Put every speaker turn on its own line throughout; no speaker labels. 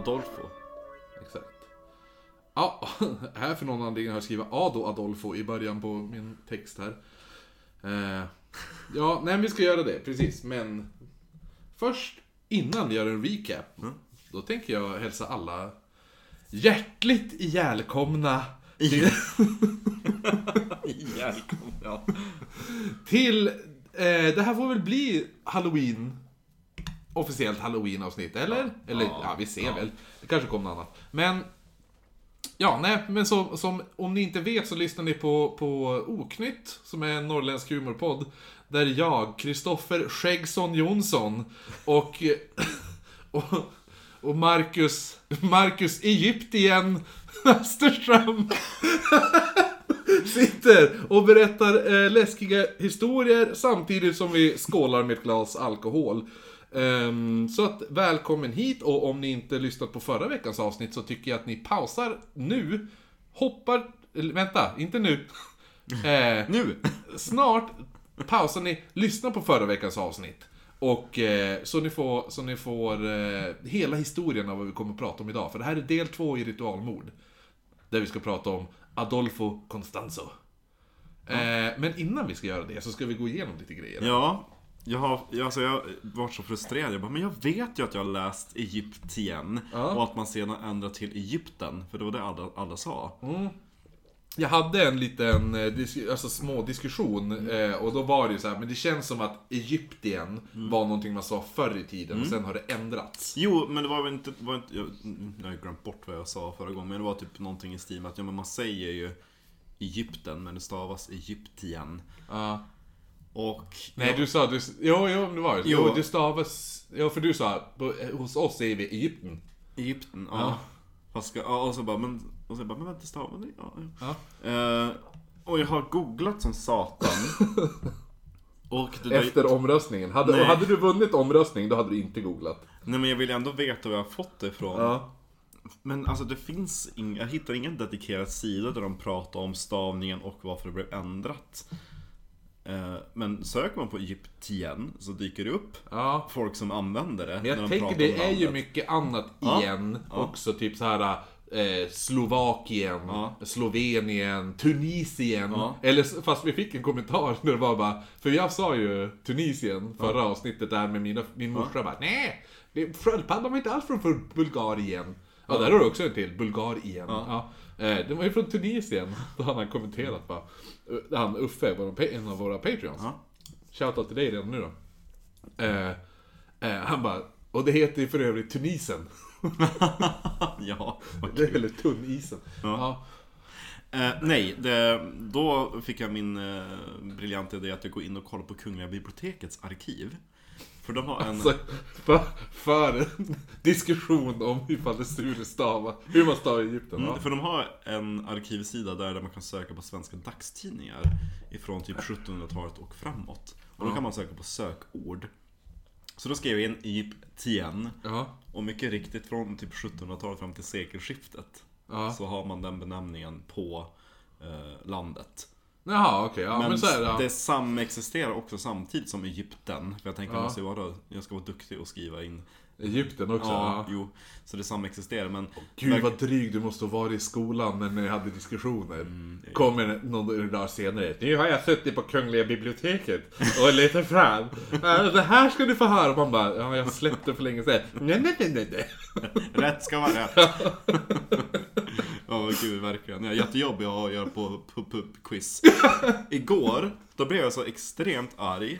Adolfo.
Exakt. Ja, här för någon anledning har jag skrivit Ado Adolfo i början på min text här. Eh, ja, nej vi ska göra det, precis. Men först, innan vi gör en recap, då tänker jag hälsa alla hjärtligt ihjälkomna till,
Välkommen. Ja.
till eh, det här får väl bli Halloween officiellt halloween-avsnitt, eller? eller ja, vi ser väl. Det kanske kommer något annat. Men Ja, nej, men så, som, om ni inte vet så lyssnar ni på, på Oknytt, som är en norrländsk humorpodd. Där jag, Kristoffer Skäggsson Jonsson och, och, och Marcus, Marcus Egyptien Österström sitter och berättar eh, läskiga historier samtidigt som vi skålar med ett glas alkohol. Ehm, så att välkommen hit och om ni inte lyssnat på förra veckans avsnitt så tycker jag att ni pausar nu, hoppar, eller vänta, inte nu. Eh,
Nu!
snart pausar ni, lyssna på förra veckans avsnitt. Och eh, så ni får, så ni får eh, hela historien av vad vi kommer att prata om idag. För det här är del två i ritualmord. Där vi ska prata om Adolfo Constanzo. Eh, men innan vi ska göra det så ska vi gå igenom lite grejer.
Ja, jag har, jag- alltså jag har varit så frustrerad. Jag bara, men jag vet ju att jag har läst Egyptien.
Ja.
Och att man sedan ändrar till Egypten. För det var det alla, alla sa.
Jag hade en liten, eh, alltså små diskussion eh, och då var det ju så här, men det känns som att Egyptien var någonting man sa förr i tiden och sen har det ändrats.
Jo, men det var väl inte, var inte jag, jag har glömt bort vad jag sa förra gången. Men det var typ någonting i stil med att ja, men man säger ju Egypten, men det stavas Egyptien.
Ja.
Och...
Nej,
ja,
du sa, du, jo, jo, det var det. Jo,
Jo.
det stavas, ja för du sa, hos oss säger vi Egypten.
Egypten, ja.
Ja.
Fast ska, och så bara, men, och så bara, men vänta, stavar det? Ja, ja. Eh, och jag har googlat som satan. och det där,
Efter omröstningen. Hade,
Nej.
och hade du vunnit omröstning, då hade du inte googlat.
Nej men jag vill ändå veta var jag har fått det ifrån.
Ja.
Men alltså det finns ing, jag hittar ingen dedikerad sida där de pratar om stavningen och varför det blev ändrat. Eh, Men söker man på Egyptien så dyker det upp
Ja.
folk som använder det.
Men
när
jag
de
tänker det är ju mycket annat
Ja.
igen.
Ja.
Också typ så här eh, Slovakien,
Ja.
Slovenien, Tunisien.
Ja.
Eller fast vi fick en kommentar där det var bara, för jag sa ju Tunisien förra avsnittet där med mina, min morsa bara nej, sköldpaddan var inte alls från från Bulgarien. Ja, där har du också en till, Bulgarien. Ja. Eh, den var ju från Tunisien, då hade han kommenterat bara. Eh, Han Uffe, en av våra Patreons.
Ja.
Shoutout till dig redan nu då. Eh, eh, han bara, och det heter ju för övrigt Tunisen.
ja.
Det är eller Tunnisen. Ja.
Eh, nej, det, då fick jag min eh, briljanta idé att jag går in och kollar på Kungliga bibliotekets arkiv. För de har en...
Så, för, för en diskussion om ifall det Sture stavar, hur man stavar i Egypten.
Mm, för de har en arkivsida där, där man kan söka på svenska dagstidningar ifrån typ 1700-talet och framåt. Och då kan man söka på sökord. Så då skrev jag in Egyptien.
Ja.
Och mycket riktigt från typ 1700-talet fram till sekelskiftet.
Ja.
Så har man den benämningen på eh, landet.
Jaha, okej. Ja, men,
Men
så är det. Ja.
det samexisterar också samtidigt som Egypten. För jag tänkte,
Ja.
jag vara, jag ska vara duktig och skriva in.
Egypten också.
Ja,
Ja.
jo. Så det samexisterar men...
Gud vad dryg du måste ha varit i skolan när ni hade diskussioner. Kommer någon dag senare. Nu har jag suttit på Kungliga biblioteket och letat fram. Det här ska du få höra. Man bara, ja jag släppte för länge sedan. Nej, nej, nej, nej.
Rätt ska vara rätt. Ja, gud verkligen. Jag är jättejobbig att göra på pub-quiz. Igår, då blev jag så extremt arg.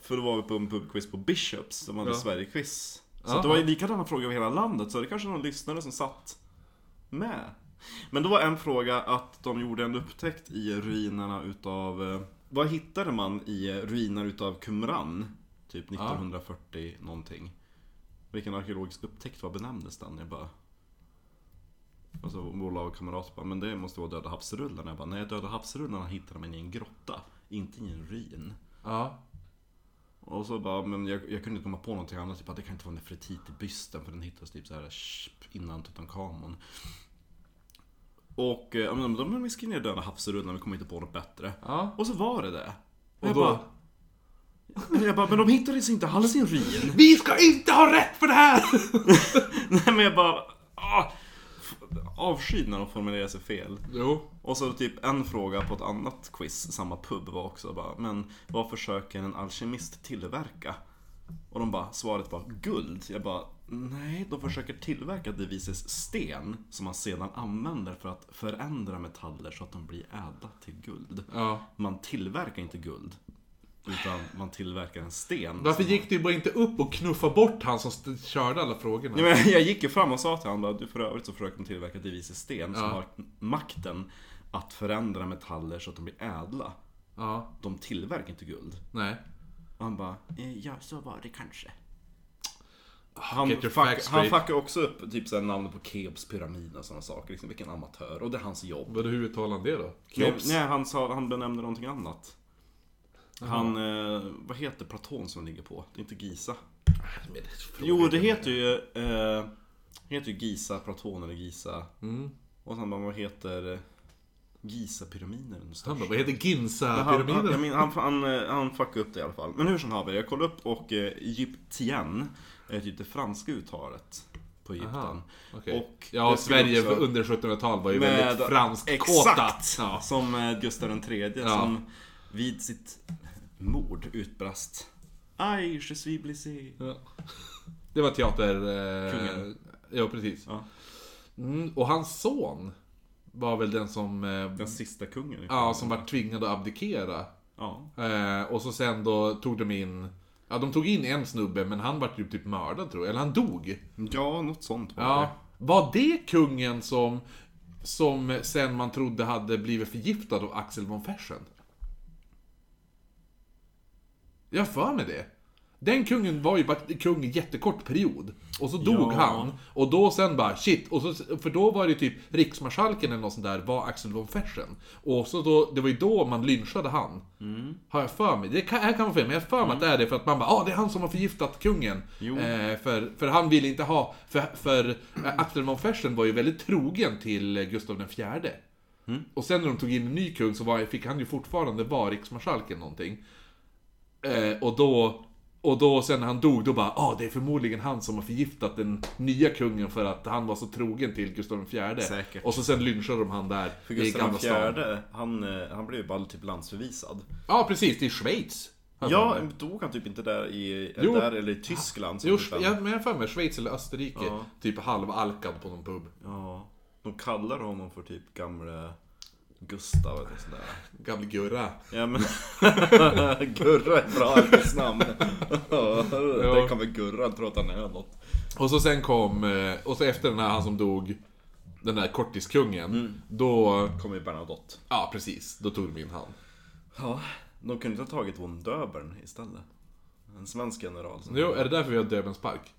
För då var vi på en pub-quiz på Bishops, som hade
Ja.
Sverige-quiz. Så
Ja.
det var ju likadana frågor över hela landet, så det kanske någon lyssnare som satt med. Men då var en fråga att de gjorde en upptäckt i ruinerna utav... eh, Vad hittade man i ruiner utav Qumran? Typ 1940 någonting. Vilken arkeologisk upptäckt var benämndes den? Jag bara... Alltså vår lagkamrat bara, men det måste vara Döda havsrullarna. Jag bara, nej Döda havsrullarna hittade man i en grotta, inte i en ruin.
Ja.
Och så bara, men jag, jag kunde inte komma på någonting annat. Typ att det kan inte vara Nefertiti-bysten för den hittades typ så här innan Tutankhamon. Och eh, ja, men de vi skrev ner Döda havsrullarna, vi kom inte på något bättre.
Ja.
Och så var det det. Och
Jag
då...
bara-
Jag bara, men de hittades inte alls i en ruin.
Vi ska inte ha rätt för det här!
Nej men jag bara, ah, avskyd när de formulerar sig fel.
Jo.
Och så typ en fråga på ett annat quiz, samma pub var också bara, men vad försöker en alkemist tillverka? Och de bara, svaret var guld. Jag bara, nej, de försöker tillverka devises sten som man sedan använder för att förändra metaller så att de blir ädla till guld.
Ja.
Man tillverkar inte guld, utan man tillverkar en sten.
Varför gick du bara inte upp och knuffa bort han som körde alla frågorna?
Ja, men jag gick ju fram och sa till honom att för övrigt så försöker de tillverka devises sten som
Ja.
har makten att förändra metaller så att de blir ädla.
Ja,
De tillverkar inte guld.
nej.
Och han bara, eh, ja så var det kanske. Han, fuck, han fuckar också upp typ såhär namnet på Keops pyramid och sådana saker. Liksom, vilken amatör. Och det är hans jobb.
Vad hur uttalar han det då?
Nej,
Keops?
nej han, sa, han benämnde någonting annat. Han, eh, vad heter Platon som ligger på? Det är inte Giza. Jo, det heter ju, eh, heter ju Giza, Platon eller Giza.
Mm.
Och sen bara, vad heter eh, Giza-pyramiden?
Han bara, vad heter
Han, han,
Ginza-pyramiden?
jag min, han, han, eh, han fuckade upp det i alla fall. Men hur som haver, jag kollade upp och eh, Egyptien är typ det franska uttalet på Egypten.
Aha, okej.
Och
Ja, Sverige
också-
under 1700-talet var ju väldigt franskt
Exakt!
Ja.
Som eh, Gustav III som vid sitt mord utbrast Aj, je suis blessé.
Ja. Det var teater... Eh,
Kungen.
Ja, precis.
Ja.
Mm, och hans son var väl den som... Eh,
Den sista kungen.
ja, som var tvingad att abdikera.
Ja.
Eh, och så sen då tog de in... Ja, de tog in en snubbe, men han var typ, typ mördad tror jag. Eller han dog.
ja, något sånt var
Ja. Var det kungen som, som sen man trodde hade blivit förgiftad av Axel von Fersen? Jag har för mig det. Den kungen var ju bara kung i jättekort period. Och så dog
Ja.
han. Och då sen bara shit. Och så, för då var det typ riksmarskalken eller något sånt där var Axel von Fersen. Och så då, det var ju då man lynchade han.
Mm.
Har jag för mig. Det kan, här kan vara fel, men jag har för mig att det är det för att man bara ah det är han som har förgiftat kungen. Eh, för, för han ville inte ha, för, för eh, Axel von Fersen var ju väldigt trogen till Gustav fjärde.
Mm.
Och sen när de tog in en ny kung så var, fick han ju fortfarande vara riksmarskalken någonting. Eh, och då, och då sen när han dog, då bara ah det är förmodligen han som har förgiftat den nya kungen för att han var så trogen till Gustav fjärde.
Säkert.
Och så sen lynchade de han där
För
i
Gustav
Gamla stan.
fjärde, han, eh, han blev ju bara typ landsförvisad.
Ja precis, är Schweiz.
Ja,
mig.
dog han typ inte där i,
Jo.
där eller i Tyskland?
Jo,
typ
men jag har för mig Schweiz eller Österrike.
Ja.
Typ halvalkad på någon pub.
Ja, de kallar honom för typ gamle Gustav eller sådär.
Gamle Gurra.
Ja men... Gurra är bra arbetsnamn. Det kommer Gurra tro att han är något.
Och så sen kom, eh, och så efter den här han som dog, den där kortiskungen.
Mm.
Då,
kommer ju Bernadotte.
ja precis, då tog de in han.
Ja, de kunde inte ha tagit von Döbern istället. En svensk general.
Jo, är det därför vi har Döbelns park?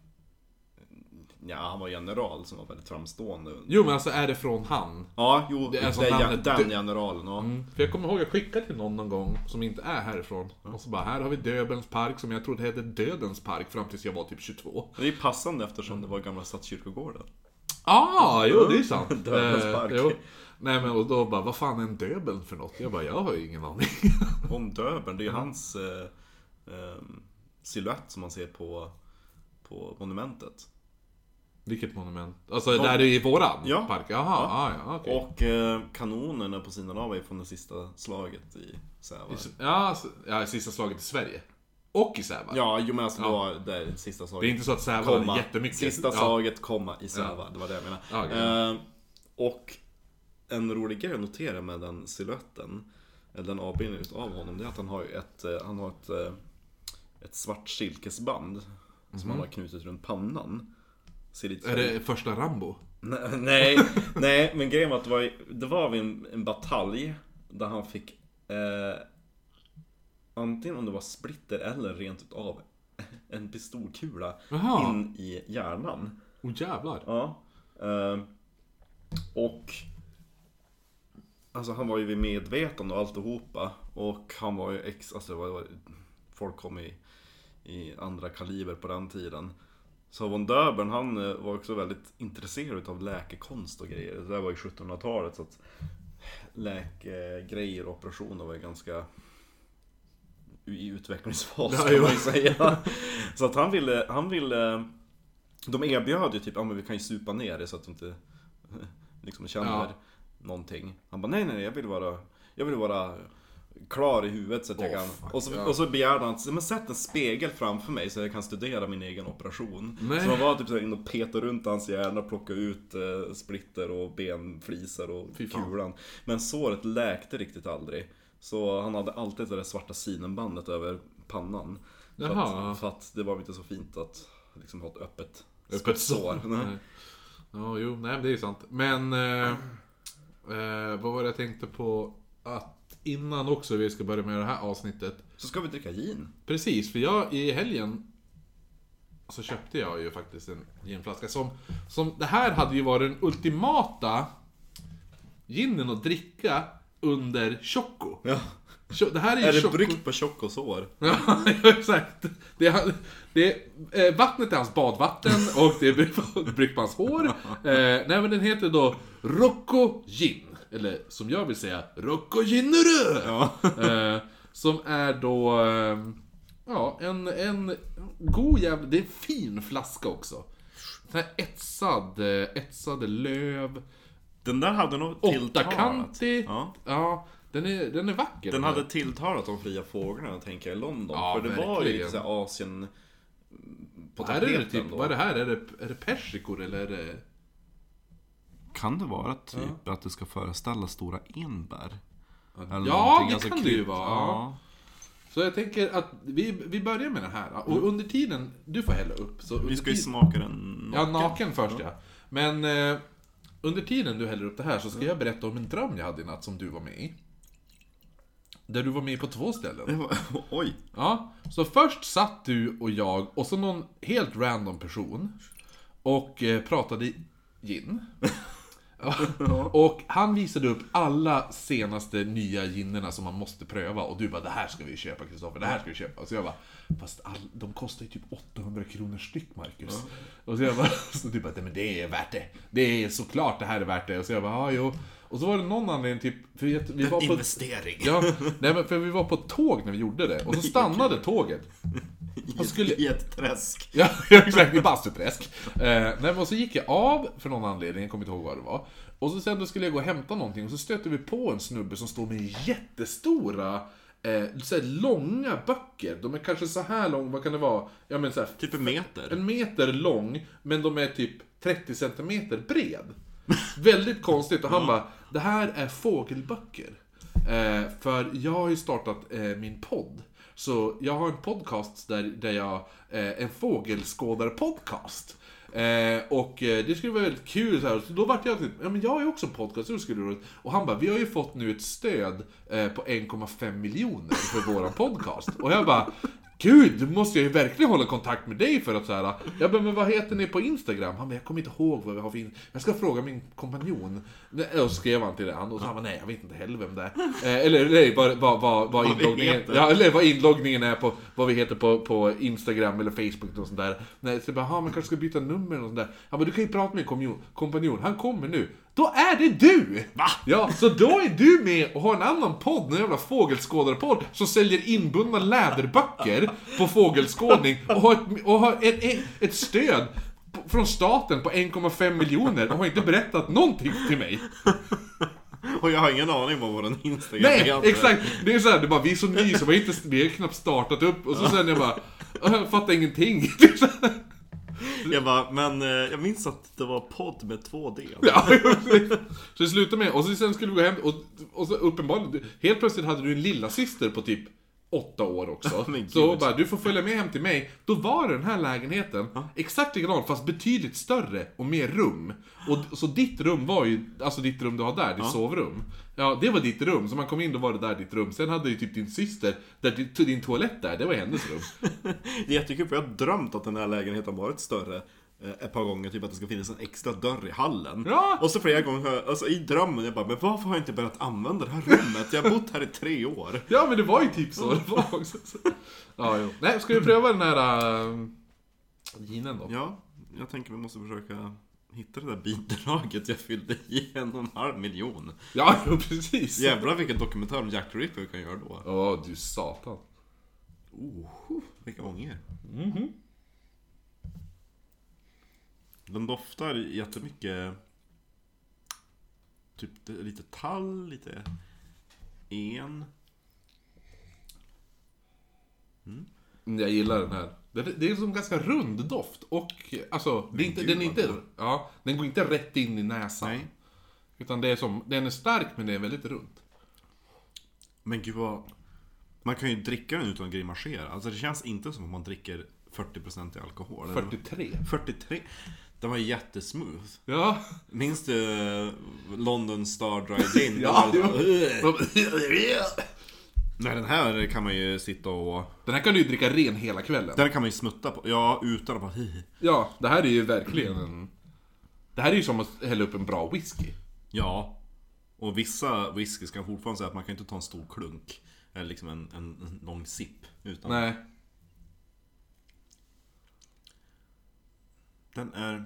Ja, han var general som var väldigt framstående.
Jo men alltså är det från han?
Ja, jo,
Det
det
är som
den,
namnet
den generalen. Ja.
Mm. För jag kommer ihåg jag skickade till någon någon gång som inte är härifrån. Och så bara, här har vi Döbelns park som jag trodde hette Dödens park fram tills jag var typ 22.
Det är passande eftersom det var gamla stadskyrkogården.
Ah, jo det är sant.
Döbelns
Eh,
park.
jo. Nej men och då bara, vad fan är en Döbeln för något? Jag bara, jag har ju ingen aning.
Von Döbern, det är ju hans eh, eh, silhuett som man ser på, på monumentet.
Vilket monument? Alltså där är i våran
Ja.
park? Jaha, ja. ja, okej.
Och eh, kanonerna på sidan av är från det sista slaget i Sävar.
Ja, ja, sista slaget i Sverige. Och i Sävar.
Ja, jo men alltså det var det är sista slaget.
Det är inte så att Sävar hade
komma.
jättemycket.
Sista
Ja.
slaget, komma, i Sävar. Det var det jag menade.
Ja, okej.
eh, och en rolig grej att notera med den siluetten, eller den avbildningen utav honom, det är att han har ett, eh, han har ett, eh, ett svart silkesband som han har knutit runt pannan. Ser lite.
Är det första Rambo?
Nej, nej, men grejen var att det var, det var vid en, en batalj där han fick eh, antingen om det var splitter eller rent utav en pistolkula
Jaha.
in i hjärnan.
Åh oh, jävlar.
Ja. Eh, och Alltså han var ju vid medvetande och alltihopa. Och han var ju ex, alltså det var, folk kom i, i andra kaliber på den tiden. Så von Döbern han eh, var också väldigt intresserad av läkekonst och grejer. Det där var ju 1700-talet så att läkegrejer och operationer var ju ganska i utvecklingsfas kan man ju säga. Så att han ville, han ville De erbjöd ju typ, ja men vi kan ju supa ner det så att du inte liksom känner
Ja.
någonting. Han bara nej nej nej, jag vill vara, jag vill vara klar i huvudet så att jag kan... och, så, och så begärde han, men sätt en spegel framför mig så jag kan studera min egen operation.
Nej.
Så man var typ så inne och petade runt hans hjärna, plocka ut eh, splitter och benflisar och kulan. Men såret läkte riktigt aldrig. Så han hade alltid det där svarta sinenbandet över pannan. För
Jaha.
att, för att det var inte så fint att liksom ha ett öppet,
Öppet
sår. Nej.
Ja, jo, nej men det är sant. Men... Eh, eh, vad var det jag tänkte på? Att innan också vi ska börja med det här avsnittet.
Så ska vi dricka gin.
Precis, för jag i helgen så köpte jag ju faktiskt en ginflaska som, som... Det här hade ju varit den ultimata ginen att dricka under Choco.
Ja.
Det här är ju
Är det
Choco...
bryggt på Chocosår?
Ja, exakt. Det är, det är, eh, vattnet är hans badvatten och det är bryggt på hans hår. Eh, nej men den heter då Rocco Gin. Eller som jag vill säga, Rocco Ginnerö!
Ja.
Eh, som är då... Eh, ja, en, en god jävla... Det är en fin flaska också. Den här etsad, eh, etsade löv.
Den där hade nog tilltalat.
Åttakantig.
Ja.
Ja, den är, den är vacker.
Den hade tilltalat de fria fåglarna tänker jag i London.
Ja,
För det var ju
verkligen.
lite såhär Asien på
Här är det
tapeten
typ,
då.
vad är det här? Är det, är det persikor eller är det...
Kan det vara typ att det ska föreställa stora enbär? Eller
Ja, det
alltså
kan det ju vara.
Ja.
Så jag tänker att vi, vi börjar med den här. Och under tiden, du får hälla upp. Så
Vi ska ju smaka den
Ja, naken först ja. Men eh, under tiden du häller upp det här så ska jag berätta om en dröm jag hade i natt som du var med i. Där du var med på två ställen.
Var- Oj!
Ja, så först satt du och jag och så någon helt random person och eh, pratade gin. Och han visade upp alla senaste nya ginnerna som man måste pröva och du bara det här ska vi köpa Kristoffer, det här ska vi köpa. Och så jag bara, fast all, de kostar ju typ 800 kronor styck Marcus. Och så jag bara, så du bara, "Nej, men det är värt det. Det är såklart det här är värt det. Och så jag bara, ja jo. Och så var det någon anledning typ, för vi, vi var på...
Investering!
Ja, nej men för vi var på ett tåg när vi gjorde det. Och så stannade tåget. Och skulle...
I ett träsk.
Ja, ja, exakt, i bastuträsk. Eh, nej, men så gick jag av för någon anledning, jag kommer inte ihåg vad det var. Och så sen då skulle jag gå och hämta någonting och så stötte vi på en snubbe som står med jättestora, eh, så långa böcker. De är kanske så här långa, vad kan det vara? Ja men så här,
Typ en meter.
en meter lång, men de är typ 30 centimeter bred. Väldigt konstigt. Och han bara, det här är fågelböcker. Eh, för jag har ju startat eh, min podd. Så jag har en podcast där, där jag, eh, en fågelskådar-podcast. Eh, och eh, det skulle vara väldigt kul så här. Så då vart jag typ, ja men jag har ju också en podcast, så skulle det. Och han bara, vi har ju fått nu ett stöd eh, på 1,5 miljoner för våran podcast. Och jag bara, Gud, då måste jag ju verkligen hålla kontakt med dig för att så här. Jag bara, men vad heter ni på Instagram? Han bara, jag kommer inte ihåg vad vi har för in... Jag ska fråga min kompanjon. Och så skrev han till det, han och så han bara, nej jag vet inte heller vem det är. Eh, eller nej, vad, vad, vad, vad inloggningen... Ja, eller vad inloggningen är på, vad vi heter på, på Instagram eller Facebook och sånt där. Nej, så jag bara, "Ha, men kanske ska byta nummer och sånt där. Han bara, du kan ju prata med min kompanjon, han kommer nu. Då är det du!
Va?
Ja, så då är du med och har en annan podd, en jävla fågelskådarpodd, som säljer inbundna läderböcker på fågelskådning och har ett, och har ett, ett, ett stöd från staten på 1,5 miljoner och har inte berättat någonting till mig.
Och jag har ingen aning om vad vår Instagram
Nej,
heter.
exakt! Det är såhär, det är bara, vi är så nya så vi har, inte, vi har knappt startat upp och så sen jag bara, jag fattar ingenting.
Jag bara, men eh, jag minns att det var podd med två D.
Ja, så det slutade med, och så sen skulle vi gå hem och, och så uppenbarligen, helt plötsligt hade du en lilla syster på typ åtta år också. Så bara, du får följa med hem till mig. Då var den här lägenheten exakt likadan fast betydligt större och mer rum. Och så ditt rum var ju, alltså ditt rum du har där, ditt sovrum. Ja, det var ditt rum. Så man kom in, då var det där ditt rum. Sen hade ju typ din syster, där din, din toalett där, det var hennes rum.
Det är jättekul för jag har drömt att den här lägenheten varit större ett par gånger, typ att det ska finnas en extra dörr i hallen.
Ja.
Och så flera gånger, alltså i drömmen, jag bara, men varför har jag inte börjat använda det här rummet? Jag har bott här i tre år.
Ja, men det var ju typ så det var också. Ja, jo. Nej, ska vi pröva den här uh, ginen då?
Ja, jag tänker vi måste försöka hitta det där bidraget jag fyllde i en och en halv miljon.
Ja, jo, precis.
Jävlar vilken dokumentär om Jack Ripper vi kan göra då.
Ja, du satan.
Oh, vilka ånger. Den doftar jättemycket Typ lite tall, lite en.
Jag gillar den här. Det, det är som ganska rund doft och alltså, är inte, den inte, ja, den går inte rätt in i näsan.
Nej.
Utan det är som, den är stark men det är väldigt runt.
Men gud vad... Man kan ju dricka den utan att grimasera. Alltså det känns inte som att man dricker 40% i alkohol. eller?
43.
43. Den var jättesmooth.
Ja.
Minns du eh, London Star Dry Gin?
Ja.
Nej den här kan man ju sitta och...
Den här kan du ju dricka ren hela kvällen.
Den kan man ju smutta på. Ja, utan att bara... hi.
Ja, det här är ju verkligen en... Det här är ju som att hälla upp en bra whisky.
Ja. Och vissa whisky ska fortfarande säga att man kan inte ta en stor klunk. Eller liksom en, en, en lång sipp. Utan
Nej.
Den är...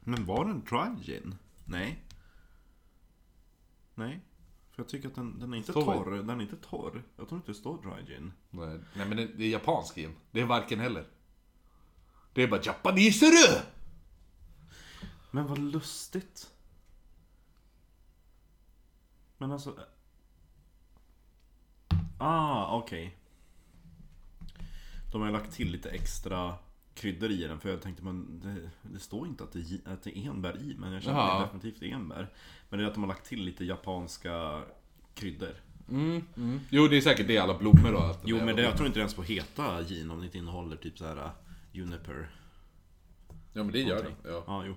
Men var den dry gin? Nej. Nej. För jag tycker att den, den är inte
Står
torr. Den är inte torr. Jag tror inte det står dry gin.
Nej, nej men det, det är japansk gin. Det är varken heller. Det är bara japaneser
Men vad lustigt. Men alltså... Ah, okej. De har ju lagt till lite extra kryddor i den för jag tänkte men det, det står inte att det, att det är enbär i men jag känner att det är definitivt enbär. Men det är att de har lagt till lite japanska kryddor.
Mm, mm. Jo, det är säkert det alla blommor då. att
Jo men det, jag tror inte det ens får heta gin om det inte innehåller typ så här uh, Juniper.
Ja, men det gör det. Ja.
Ja, jo.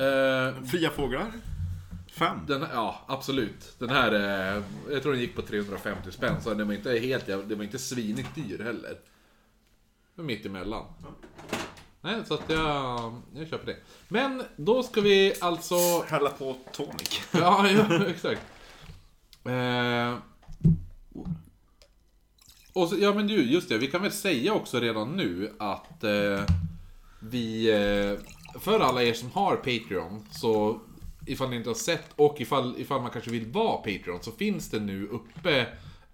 Eh,
Fria fåglar? Fem.
den, ja, absolut. Den här, eh, jag tror den gick på 350 spänn, så den var inte helt den var inte svinigt dyr heller. Mitt emellan. Nej, så att jag, jag köper det. Men då ska vi alltså
Hälla på tonic.
Ja, ja exakt. Eh, och så, ja men du, just det. Vi kan väl säga också redan nu att eh, vi... Eh, för alla er som har Patreon, så ifall ni inte har sett och ifall, ifall man kanske vill vara Patreon, så finns det nu uppe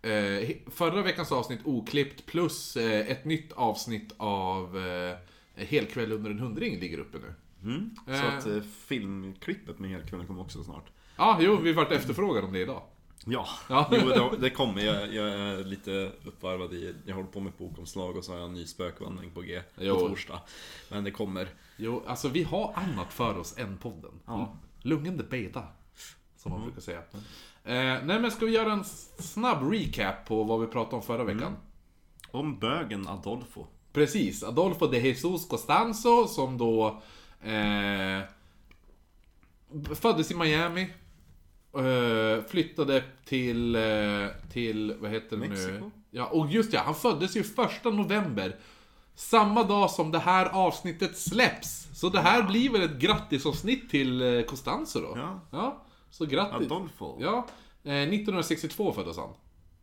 eh, förra veckans avsnitt oklippt plus eh, ett nytt avsnitt av eh, Helkväll under en hundring ligger uppe nu.
Mm. Så
Eh.
att eh, filmklippet med Helkvällen kommer också snart.
Ja, jo, vi vart efterfrågade om det idag.
Ja,
Ja.
Jo, det, det kommer. Jag, jag är lite uppvarvad i... Jag håller på med bokomslag och så har jag en ny spökvandring på G på
Jo.
torsdag. Men det kommer.
Jo, alltså vi har annat för oss än podden.
Ja.
Lugn beta, som man brukar säga. Eh, nej men ska vi göra en snabb recap på vad vi pratade om förra veckan?
Om bögen Adolfo.
Precis, Adolfo de Jesus Costanzo som då eh, föddes i Miami. Eh, flyttade till, eh, till, vad heter det nu?
Mexiko?
Ja, och just ja, han föddes ju första november. Samma dag som det här avsnittet släpps. Så det här blir väl ett grattisavsnitt till eh, Costanzo då?
Ja.
ja så grattis.
Adolfo.
Ja, eh, 1962 föddes han.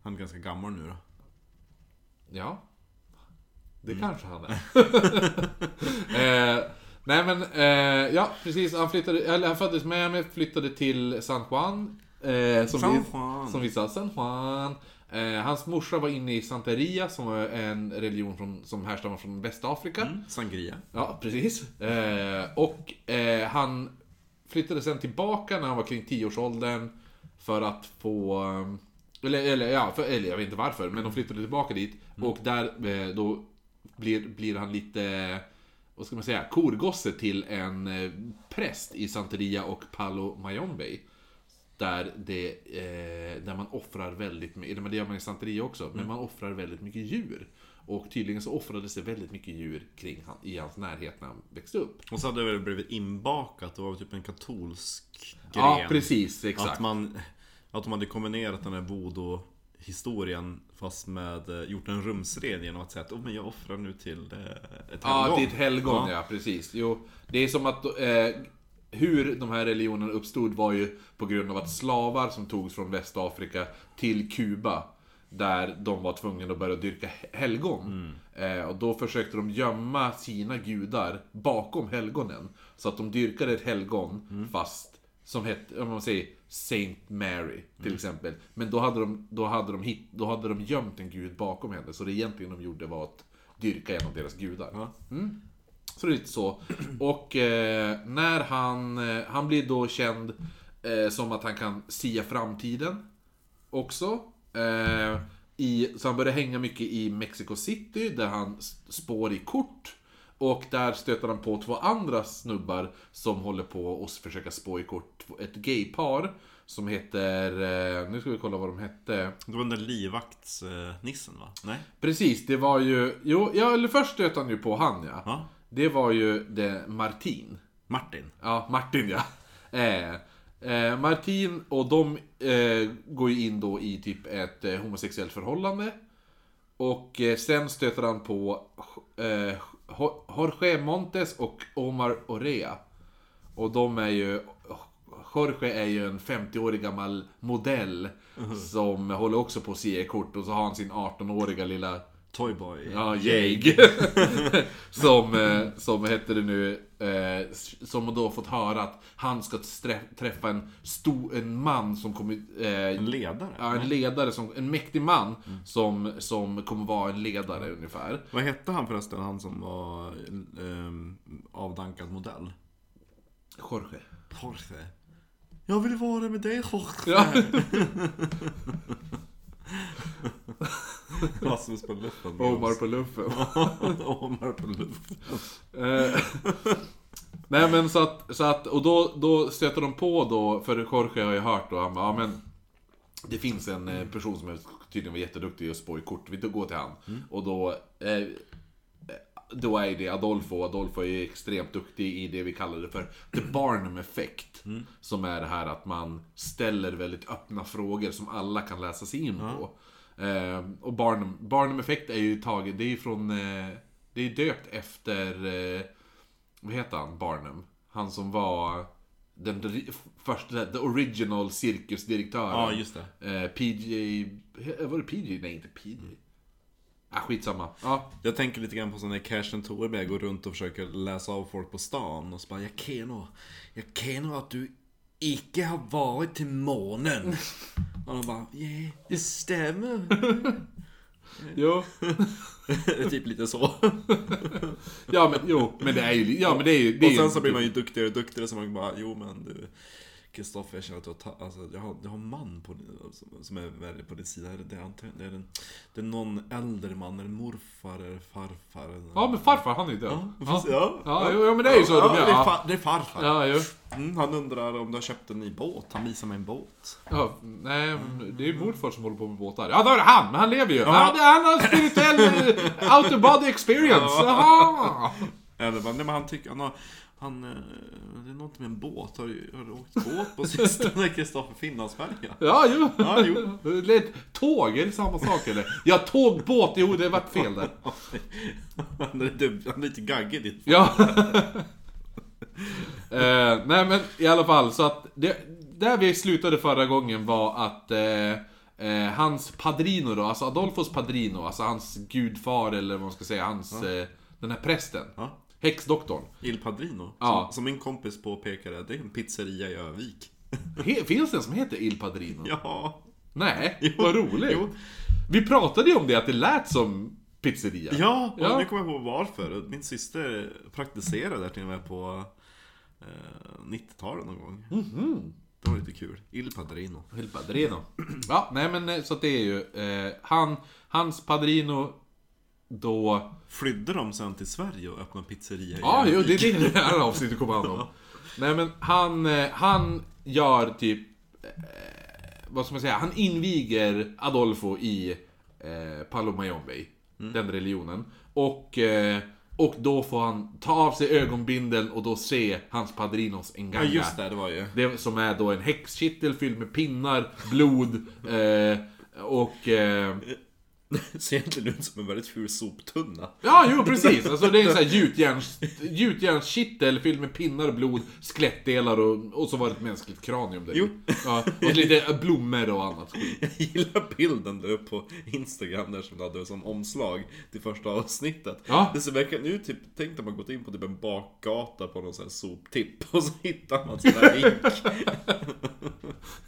Han är ganska gammal nu då.
Ja. Det
Mm.
kanske han är. eh, nej men, eh, ja precis. Han, flyttade, eller han föddes med mig, flyttade till San Juan. Eh, som,
San
vi,
Juan.
som vi sa, San Juan. Eh, hans morsa var inne i Santeria som var en religion från, som härstammar från Västafrika.
Mm. Sangria.
Ja, precis. Eh, och eh, han flyttade sen tillbaka när han var kring 10-årsåldern för att få... eh, Eller, eller, ja, för, eller jag vet inte varför, men de flyttade tillbaka dit. Och där eh, då blir, blir han lite, vad ska man säga, korgosse till en eh, präst i Santeria och Palo Mayombe. Där, det, eh, där man offrar väldigt mycket, det gör man i Santeria också, men man offrar väldigt mycket djur. Och tydligen så offrades det väldigt mycket djur kring han, i hans närhet när han växte upp.
Och så hade det väl blivit inbakat. Det var typ en katolsk gren.
Ja, precis, exakt.
Att man... Att de hade kombinerat den här voodoo-historien fast med... eh, Gjort en rumsren genom att säga att oh, men jag offrar nu till eh, ett
Ja,
helgon."
till ett helgon, ja. precis. Jo, det är som att eh, hur de här religionerna uppstod var ju på grund av att slavar som togs från Västafrika till Kuba, där de var tvungna att börja dyrka helgon. Eh, och då försökte de gömma sina gudar bakom helgonen. Så att de dyrkade ett helgon, fast Som hette, om man säger Saint Mary till exempel. Men då hade, de, då, hade de hit, då hade de gömt en gud bakom henne. Så det egentligen de gjorde var att dyrka en av deras gudar.
Ja.
Så det är lite så. Och eh, när han, eh, han blir då känd eh, som att han kan sia framtiden också. Eh, i, så han börjar hänga mycket i Mexico City där han spår i kort. Och där stöter han på två andra snubbar som håller på att försöka spå i kort. Ett gaypar som heter, eh, nu ska vi kolla vad de hette.
Det var den där livvaktsnissen va? Nej?
Precis, det var ju, jo, ja, eller först stöter han ju på han ja.
Ja.
Det var ju det Martin.
Martin.
Ja, Martin ja. Eh, eh, Martin och de eh, går ju in då i typ ett eh, homosexuellt förhållande. Och eh, sen stöter han på eh, Jo- Jorge Montes och Omar Orea. Och de är ju... Jorge är ju en 50-årig gammal modell som håller också på att se kort och så har han sin 18-åriga lilla
Toyboy.
Ja, Jag. som, eh, som heter det nu, eh, som då fått höra att han ska träffa en stor, en man som kommer, eh,
En ledare.
ja, en ledare, som, en mäktig man som, som kommer vara en ledare ungefär.
Vad hette han förresten, han som var ehm, avdankad modell?
Jorge.
Jorge. Jag vill vara med dig Jorge.
Ja.
Rasmus på luffen.
Omar på luffen.
Omar på luffen.
Eh, Nej men så att, så att och då, då stöter de på då, för Jorge har ju hört då, han bara, ja men Det finns en eh, person som är, tydligen var jätteduktig att spå i kort, vi går till han. Och då eh, då är det Adolfo, Adolfo är extremt duktig i det vi kallar det för The Barnum Effect. Som är det här att man ställer väldigt öppna frågor som alla kan läsa sig in på. Eh, och Barnum, Barnum Effect är ju taget, det är ju från, eh, det är döpt efter, eh, vad heter han, Barnum? Han som var den första, the original cirkusdirektören.
Ja, just det.
Eh, PJ, var det PJ? Nej, inte PJ. Ah, skitsamma. Ja,
Jag tänker lite grann på sån där Cashen Torberg går runt och försöker läsa av folk på stan och så bara Jag kan nog, jag kan nog att du icke har varit till månen. Och de bara, ja, det stämmer.
jo.
Det är typ lite så.
Ja men jo, men det är ju, ja men det är ju... Det är
Och sen
ju-
så blir man ju duktigare och duktigare så man bara, jo men du Kristoffer, jag känner att du har, ta, alltså, jag har, jag har en man på, som, som är väldigt på din sida. Det är, det, är en, det är någon äldre man, eller morfar eller farfar. Eller,
Ja men farfar han är ju död.
Ja,
Ja,
precis, ja.
ja, jo, ja men det är ju så
ja,
de
det,
gör.
är
Ja,
far, det är farfar.
ja, jo.
Mm, han undrar om du har köpt en ny båt. Han visar mig en båt.
Ja, nej, det är ju morfar som håller på med båtar. Ja, då är det han, men han lever ju.
Ja.
Han, han har spirituell eh, out of body experience. Jaha.
Eller nej men han tycker, han har, han, eh, det är något med en båt. Har du, har du åkt båt på sistone, Kristoffer Finlandsfärja?
Ja, jo.
Ja, jo.
Det är ett Tåg, är det samma sak eller? Ja, tåg, båt, jo det vart fel där.
Han är lite, han är lite gaggig ditt.
Ja. eh, nej men i alla fall, så att det, där vi slutade förra gången var att eh, eh, hans padrino då, alltså Adolfos padrino, alltså hans gudfar eller vad man ska säga, hans, eh, den här prästen.
Ja.
Häxdoktorn.
Il Padrino.
Ja.
Som, som min kompis påpekade, det är en pizzeria i Övik.
He, finns det en som heter Il Padrino?
Ja.
Nej,
Jo.
vad roligt.
Jo.
Vi pratade ju om det, att det lät som pizzeria.
Ja, och
Ja.
nu kommer jag på varför. Min syster praktiserade där till och med på eh, 90-talet någon gång.
Mhm.
Det var lite kul. Il Padrino.
Il Padrino. Ja, nej men eh, så det är ju, eh, han, hans Padrino då...
Flydde de sen till Sverige och öppnade pizzeria
Ja, jo, det är det det här avsnittet kommer handla om. Nej men han, eh, han gör typ, eh, vad ska man säga, han inviger Adolfo i eh, Palo Mayombe, den religionen. Och, eh, och då får han ta av sig ögonbindeln och då se hans padrinos
Ja,
enganga.
just det, det var ju...
Det som är då en häxkittel fylld med pinnar, blod eh, och...
Ser egentligen ut som en väldigt ful soptunna.
Ja, jo precis. Alltså det är en sån här gjutjärns, gjutjärnskittel fylld med pinnar, blod, skelettdelar och, och så var det ett mänskligt kranium där.
Jo.
Ja, och lite blommor och annat skit.
Jag gillar bilden där uppe på Instagram där som du hade som omslag till första avsnittet.
Ja.
Det ser verkligen ut typ, tänk att man gått in på typ en bakgata på någon sån här soptipp och så hittar man sån där ink.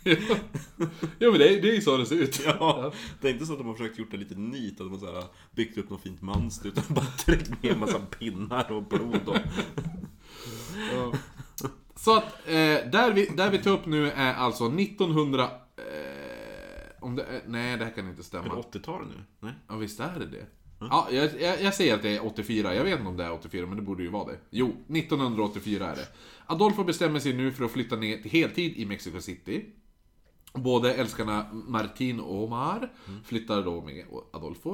Ja men det, det är ju så det ser ut.
Ja, det är inte så att de har försökt gjort det lite nit, att har så här byggt upp något fint mönster utan bara tryckt med en massa pinnar och blod och...
Ja. Så att, eh, där, vi, där vi tar upp nu är alltså 1900... Eh, om det är, nej, det här kan inte
Är
stämma.
det 80-talet nu? Nej?
Ja, visst är det det? Ja, jag, jag, jag säger att det är 84. Jag vet inte om det är 84, men det borde ju vara det. Jo, 1984 är det. Adolfo bestämmer sig nu för att flytta ner till heltid i Mexico City. Både älskarna Martin och Omar flyttar då med Adolfo.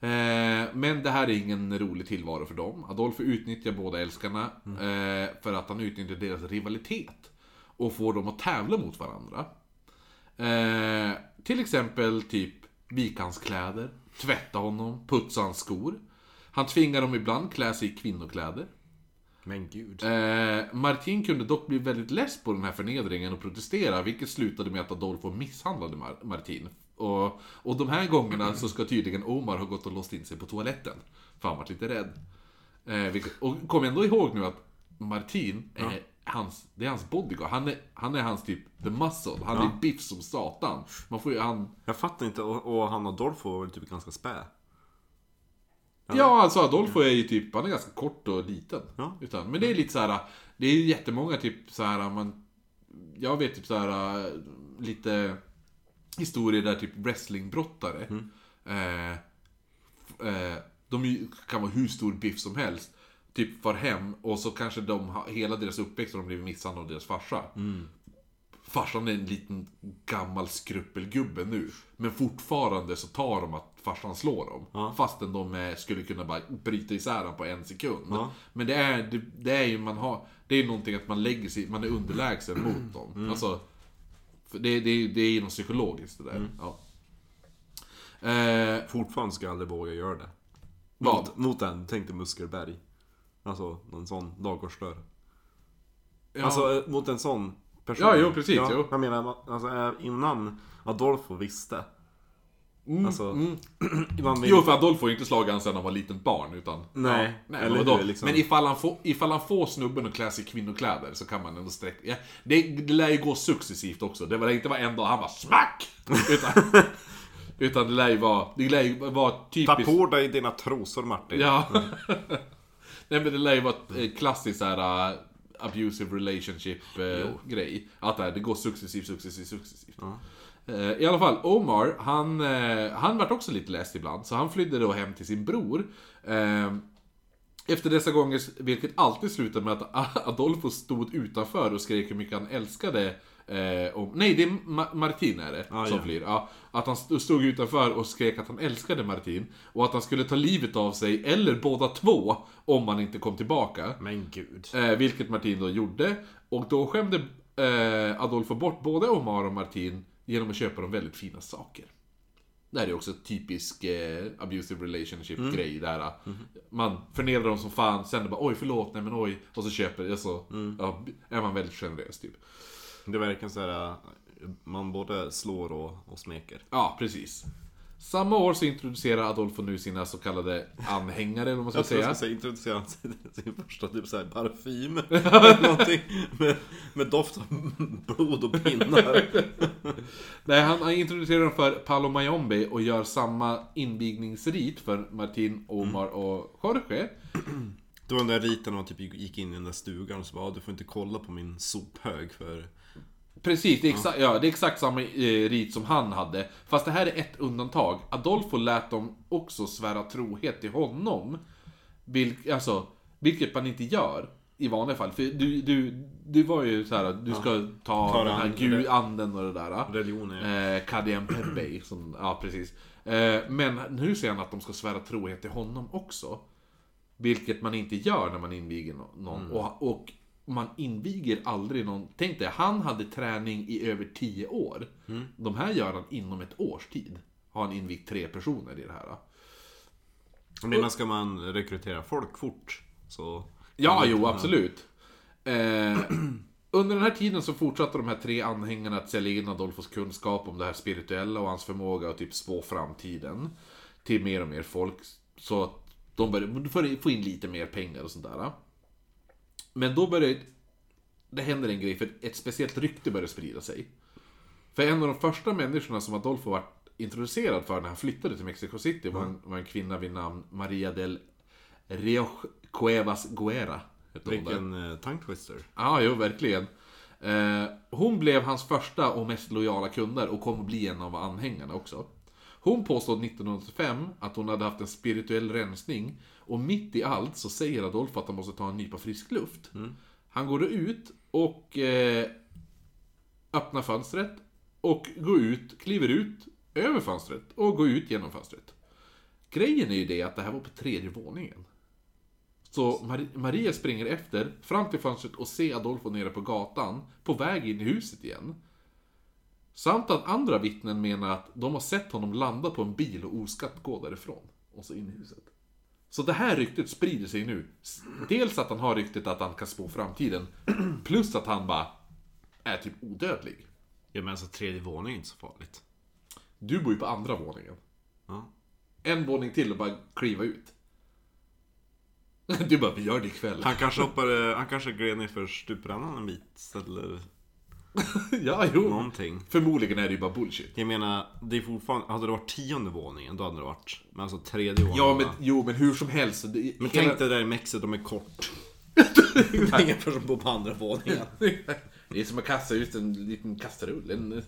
Eh, men det här är ingen rolig tillvaro för dem. Adolfo utnyttjar båda älskarna eh, för att han utnyttjar deras rivalitet. Och får dem att tävla mot varandra. Eh, till exempel typ vika hans kläder, tvätta honom, putsa hans skor. Han tvingar dem ibland klä sig i kvinnokläder.
Men gud.
Eh, Martin kunde dock bli väldigt less på den här förnedringen och protestera, vilket slutade med att Adolfo misshandlade Mar- Martin. Och, och de här gångerna så ska tydligen Omar ha gått och låst in sig på toaletten. För han var lite rädd. Eh, vilket, och kom ändå ihåg nu att Martin är hans, det är hans bodyguard. Han är, han är hans typ the muscle. Han
Ja.
är biff som satan. Man får ju, han...
Jag fattar inte, och, och han Adolfo var väl typ ganska spä?
Ja, alltså Adolfo är ju typ, han är ganska kort och liten.
Ja.
Utan, men det är lite så här. det är jättemånga typ så här man... Jag vet typ så här lite historier där typ wrestlingbrottare. Eh, f- eh, de kan vara hur stor biff som helst. Typ far hem och så kanske de hela deras uppväxt har de blivit misshandlade av deras farsa. Farsan är en liten gammal skruppelgubbe nu. Men fortfarande så tar de att farsan slår dem.
Ja.
Fastän de skulle kunna bara bryta isär dem på en sekund.
Ja.
Men det är, det, det är ju, man har, det är någonting att man lägger sig, man är underlägsen mot dem.
Mm.
Alltså, det, det, det är ju något psykologiskt det där.
Mm.
Ja. Eh,
Fortfarande ska jag aldrig våga göra det.
Vad?
Mot, mot en, tänk dig Muskelberg. Alltså, någon sån dagårsdörr.
ja.
Alltså, eh, mot en sån person.
Ja, jo, precis,
Ja,
jo.
Jag menar, alltså eh, innan Adolfo visste. Alltså, man vill...
Jo, för Adolfo har ju inte slagit han sen han var litet barn, utan...
Nej,
ja, nej
eller
vadå?
liksom.
men ifall han, får, ifall han får snubben att klä sig i kvinnokläder så kan man ändå sträcka... Ja, det, det lär ju gå successivt också. Det var inte bara en dag han bara SMACK! Utan, utan det lär ju vara... Det lär ju vara
Ta
typiskt...
på dig dina trosor Martin.
Ja. Nej men det lär ju vara eh, klassiskt såhär... Uh, abusive relationship eh. Att det, här, det går successivt, successivt, successivt. Eh, I alla fall, Omar, han, eh, han vart också lite less ibland, så han flydde då hem till sin bror. Eh, efter dessa gånger, vilket alltid slutade med att Adolfo stod utanför och skrek hur mycket han älskade eh, om, Nej, det är Ma- Martin är det,
Ah,
som
ja.
flyr. Ja, att han st- stod utanför och skrek att han älskade Martin. Och att han skulle ta livet av sig, eller båda två, om han inte kom tillbaka.
Men gud.
Eh, vilket Martin då gjorde. Och då skämde eh, Adolfo bort både Omar och Martin genom att köpa dem väldigt fina saker. Det här är också typisk eh, abusive relationship grej där. Man förnedrar dem som fan, sen det bara oj förlåt, nej men oj. Och så köper, alltså, ja, är man väldigt generös typ.
Det verkar så här. äh, Man både slår och, och smeker.
Ja, precis. Samma år så introducerar Adolfo nu sina så kallade anhängare, eller vad man ska
Jag
säga.
jag ska säga introducera sin, sin första typ såhär parfym. Eller Någonting med, med doft av blod och pinnar.
Nej, han han introducerar dem för Paolo Mayombe och gör samma invigningsrit för Martin, Omar och Jorge.
Det var den där riten när man typ gick in i den där stugan och så bara "Ah, du får inte kolla på min sophög för...
Precis, det är, exakt, ja, det är exakt samma eh, rit som han hade. Fast det här är ett undantag. Adolfo lät dem också svära trohet till honom. Vilk, alltså, vilket man inte gör i vanliga fall. För du, du, du var ju så här, du ska ta,
Ta
den här
den-
gud, anden och det där.
Religion är...
Eh, Kadiem Pepe, som, ja precis. Eh, men nu säger han att de ska svära trohet till honom också. Vilket man inte gör när man inviger nå- någon. Och, och man inviger aldrig någon. Tänk dig, han hade träning i över 10 år. De här gör han inom ett års tid. har han invigt tre personer i det här.
Jag menar, ska man rekrytera folk fort så...
Ja, jo, absolut. Eh, under den här tiden så fortsatte de här tre anhängarna att sälja in Adolfos kunskap om det här spirituella och hans förmåga att typ spå framtiden till mer och mer folk. Så att de började få in lite mer pengar och sånt där. Men då började det händer en grej, för ett speciellt rykte börjar sprida sig. För en av de första människorna som Adolfo var introducerad för när han flyttade till Mexico City var en, var en kvinna vid namn Maria del Rioch Cuevas Guerra.
Vilken eh, tongue twister.
Ja, jo, verkligen. Eh, hon blev hans första och mest lojala kunder och kom att bli en av anhängarna också. Hon påstod 1985 att hon hade haft en spirituell rensning och mitt i allt så säger Adolfo att han måste ta en nypa frisk luft. Han går då ut och eh, öppnar fönstret och går ut, kliver ut över fönstret och går ut genom fönstret. Grejen är ju det att det här var på tredje våningen. Så Mar- Maria springer efter, fram till fönstret och ser Adolfo nere på gatan, på väg in i huset igen. Samt att andra vittnen menar att de har sett honom landa på en bil och oskatt gå därifrån. Och så in i huset. Så det här ryktet sprider sig nu. Dels att han har ryktet att han kan spå framtiden, plus att han bara är typ odödlig.
Ja men alltså tredje våningen är inte så farligt.
Du bor ju på andra våningen.
Ja.
En våning till och bara kliva ut. Du bara, vi gör det ikväll.
Han kanske hoppade, han kanske gled ner för stuprännan en bit eller
Ja, jo.
någonting.
Förmodligen är det ju bara bullshit.
Jag menar, det är fortfarande, hade det varit tionde våningen då hade det varit. Men alltså tredje våningen.
Ja, men, jo, men hur som helst. Det,
men
hela-
tänk dig där i Mexiko, de är kort. det är ingen person bor på andra våningen.
Det är som att kasta ut en liten kastrull. En,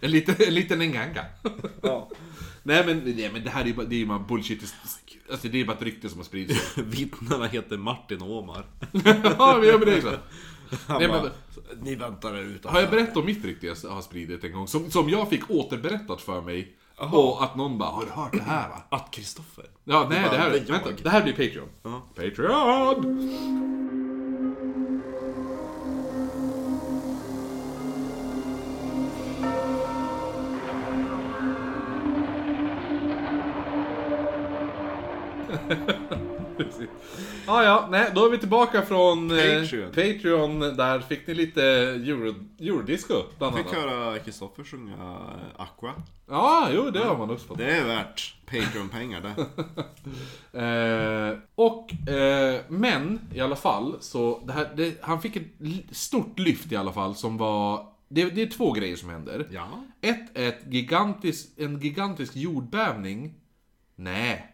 en, liten, en liten enganga.
Ja.
nej, men, nej, men det här är ju bara, det är bara bullshit. Alltså, det är bara ett rykte som har spridit sig.
Vittnena heter Martin och Omar.
ja, med det också.
Han
Nej,
bara,
men,
Ni väntar där ute.
har jag berättat om mitt rykte jag har spridit en gång? Som, som jag fick återberättat för mig. Och att någon bara, har du hört det här va?
Att Kristoffer?
Ja, nej, det här,
det
vänta, det här blir Patreon.
Ja.
Patreon! Precis. Ja, ja, nej, då är vi tillbaka från eh,
Patreon.
Patreon. Där fick ni lite euro, eurodisco, bland
Fick
annat.
höra Kristoffer sjunga eh, Aqua.
Ja, jo, det har man också fått.
Det är värt Patreon-pengar det.
Eh, och, eh, men i alla fall, så det här, det, han fick ett stort lyft i alla fall som var... Det, det är två grejer som händer.
Ja.
Ett är ett gigantisk, en gigantisk jordbävning. Nej.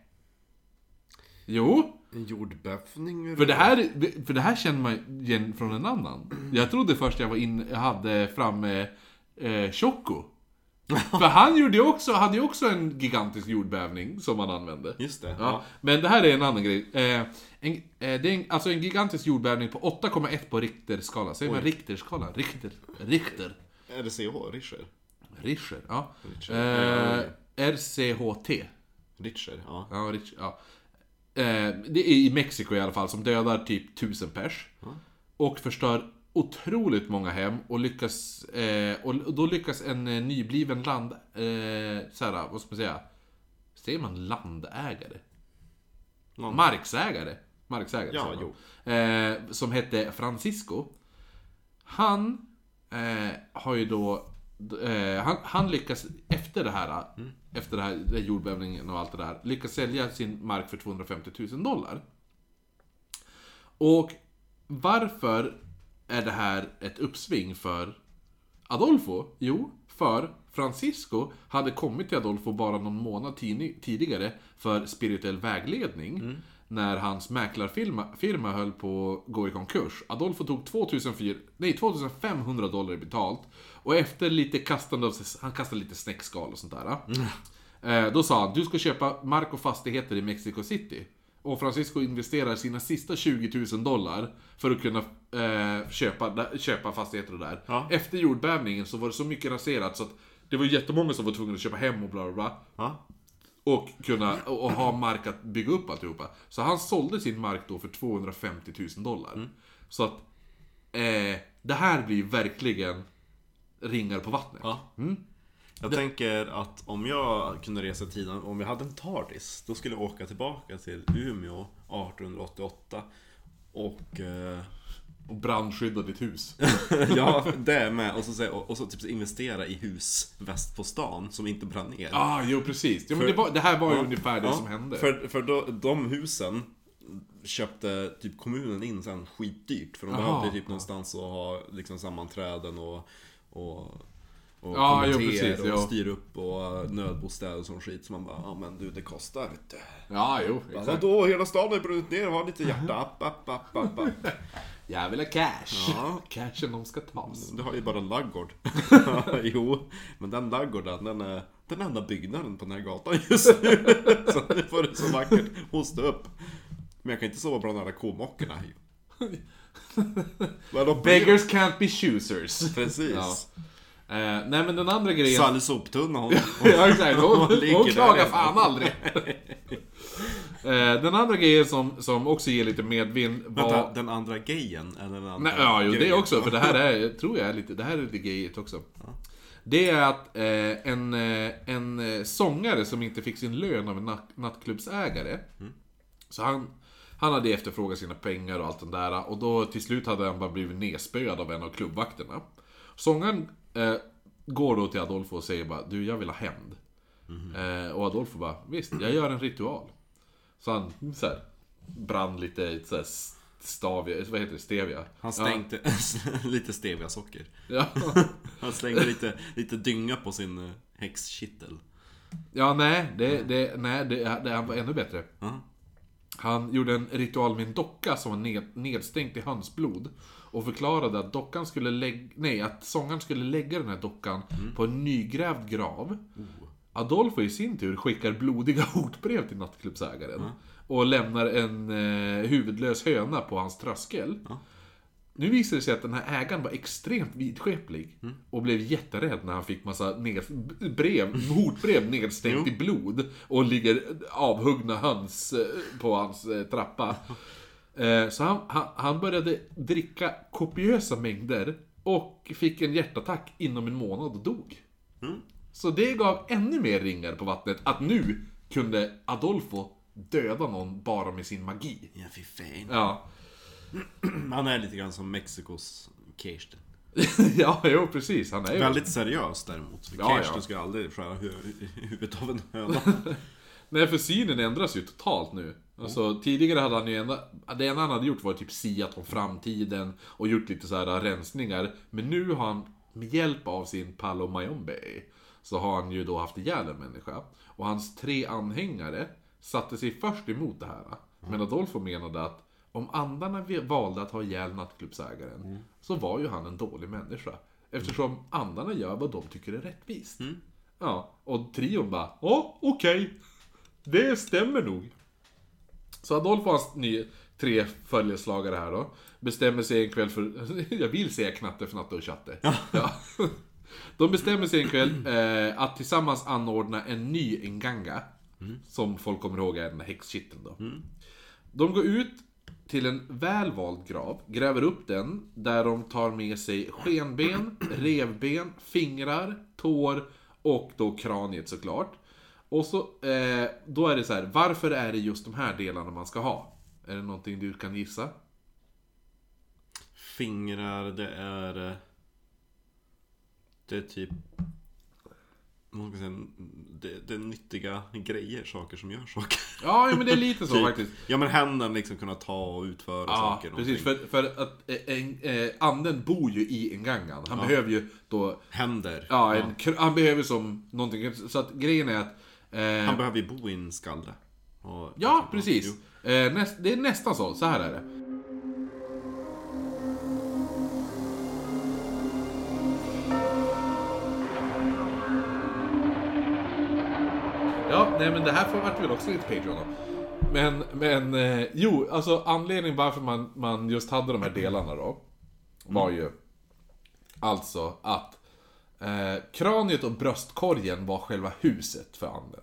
Jo,
En jordbävning.
för det, här, för det här känner man igen från en annan. Jag trodde först jag var in, jag hade framme eh, Choco. För han gjorde ju också, hade ju också en gigantisk jordbävning som han använde.
Just det.
Ja, men det här är en annan grej. Eh, en, eh, det är en, alltså en gigantisk jordbävning på 8,1 på Richterskala. Säger man Richterskala? Richter? Richter?
Är det CH? Richer?
Richter, ja.
Richter.
Eh, RCHT.
Richer, ja.
Ja, Rich, ja. Eh, det är i Mexiko i alla fall, som dödar typ 1000 pers. Och förstör otroligt många hem och lyckas... Eh, och då lyckas en eh, nybliven land... Eh, såhär, vad ska man säga? Säger man landägare?
Någon-
Marksägare. Marksägare,
Ja,
man. Eh, som hette Francisco. Han har ju då... Han, han lyckas efter det här, efter det här, den här jordbävningen och allt det där, lyckas sälja sin mark för 250 000 dollar. Och varför är det här ett uppsving för Adolfo? Jo, för Francisco hade kommit till Adolfo bara någon månad tidigare för spirituell vägledning. Mm. När hans mäklarfirma firma höll på att gå i konkurs. Adolfo tog 2004, nej, 2500 dollar i betalt. Och efter lite kastande av sig, han kastade lite snäckskal och sånt där. Eh, då sa han, du ska köpa mark och fastigheter i Mexico City. Och Francisco investerar sina sista 20 000 dollar för att kunna eh, köpa, köpa fastigheter där.
Ja.
Efter jordbävningen så var det så mycket raserat så att det var jättemånga som var tvungna att köpa hem och bla bla bla.
Ja.
Och kunna och, ha mark att bygga upp alltihopa. Så han sålde sin mark då för 250 000 dollar. Så att eh, det här blir verkligen ringar på vattnet.
Ja.
Mm.
Jag tänker att om jag kunde resa i tiden, om jag hade en TARDIS, då skulle jag åka tillbaka till Umeå 1888 och... Eh,
Och brandskydda ditt hus.
ja, det är med. Och så, säga- och, och så typ investera i hus väst på stan som inte brann ner.
ah, jo precis. Jo, men det, var, det här var ju
Ja,
ungefär det
ja,
som hände.
För, för då, de husen köpte typ kommunen in sen skitdyrt. För de
Jaha.
behövde typ någonstans att ha liksom sammanträden och, och, och
Ja, jo, precis,
och
ja.
styra upp och nödbostäder och sån skit. Så man bara, ja men du det kostar du.
Ja, jo. Exakt.
Vadå, hela staden har brunnit ner, ha lite hjärta, app, app, app, app, app.
Jag vill ha cash.
Ja.
Cashen de ska tas.
Du har ju bara en laggård. jo, men den laggården, den är den enda byggnaden på den här gatan just nu. så nu får det så vackert hosta upp. Men jag kan inte sova bland alla komockorna.
Beggars can't be choosers.
Precis.
Ja. Eh, nej men den andra grejen...
Sally soptunna hon.
ja exakt, hon, hon
där
klagar fan aldrig. Eh, den andra grejen som, som också ger lite medvind var...
Vänta, den andra gejen? Eller den andra
Nej, ja, jo, det
grejen?
också, för det här är, tror jag är lite, det här är lite gayigt också. Det är att eh, en, eh, en eh, sångare som inte fick sin lön av en natt, nattklubbsägare. Så han, han hade efterfrågat sina pengar och allt det där. Och då till slut hade han bara blivit nedspöad av en av klubbvakterna. Sångaren eh, går då till Adolfo och säger bara Du, jag vill ha hämnd. Eh, och Adolfo bara Visst, jag gör en ritual. Så han så här, brann lite så här, stavia, vad heter det, stevia?
Han stänkte lite stevia-socker.
Ja.
Han slängde lite, lite dynga på sin eh, häxkittel.
Ja, nej, det, det, nej det, det, han var ännu bättre.
Ja.
Han gjorde en ritual med en docka som var ned, nedstänkt i hönsblod. Och förklarade att dockan skulle lägga, nej, att sångaren skulle lägga den här dockan på en nygrävd grav. Adolfo i sin tur skickar blodiga hotbrev till nattklubbsägaren. Och lämnar en eh, huvudlös höna på hans tröskel. Nu visar det sig att den här ägaren var extremt vidskeplig. Och blev jätterädd när han fick massa ned, brev, hotbrev nedstänkt i blod. Och ligger avhuggna höns eh, på hans eh, trappa. Eh, Så han, han, han började dricka kopiösa mängder. Och fick en hjärtattack inom en månad och dog. Så det gav ännu mer ringar på vattnet. Att nu kunde Adolfo döda någon bara med sin magi.
Ja, fy fan.
Ja.
Han är lite grann som Mexikos Kirsten.
ja, jo precis. Han är ju...
Väldigt seriös däremot. För
Ja,
Kirsten
ja.
skulle aldrig skära hu- huvudet av en höna.
Nej, för synen ändras ju totalt nu. Alltså, tidigare hade han ju enda... Det enda han hade gjort var typ siat om framtiden och gjort lite så här rensningar. Men nu har han, med hjälp av sin Palo Mayombe, så har han ju då haft ihjäl en människa. Och hans tre anhängare satte sig först emot det här. Men Adolfo menade att om andarna valde att ha ihjäl nattklubbsägaren, så var ju han en dålig människa. Eftersom andarna gör vad de tycker är rättvist. Ja, och trion bara, ja, okej. Det stämmer nog. Så Adolf och hans ny, tre följeslagare här då, bestämmer sig en kväll för, jag vill säga knatte, fnatte och tjatte. Ja. De bestämmer sig en kväll eh, att tillsammans anordna en ny Nganga. Som folk kommer ihåg är den häxkitteln då. De går ut till en välvald grav, gräver upp den, där de tar med sig skenben, revben, fingrar, tår och då kraniet såklart. Och så, eh, då är det så här, varför är det just de här delarna man ska ha? Är det någonting du kan gissa?
Fingrar, det är... eh, Det är typ... vad ska säga, Det, det är nyttiga grejer, saker som gör saker.
Ja, ja, men det är lite så
Typ.
faktiskt.
Ja men händerna liksom kunna ta och utföra
Ja,
saker.
precis.
någonting.
För, för att eh, en, eh, anden bor ju i en gangan. Han behöver ju då...
Händer.
Ja, en, kr- han behöver som någonting. Så att grejen är att... Eh,
Han behöver ju bo i en skalle. Och,
ja, precis. Eh, näst, det är nästan så. Så här är det. Ja, nej men det här får vart väl också lite Patreon då. Men, men, eh, jo, alltså anledningen varför man, man just hade de här delarna då. Var ju alltså att eh, kraniet och bröstkorgen var själva huset för anden.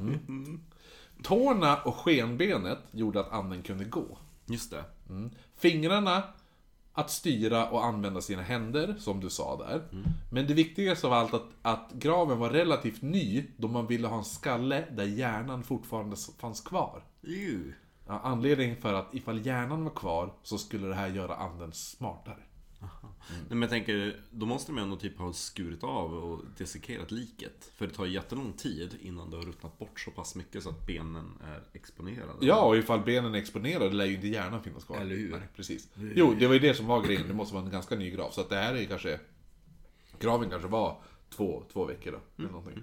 Mm. Tårna och skenbenet gjorde att anden kunde gå.
Just det.
Fingrarna att styra och använda sina händer, som du sa där. Men det viktigaste av allt att, att graven var relativt ny, då man ville ha en skalle där hjärnan fortfarande fanns kvar.
Ju.
Ja, anledningen för att ifall hjärnan var kvar så skulle det här göra anden smartare.
Nej, men jag tänker, då måste de ändå typ ha skurit av och dissekerat liket. För det tar ju jättelång tid innan det har ruttnat bort så pass mycket så att benen är exponerade.
Ja, och ifall benen är exponerade lär ju inte hjärnan finnas kvar.
Eller hur?
Nej, precis. Jo, det var ju det som var grejen. Det måste vara en ganska ny grav. Så att det här är ju kanske... Graven kanske var två, två veckor då. Eller någonting.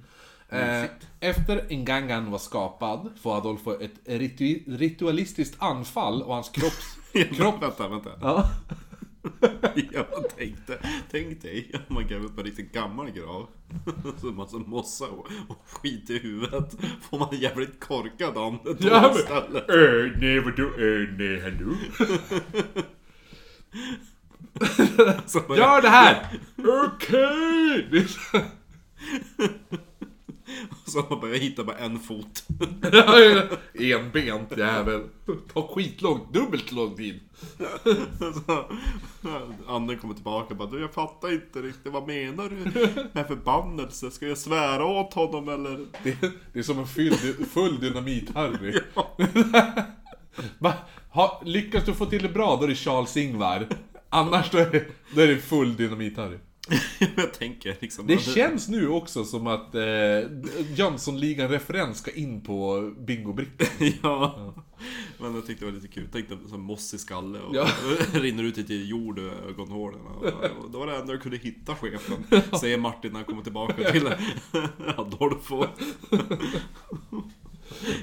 Eh, efter Ngangan var skapad får Adolfo ett ritu- ritualistiskt anfall och hans kropps...
Kropp... Vänta, vänta.
Ja.
Jag tänkte, tänk dig om man gräver upp en riktigt gammal grav. Så en massa mossa och, och skit i huvudet. Får man en jävligt korkad ande
Ja, men-
istället.
Äh, nej vadå, äh, nej hallå? Gör det här! Okej! Är så-
Så man börjar hitta bara en fot.
Enbent jävel. Tar skitlångt, dubbelt lång tid.
Så, anden kommer tillbaka och bara du jag fattar inte riktigt, vad menar du med förbannelse? Ska jag svära åt honom eller?
Det, det är som en full, full dynamit-Harry. Ha, lyckas du få till det bra, då är det Charles-Ingvar. Annars då är det, då är det full dynamit-Harry.
jag tänker liksom...
Det känns nu också som att eh, Jönssonligan-referens ska in på bingobrickan.
Ja. Men jag tyckte det var lite kul. Tänkte som mossig skalle och
Ja.
rinner ut lite jord i ögonhålen. Och Då var det enda jag kunde hitta chefen. Säger Martin när han kommer tillbaka till Adolfo.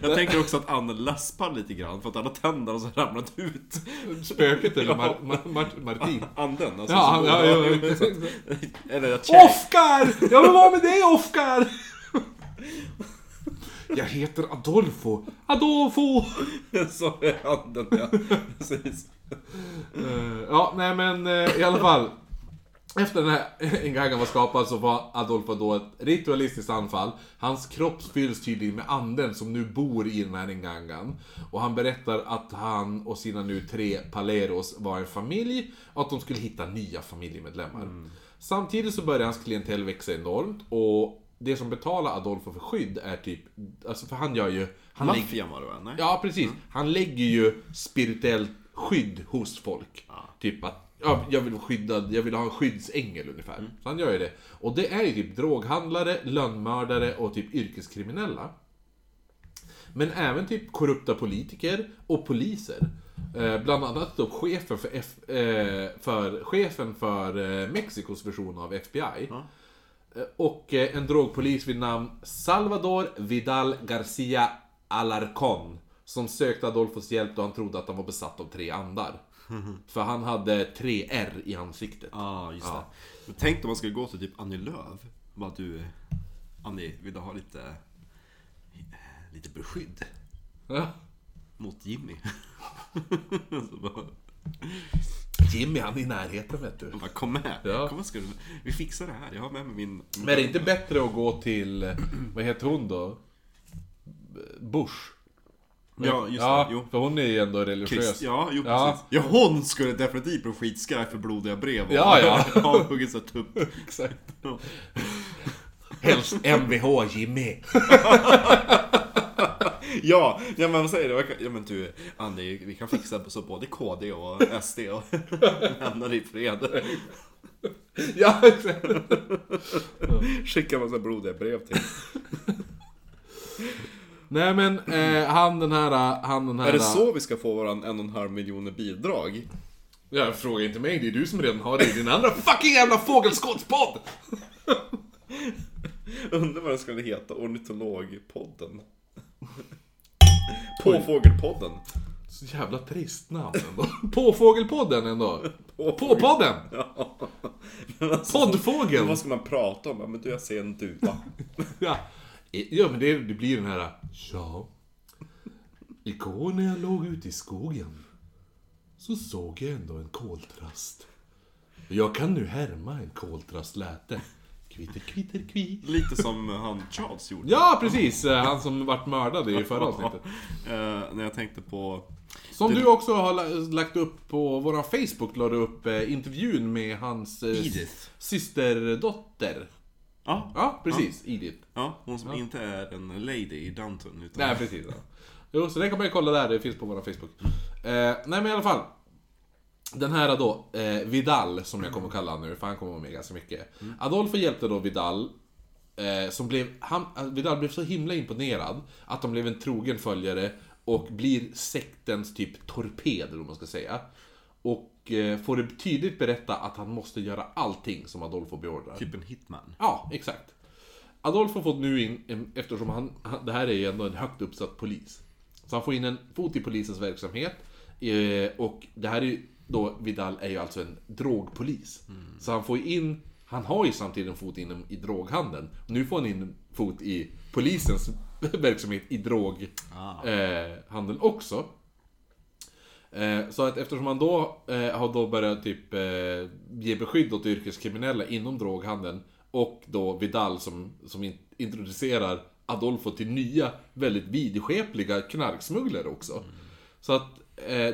Jag tänker också att Anne läspar lite grann för att alla tänderna har ramlat ut.
Spöket eller. Mar, Mar, Mar, Martin.
Anden alltså.
Ja, ja, ja, ja.
Eller.
Oskar! Jag vill vara med dig Oskar! Jag heter Adolfo. Adolfo!
Så är anden ja. Precis.
Eh, ja, nej men eh, i alla fall. Efter den här Ngangan var skapad så var Adolfo då ett ritualistiskt anfall. Hans kropp fylls tydligen med anden som nu bor i den här Ngangan. Och han berättar att han och sina nu tre paleros var en familj och att de skulle hitta nya familjemedlemmar. Samtidigt så börjar hans klientel växa enormt och det som betalar Adolfo för skydd är typ, alltså för han gör ju... Han
Maffian var det va? Nej?
Ja, precis. Han lägger ju spirituellt skydd hos folk. Typ att, ja, jag vill skydda, jag vill ha en skyddsängel ungefär. Så han gör ju det. Och det är ju typ droghandlare, lönnmördare och typ yrkeskriminella. Men även typ korrupta politiker och poliser. Eh, bland annat då chefen för, F, eh, för, chefen för eh, Mexikos version av FBI. Eh, Och eh, en drogpolis vid namn Salvador Vidal Garcia Alarcon. Som sökte Adolfos hjälp då han trodde att han var besatt av tre andar. För han hade tre R i ansiktet.
Ja, just
Ja.
det. Men tänk om man skulle gå till typ Annie Lööf. Bara du, Annie, vill du ha lite, lite beskydd
Ja.
mot Jimmy? Bara,
Jimmy han är i närheten vet du.
bara, kom med,
Ja.
kom ska du, vi fixar det här. Jag har med mig min...
Men är det inte bättre att gå till, vad heter hon då? Bush?
Ja, just
ja,
det. Jo.
för hon är ju ändå religiös.
Chris, ja, jo
Ja.
precis. Ja, hon skulle definitivt bli skitskraj för blodiga brev. och-
Ja, ja.
ja, huggit sig tupp.
Exakt. Helst Mvh Jimmy.
Ja, ja men vad säger du? Ja men du, Andy, vi kan fixa så både KD och SD och lämna dig i fred.
ja, exakt.
Skicka massa blodiga brev till.
Nej men, eh, han den här, han den här...
Är det så vi ska få våran en och en halv miljoner bidrag?
Ja, fråga inte mig, det är du som redan har det i din andra fucking jävla fågelskottspodd!
Undrar vad den skulle heta, Ornitologpodden. Påfågelpodden.
Så jävla trist namn ändå. Påfågelpodden ändå.
På
Påpodden!
Ja. Alltså,
Poddfågeln!
Vad ska man prata om? Men du, jag ser en duva.
Ja, ja men det, det blir den här... Ja. Igår när jag låg ute i skogen så såg jag ändå en koltrast. Jag kan nu härma en koltrast läte. Kvitter, kvitter, kvi.
Lite som han Charles gjorde.
Ja, precis! Eh, Han som vart mördad i förra avsnittet.
Eh, när jag tänkte på...
Som du också har la- lagt upp på våran Facebook, la du upp eh, intervjun med hans eh,
Edith.
systerdotter.
Ja,
Ja, precis. Edith.
ja hon som inte är en lady i Downton. Utan...
Nej, precis. Ja. Jo, så det kan man ju kolla där, det finns på vår Facebook. Eh, nej men i alla fall. Den här då, eh, Vidal, som jag kommer att kalla honom nu, för han kommer vara med ganska mycket. Adolfo hjälpte då Vidal, eh, som blev, han, Vidal blev så himla imponerad att de blev en trogen följare och blir sektens typ torped, eller vad man ska säga. Och får det tydligt berätta att han måste göra allting som Adolfo beordrar.
Typ en hitman.
Ja, exakt. Adolf har fått nu in, eftersom han, det här är ju ändå en högt uppsatt polis. Så han får in en fot i polisens verksamhet. Eh, och det här är ju då, Vidal är ju alltså en drogpolis. Så han får ju in, han har ju samtidigt en fot inom i droghandeln. Nu får han in en fot i polisens verksamhet i droghandeln eh, handeln också. Eh, Så att eftersom man då eh, har då börjat typ eh, ge beskydd åt yrkeskriminella inom droghandeln och då Vidal som, som in, introducerar Adolfo till nya, väldigt vidskepliga knarksmugglare också. Så att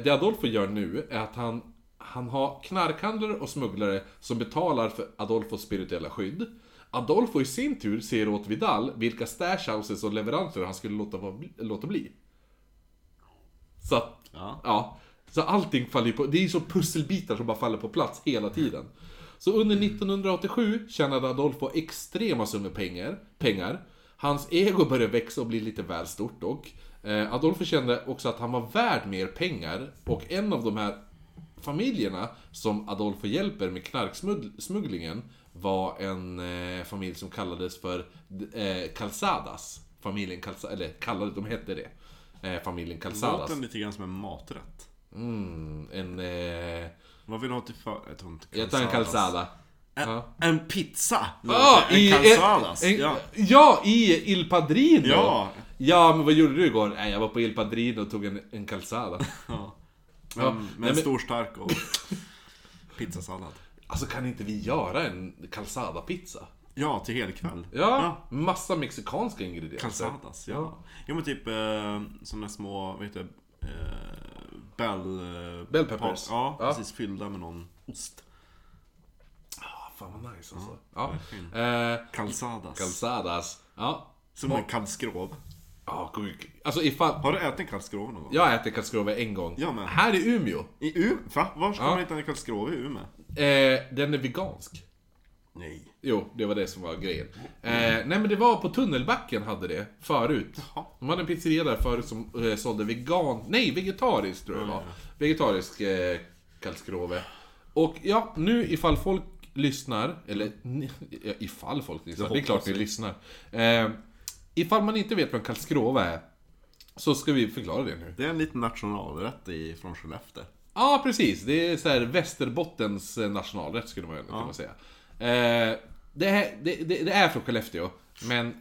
det Adolfo gör nu är att han, han har knarkhandlare och smugglare som betalar för Adolfos spirituella skydd. Adolfo i sin tur ser åt Vidal vilka stashhouses och leveranser han skulle låta, låta bli. Så att,
Ja.
ja. Så allting faller ju på, det är ju så pusselbitar som bara faller på plats hela tiden. Så under 1987 tjänade Adolfo extrema summor pengar, pengar. Hans ego började växa och bli lite väl stort dock. Eh, Adolfo kände också att han var värd mer pengar och en av de här familjerna som Adolfo hjälper med knarksmugglingen var en eh, familj som kallades för eh, Calzadas. Familjen Calzadas, eller kallade, de hette det. Eh, familjen
Det
Calzadas.
låter lite grann som en maträtt.
Mm, en... Eh,
Vad vill du ha till för... Jag tar
en calzada.
En,
Ja.
en pizza!
Ja,
en
i,
calzadas.
en,
ja.
ja, i Il Padrino!
Ja.
Ja, men vad gjorde du igår? Nej, jag var på Il Padrino och tog en, en calzada.
ja. Men,
Ja,
men
nej, men-
stor stark och pizzasallad.
Alltså kan inte vi göra en calzada-pizza?
Ja, till helkväll.
Ja, massa mexikanska ingredienser.
Calzadas, ja. Jo men typ eh, sådana små, vad heter det? Eh, bell... Eh,
Bell peppers.
Ja,
Ja.
precis. Fyllda med någon ost.
Ah, fan vad nice alltså. Ja.
verkligen.
Eh,
Calzadas.
calzadas. Ja.
Som en kalvskrov.
Ja. Alltså ifall...
Har du ätit kalvskrov någon gång?
Jag äter kalvskrov en gång.
Jag med.
Här i Umeå.
I Umeå? Va? Var ska
Ja.
man hitta en kalvskrov i Umeå?
Eh, den är vegansk.
Nej.
Jo, det var det som var grejen. Eh, nej men det var på Tunnelbacken hade det, förut.
Jaha.
De hade en pizzeria där förut som eh, sålde vegan... Nej, vegetariskt tror jag det var. Vegetarisk eh, kalskrove. Och ja, nu ifall folk lyssnar, eller ni- ja, ifall folk lyssnar,
Det
är klart ni lyssnar. Eh, ifall man inte vet vad en kalskrove är, så ska vi förklara det nu.
Det är en liten nationalrätt i, från Skellefteå.
Ja, precis. Det är så här Västerbottens eh, nationalrätt skulle man kunna säga. Eh, det, är, det, det, det är från Skellefteå, men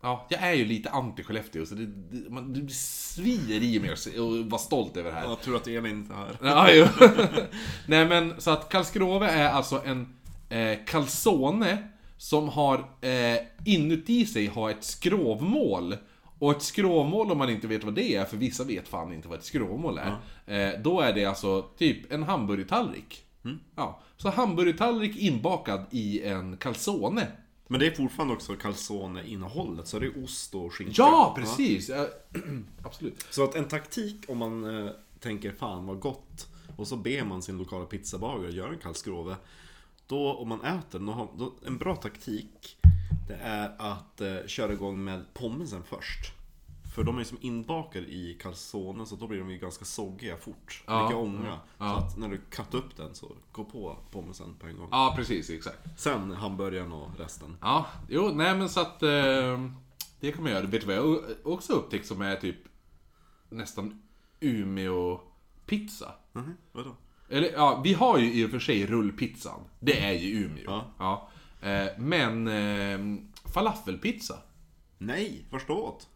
ja, jag är ju lite anti-Skellefteå, så det, det, man, det svider i mig att vara stolt över det här.
Jag tror att Elin inte är här.
Ja. Nej men så att Karlskrove är alltså en eh, calzone som har eh, inuti sig har ett skrovmål. Och ett skrovmål om man inte vet vad det är, för vissa vet fan inte vad ett skrovmål är. Eh, då är det alltså typ en hamburgertallrik. Ja, så hamburgertallrik inbakad i en calzone.
Men det är fortfarande också calzone-innehållet, så det är ost och skinka.
Ja, precis! Ja, absolut.
Så att en taktik om man eh, tänker fan vad gott och så ber man sin lokala pizzabagare göra en kalvskrove. Då om man äter då har, då, en bra taktik det är att eh, köra igång med pommesen först. För de är ju som inbakade i calzonen så då blir de ju ganska soggiga fort.
Ja,
Mycket ånga.
ja.
Så att när du kattar upp den så gå på pommesen på en gång.
Ja, precis, exakt.
Sen hamburgaren och resten.
Ja, jo, nej men så att... Eh, det kan man göra. Vet du vad jag också upptäckt som är typ nästan Umeå-pizza?
Mhm, vadå?
Eller ja, vi har ju i och för sig rullpizzan. Det är ju Umeå.
Ja.
Eh, men eh, falafelpizza?
Nej, åt?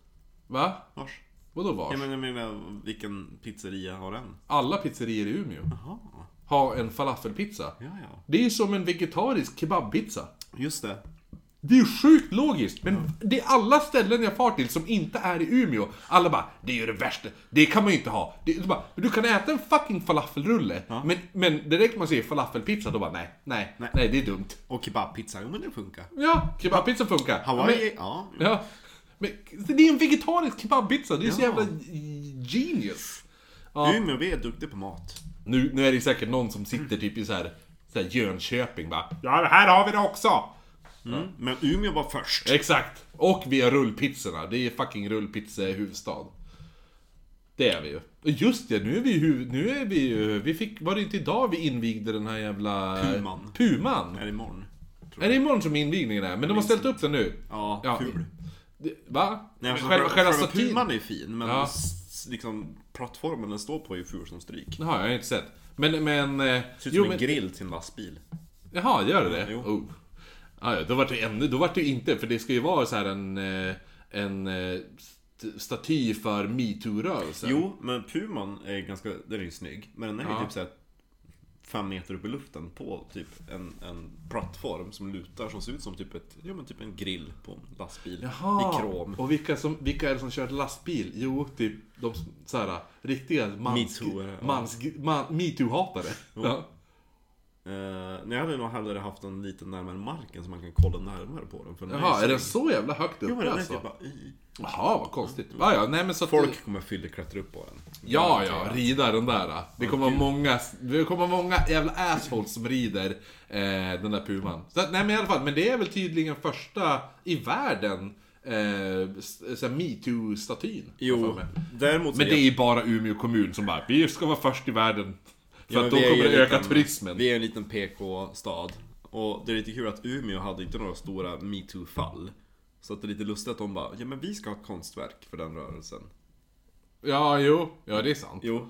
Va?
Vars?
Vadå vars?
Jag menar, jag menar, vilken pizzeria har den?
Alla pizzerior i Umeå
Jaha,
har en falafelpizza.
ja ja.
Det är som en vegetarisk kebabpizza.
Just det.
Det är ju sjukt logiskt, men det är alla ställen jag far till som inte är i Umeå. Alla bara, det är ju det värsta, det kan man ju inte ha. Det, du, bara, du kan äta en fucking falafelrulle, men, men direkt man säger falafelpizza, då bara nej, nej, nej, det är dumt.
Och kebabpizza, jo men det funkar.
Ja, kebabpizza funkar.
Hawaii, ja.
Men, ja. Men det är en vegetarisk kebabpizza, det är så
Ja.
jävla genius. Ja.
Umeå, vi är duktiga på mat.
Nu, nu är det säkert någon som sitter typ i så här, så här Jönköping bara Ja, det här har vi det också!
Mm. Men Umeå var först.
Exakt! Och vi har rullpizzorna, det är fucking rullpizza huvudstad. Det är vi ju. Just det, nu är vi ju, nu är vi ju, vi fick, var det inte idag vi invigde den här jävla...
Puman.
Puman?
Är det imorgon? tror
Är det imorgon som invigningen är? Men de har ställt upp den nu.
Ja.
Det- Va?
Nej, alltså,
själva, själva
själva
statyn?
Är fin, men
Ja.
liksom plattformen den står på är ju ful som stryk.
Jaha, jag har inte sett. Men, men... eh,
Ser ut som en grill till en lastbil.
Jaha, gör det det?
Jo.
Oh. Ah, ja, då vart det ännu, då vart det ju inte, för det ska ju vara så här en, eh, en eh, st- staty för metoo-rörelsen.
Jo, men Puman är ganska, den är ju snygg. Men den är ju
Ja.
typ såhär fem meter upp i luften på typ en, en plattform som lutar som ser ut som typ ett, ja men typ en grill på en lastbil.
Jaha,
I krom.
och vilka, som, vilka är det som kör lastbil? Jo, typ de så här, riktiga mans,
Metoo-are, ja.
mans, man, metoo-hatare. Ja.
Nej, jag hade nog hellre haft den lite närmare marken så man kan kolla närmare på den. För den
Jaha, är den
så-
jävla högt
Jo
upp
men den
alltså?
typ bara i.
Jaha, vad konstigt. Ja, ja, nej men så att,
Folk kommer fylla klättra upp på den.
Ja, ja, rida den där. Det kommer vara många, det kommer många jävla assholes som rider eh, den där puman. Så, nej men i alla fall, men det är väl tydligen första i världen eh, metoo-statyn.
Jo, däremot
Men det är bara Umeå kommun som bara, vi ska vara först i världen. För att då kommer det öka
liten-
turismen.
Vi är en liten PK-stad. Och det är lite kul att Umeå hade inte några stora metoo-fall. Så att det är lite lustigt att de bara, ja men vi ska ha ett konstverk för den rörelsen.
Ja, jo, ja det är sant.
Jo.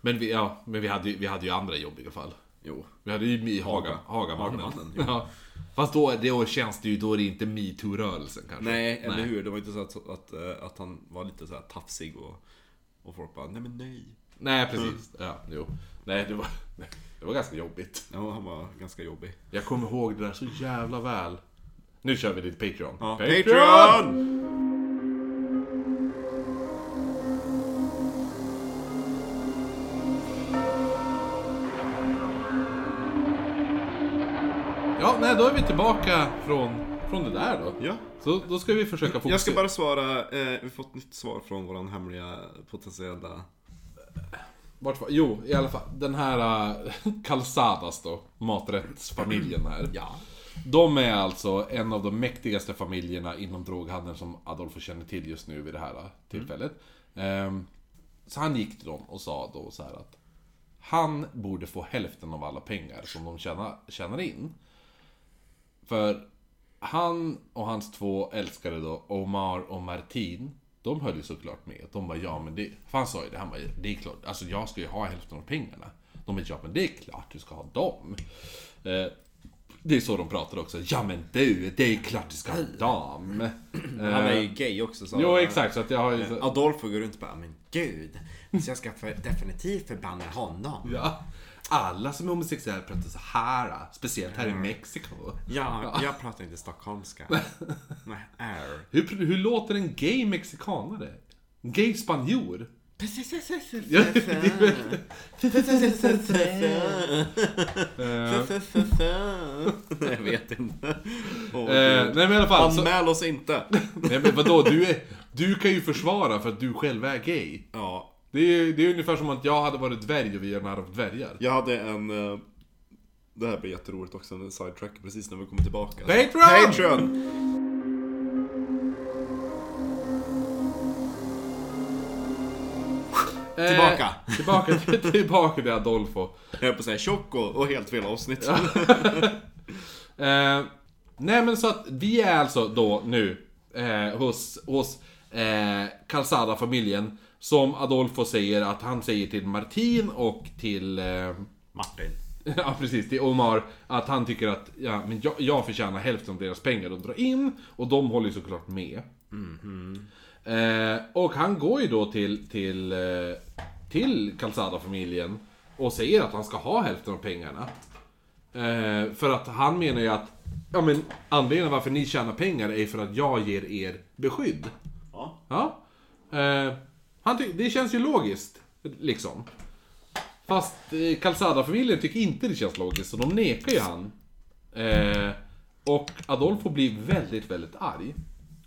Men vi, ja, men vi hade, ju- vi hade ju andra jobbiga fall.
Jo.
Vi hade ju Haga,
Haga-
Hagamannen.
Hagamannen.
Ja. Fast då, då känns det ju, då är det inte metoo-rörelsen kanske.
Nej, eller hur? Det var inte så att, att, eh, att han var lite så här tafsig och, och folk bara, nej men nej.
Nej, precis. Ja, jo. Nej, det var, det var ganska jobbigt.
Ja, han var ganska jobbig.
Jag kommer ihåg det där så jävla väl. Nu kör vi lite Patreon.
Ja, Patreon!
Ja, nej, då är vi tillbaka från, från det där då.
Ja.
Så då ska vi försöka fokusera.
Jag ska bara svara, eh, vi har fått nytt svar från våran hemliga potentiella...
Vart var... Jo, i alla fall. Den här uh, Calzadas då, maträttsfamiljen här.
Ja.
De är alltså en av de mäktigaste familjerna inom droghandeln som Adolfo känner till just nu vid det här uh, tillfället. Ehm, så han gick till dem och sa då så här att han borde få hälften av alla pengar som de tjänar, tjänar in. För han och hans två älskare då, Omar och Martin, de höll ju såklart med. De bara ja men det, för han sa ju det, han bara det är klart, alltså jag ska ju ha hälften av pengarna. De bara ja men det är klart du ska ha dem. Eh, det är så de pratar också. Ja men du, det är klart du ska ha dem.
Han är ju gay också så
Jo exakt, så att jag har ju...
Adolfo går runt och bara, men gud. Så jag ska för, definitivt förbanna honom.
ja. Alla som är homosexuella pratar så här, speciellt här i Mexiko.
Ja, jag pratar inte stockholmska. Nej, är.
Hur, hur låter en gay mexikanare? En gay spanjor? Ja, det är
Jag vet inte. Åh,
Eh,
Gud.
nej men i alla fall. Så,
Anmäl oss inte.
nej men vadå, du, är, du kan ju försvara för att du själv är gay.
Ja,
Det är, det är ungefär som att jag hade varit dvärg och vi är nära dvärgar.
jag hade en... eh, Det här blir jätteroligt också, en sidetrack precis när vi kommer tillbaka.
Patreon!
Patreon!
Eh,
Tillbaka.
tillbaka, till, tillbaka till Adolfo.
Jag höll på att säga tjock och, och helt fel avsnitt.
Eh, nej men så att vi är alltså då nu eh, hos, hos eh, Calzada-familjen. Som Adolfo säger att han säger till Martin och till... Eh,
Martin.
Ja precis, till Omar att han tycker att ja, men jag, jag förtjänar hälften av deras pengar de drar in och de håller ju såklart med. Eh, och han går ju då till, till, eh, till Calzada-familjen och säger att han ska ha hälften av pengarna. Eh, för att han menar ju att ja men anledningen varför ni tjänar pengar är för att jag ger er beskydd.
Ja.
Ja. Han ty- det känns ju logiskt, liksom. Fast eh, Calzada-familjen tycker inte det känns logiskt, så de nekar ju han. Eh, och Adolfo blir väldigt, väldigt arg.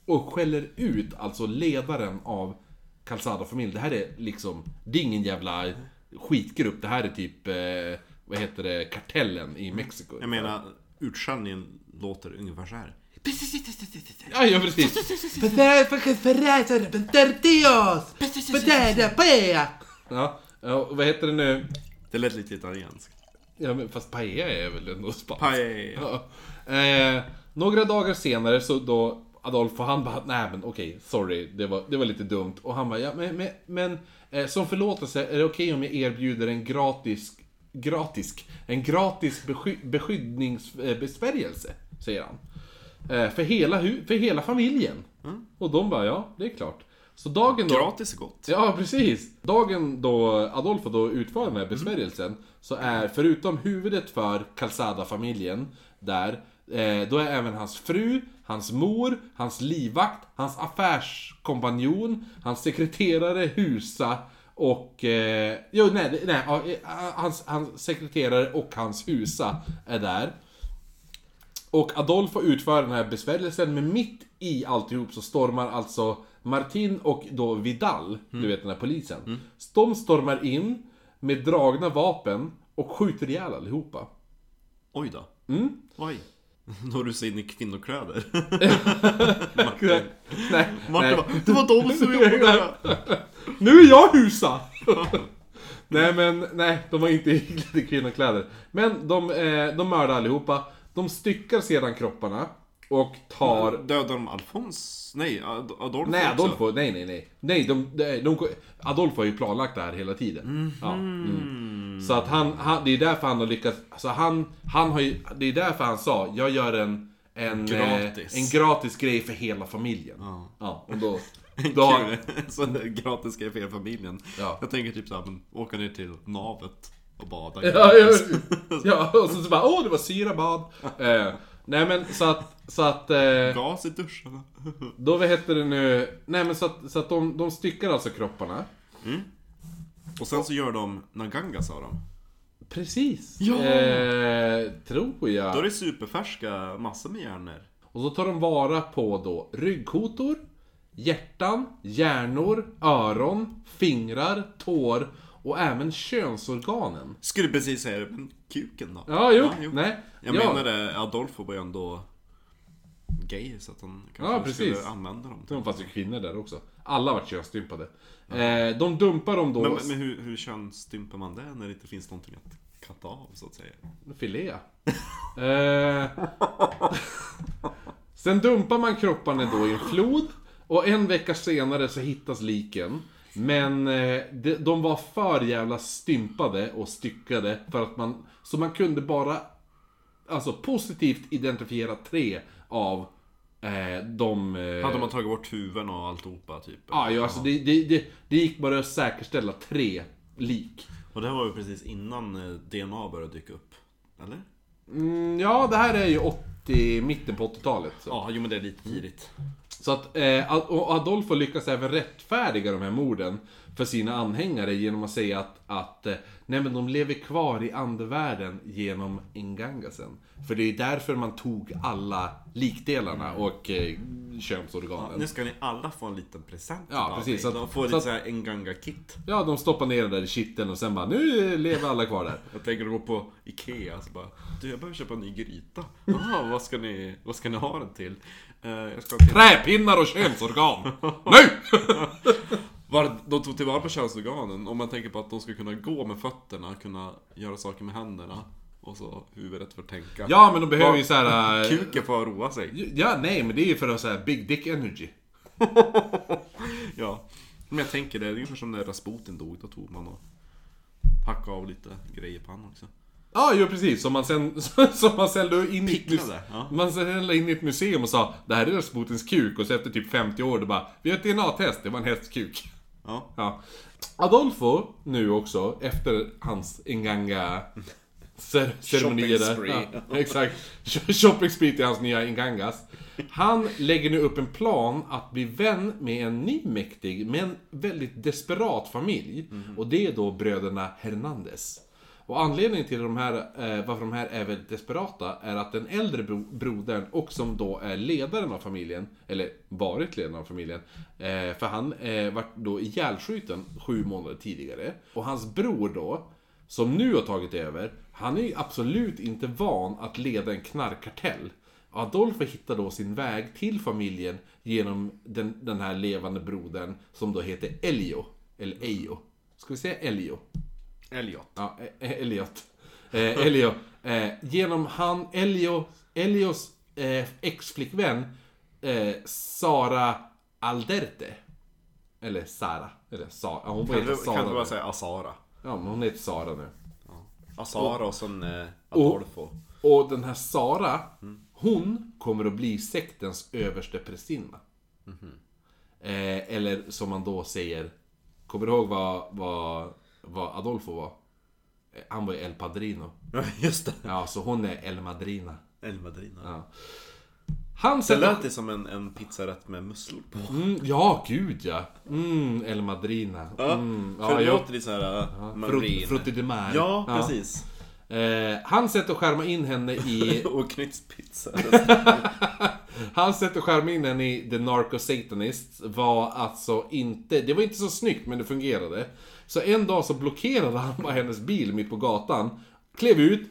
Och skäller ut alltså ledaren av Calzada-familjen. Det här är liksom, det är ingen jävla skitgrupp. Det här är typ, eh, vad heter det, kartellen i Mexiko.
Jag menar, utskällningen låter ungefär så här.
Ja, ja precis. Ja, ja, och vad heter det nu?
Det lät lite italienskt.
Ja, men fast paella är väl ändå spanskt?
Paella.
Ja. Eh, några dagar senare så då Adolfo han bara, nej men okej, sorry, det var, det var lite dumt. Och han bara, ja men, men, men eh, som förlåtelse, är det okej om jag erbjuder en gratis, gratis, en gratis besky, beskyddningsbesvärjelse? Säger han. Eh, för, hela, för hela familjen. Och de bara, ja, det är klart. Så dagen då...
Gratis är gott.
Ja, precis. Dagen då Adolfo då utför den här besvärjelsen, så är förutom huvudet för Calzada-familjen där, eh, då är även hans fru, hans mor, hans livvakt, hans affärskompanjon, hans sekreterare Husa och... Eh, jo, nej, nej eh, hans, hans sekreterare och hans Husa är där. Och Adolfo utför den här besvärjelsen, men mitt i alltihop så stormar alltså Martin och då Vidal, du vet den här polisen. De stormar in med dragna vapen och skjuter ihjäl allihopa.
Oj då.
Mm.
Oj. Då har du sig in i kvinnokläder.
Nej, nej,
Martin bara, det var de som gjorde det!
Nu är jag Husa! nej men, nej, de var inte iklädda kvinnokläder. Men de, eh, de mördar allihopa. De styckar sedan kropparna och tar...
Dödade de Alfons? Nej, Ad- Adolfo
Nej,
också.
Adolfo, nej, nej, nej. Nej, de, de, de, Adolfo har ju planlagt det här hela tiden. Ja, mm. Så att han, han, det är därför han har lyckats, alltså han, han har ju, det är därför han sa, jag gör en, en,
Gratis.
Eh, en gratis grej för hela familjen.
Ja.
Ja, och då, då har,
är gratis grej för hela familjen.
Ja.
Jag tänker typ såhär, åka ner till navet och bada.
Ja, ja, ja, och så, så bara, åh det var syrabad. Eh, nej men så att, så att, eh,
Gas i duscharna.
då vad heter det nu, nej men så att, så att de, de styckar alltså kropparna.
Och sen så gör de Nagangas av dem.
Precis.
Ja.
Eh, tror jag.
Då är det superfärska, massor med hjärnor.
Och så tar de vara på då ryggkotor, hjärtan, hjärnor, öron, fingrar, tår och även könsorganen.
Skulle precis säga det, men kuken då?
Ja, jo, nej.
Jag
ja,
menade, Adolfo var ju ändå gay, så att han kanske
Ja, precis.
skulle använda dem.
Det fanns ju kvinnor där också. Alla vart könsstympade. Eh, de dumpar dem då...
Men, men hur, hur könsstympar man det när det inte finns någonting att katta av, så att säga?
Filé. eh, sen dumpar man kropparna då i en flod. Och en vecka senare så hittas liken. Men eh, de, de var för jävla stympade och styckade för att man... Så man kunde bara... Alltså positivt identifiera tre av eh, de... Eh,
Hade man tagit bort huvuden och alltihopa, typ?
Ja, ja, alltså det, det, det, det gick bara att säkerställa tre lik.
Och det här var ju precis innan eh, DNA började dyka upp. Eller?
Mm, ja, det här är ju 80, mitten på 80-talet. Så.
Ja, jo men det är lite tidigt.
Så att, eh, Adolfo lyckas även rättfärdiga de här morden för sina anhängare genom att säga att, att eh, nej men de lever kvar i andevärlden genom Ingangasen. För det är därför man tog alla likdelarna och eh, könsorganen.
Nu ska ni alla få en liten present
Ja, precis, så att-
De får
så
lite såhär Nganga-kit.
Ja, de stoppar ner det där i kitteln och sen bara nu lever alla kvar där.
Jag tänker gå på Ikea så bara Du jag behöver köpa en ny gryta. Jaha, vad ska ni, vad ska ni ha den till? Eh, jag ska till...
Träpinnar och könsorgan! nu!
Var, de tog tillvara på könsorganen. Om man tänker på att de ska kunna gå med fötterna, kunna göra saker med händerna. Och så huvudet för att tänka.
Ja, men de behöver ju så här. eh,
Kuken får roa sig.
Ja, nej, men det är ju för att säga big dick energy.
Ja. Men jag tänker det, det är ungefär som när Rasputin dog. Då tog man och hackade av lite grejer på honom också.
Ja, jo precis. Som man sen, som man då in i ett, muse-
ja.
man sen la in i ett museum och sa Det här är Rasputins kuk och så efter typ 50 år då bara Vi har ett DNA-test, det var en hästkuk.
Ja.
Ja. Adolfo, nu också, efter hans Nganga cer- ceremonier där. Ja, exakt. Sh- Shopping spree till hans nya Ingangas. Han lägger nu upp en plan att bli vän med en ny mäktig, men väldigt desperat familj. Och det är då bröderna Hernandez. Och anledningen till de här, eh, varför de här är väldigt desperata är att den äldre bro- brodern, och som då är ledaren av familjen, eller varit ledaren av familjen, eh, för han eh, vart då ihjälskjuten sju månader tidigare. Och hans bror då, som nu har tagit över, han är ju absolut inte van att leda en knarkkartell. Adolf hittar då sin väg till familjen genom den, den här levande brodern som då heter Elio. Eller Ejo. Ska vi säga Elio?
Elliot.
Ja, eh, eh, Elliot. Eh, Elio. Eh, genom han, Elio, Elios eh, ex-flickvän eh, Sara Alderte. Eller Sara. Eller Sara. Ja, hon
Kan du,
Sara.
kan du bara säga Asara?
Ja, men hon heter Sara nu.
Asara och sen eh, Adolfo.
Och den här Sara, hon kommer att bli sektens överste prästinna. Eh, eller som man då säger, kommer du ihåg vad, vad, vad Adolfo var? Eh, Han var ju El Padrino.
Ja, just det.
Ja, så hon är El Madrina.
El Madrina.
Ja. Han
Det lät det som en, en pizzarätt med musslor på.
Mm, ja, gud ja. Mm, El Madrina. Mm,
För det låter lite såhär
Frut-
marin.
Frutti di mare.
Ja, precis.
Eh, han sätter att skärma in henne i...
Och knytspizza.
Hans sätt att skärma in henne i The Narco Satanists var alltså inte... Det var inte så snyggt, men det fungerade. Så en dag så blockerade han bara hennes bil mitt på gatan, klev ut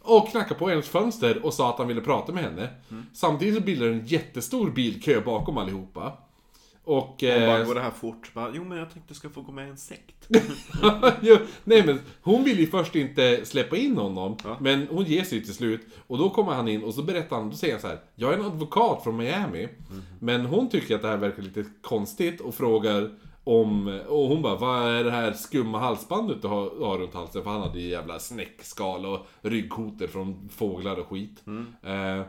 och knackade på hennes fönster och sa att han ville prata med henne. Samtidigt så bildade en jättestor bilkö bakom allihopa. Och...
Hon
eh,
bara, går det här fort? Bara, jo men jag tänkte du ska få gå med i en sekt.
jo, nej men hon vill ju först inte släppa in honom, men hon ger sig till slut. Och då kommer han in och så berättar han, då säger han så här: Jag är en advokat från Miami. Men hon tycker att det här verkar lite konstigt och frågar om, och hon bara, vad är det här skumma halsbandet du har, har runt halsen? För han hade ju jävla snäckskal och ryggkotor från fåglar och skit. Eh,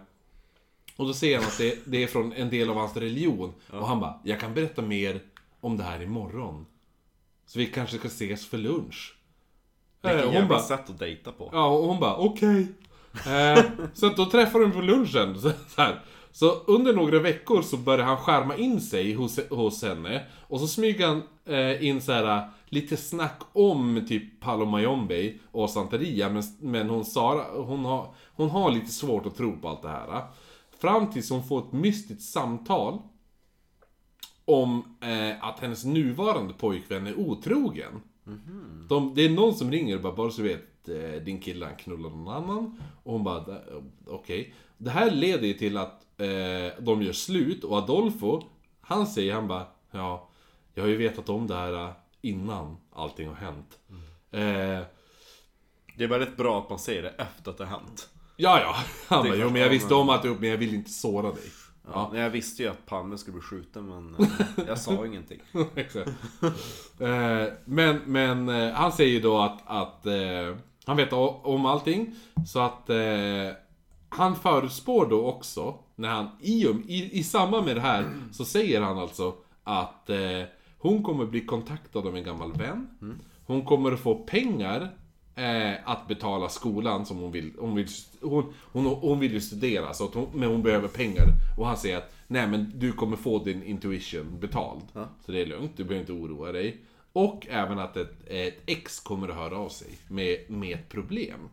och då säger han att det, det är från en del av hans religion. Och han bara, jag kan berätta mer om det här imorgon. Så vi kanske ska ses för lunch. Eh,
Vilket
hon
jävla
bara,
sätt att dejta på.
ja, och hon bara, okej. Eh, så att då träffar de på lunchen. Så, så, här. Så under några veckor så börjar han skärma in sig hos, hos henne. Och så smyger han eh, in så här lite snack om typ Palo Mayombe och Santeria. Men, men hon, Sara, hon, har, hon har lite svårt att tro på allt det här. Fram tills hon får ett mystiskt samtal om eh, att hennes nuvarande pojkvän är otrogen. De, det är någon som ringer och bara, bara så vet, eh, din kille han knullar någon annan. Och hon bara, "Da- okej. Det här leder ju till att eh, de gör slut och Adolfo, han säger, han bara, ja, jag har ju vetat om det här eh, innan allting har hänt. Eh,
Det är väldigt bra att man säger det efter att det har hänt.
ja, ja. Han bara, jo men jag visste om att du men jag vill inte såra dig.
Ja. Jag visste ju att Palme skulle bli skjuten men eh, jag sa ingenting.
Eh, men, men eh, han säger ju då att, att eh, han vet om allting. Så att han förutspår då också, när han, i, i, i samband med det här, så säger han alltså att eh, hon kommer bli kontaktad av en gammal vän. Hon kommer att få pengar eh, att betala skolan som hon vill. Hon vill, hon, hon, hon vill ju studera, så hon, men hon behöver pengar. Och han säger att nej men du kommer få din intuition betald. Så det är lugnt, du behöver inte oroa dig. Och även att ett, ett ex kommer att höra av sig med, med ett problem.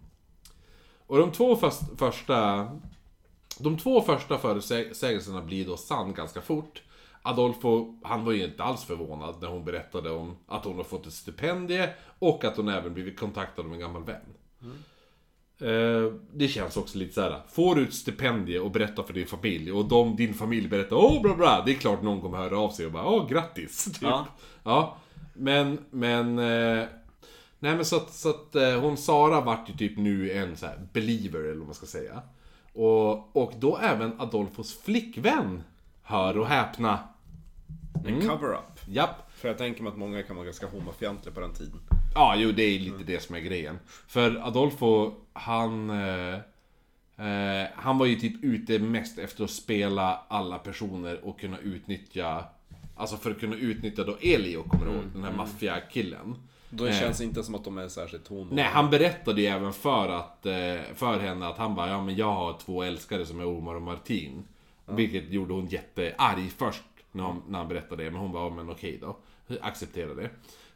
Och de två först, första... De två första förutsägelserna blir då sann ganska fort. Adolfo, han var ju inte alls förvånad när hon berättade om att hon har fått ett stipendie och att hon även blivit kontaktad av en gammal vän. Eh, Det känns också lite så här. får du ett stipendie och berättar för din familj och de, din familj berättar åh bra bra, det är klart någon kommer höra av sig och bara åh grattis. Typ.
Ja.
Ja, men, men... Eh, nej men så att, så att eh, hon Sara vart ju typ nu en så här believer eller vad man ska säga. Och, och då även Adolfos flickvän, hör och häpna.
En cover-up.
Japp.
För jag tänker mig att många kan vara ganska homofientliga på den tiden.
Ja, jo det är lite det som är grejen. För Adolfo, han... Eh, eh, han var ju typ ute mest efter att spela alla personer och kunna utnyttja... Alltså för att kunna utnyttja då Elio, kommer du ihåg? Den här maffiakillen.
Då känns det inte som att de är särskilt hon och...
Nej, han berättade ju även för, att, eh, för henne att han bara, ja men jag har två älskare som är Omar och Martin. Vilket gjorde hon jättearg först när han, när han berättade det, men hon bara, ja, men okej då. Acceptera det.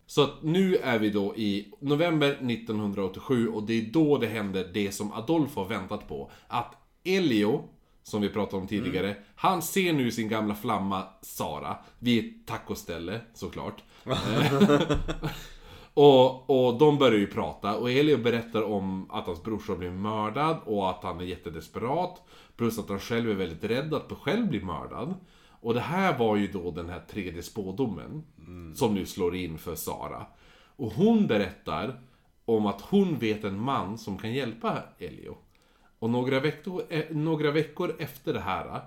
Så att nu är vi då i november 1987 och det är då det händer det som Adolfo har väntat på. Att Elio, som vi pratade om tidigare, han ser nu sin gamla flamma Sara vid ett tacoställe såklart. Och, och de börjar ju prata och Elio berättar om att hans brorsa blir mördad och att han är jättedesperat. Plus att han själv är väldigt rädd att själv bli mördad. Och det här var ju då den här tredje spådomen. Som nu slår in för Sara. Och hon berättar om att hon vet en man som kan hjälpa Elio. Och några veckor, eh, några veckor efter det här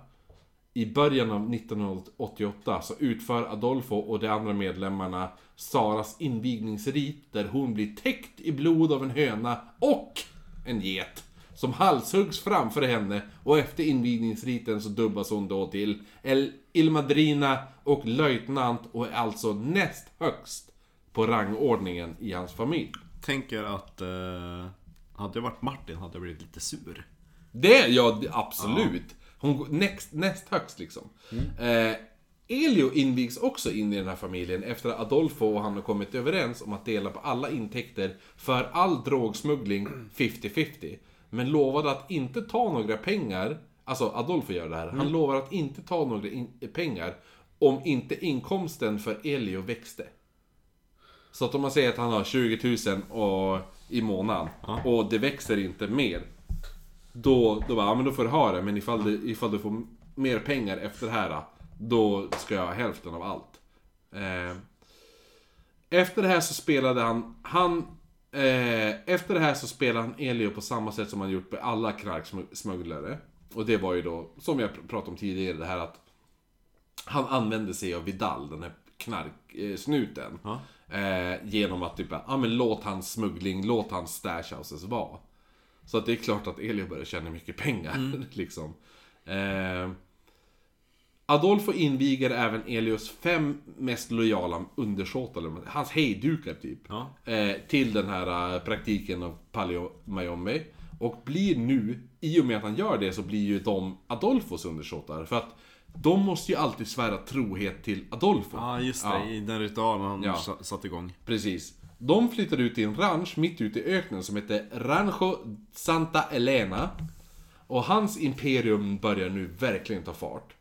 i början av 1988 så utför Adolfo och de andra medlemmarna Saras invigningsrit där hon blir täckt i blod av en höna och en get. Som halshuggs framför henne och efter invigningsriten så dubbas hon då till El Ilmadrina och löjtnant och är alltså näst högst på rangordningen i hans familj.
Tänker att... Eh, hade jag varit Martin hade jag blivit lite sur.
Det, ja absolut. Hon går näst, näst högst liksom. Eh, Elio invigs också in i den här familjen efter att Adolfo och han har kommit överens om att dela på alla intäkter för all drogsmuggling 50-50. Men lovade att inte ta några pengar, alltså Adolfo gör det här, han lovar att inte ta några in, pengar om inte inkomsten för Elio växte. Så att om man säger att han har 20 000 och, i månaden och det växer inte mer. Då, då bara, ja men då får du ha det, men ifall du, ifall du får mer pengar efter det här, då ska jag ha hälften av allt. Eh, efter det här så spelade han, han eh, efter det här så spelade han Elio på samma sätt som han gjort med alla knarksmugglare. Och det var ju då, som jag pr- pratade om tidigare, det här att han använde sig av Vidal, den här knarksnuten.
Ja.
Eh, genom att typ, ja men låt hans smuggling, låt hans stash houses vara. Så att det är klart att Elio börjar tjäna mycket pengar, liksom. Eh, Adolfo inviger även Elios fem mest lojala undersåtar, hans hejdukar typ.
Ja.
Eh, till den här eh, praktiken av Paleo Mayombe. Och blir nu, i och med att han gör det, så blir ju de Adolfos undersåtar. För att de måste ju alltid svära trohet till Adolfo.
Ja, just det.
Ja.
I den ritualen han
Ja.
sa- satt igång.
Precis. De flyttade ut i en ranch mitt ute i öknen som heter Rancho Santa Elena. Och hans imperium börjar nu verkligen ta fart.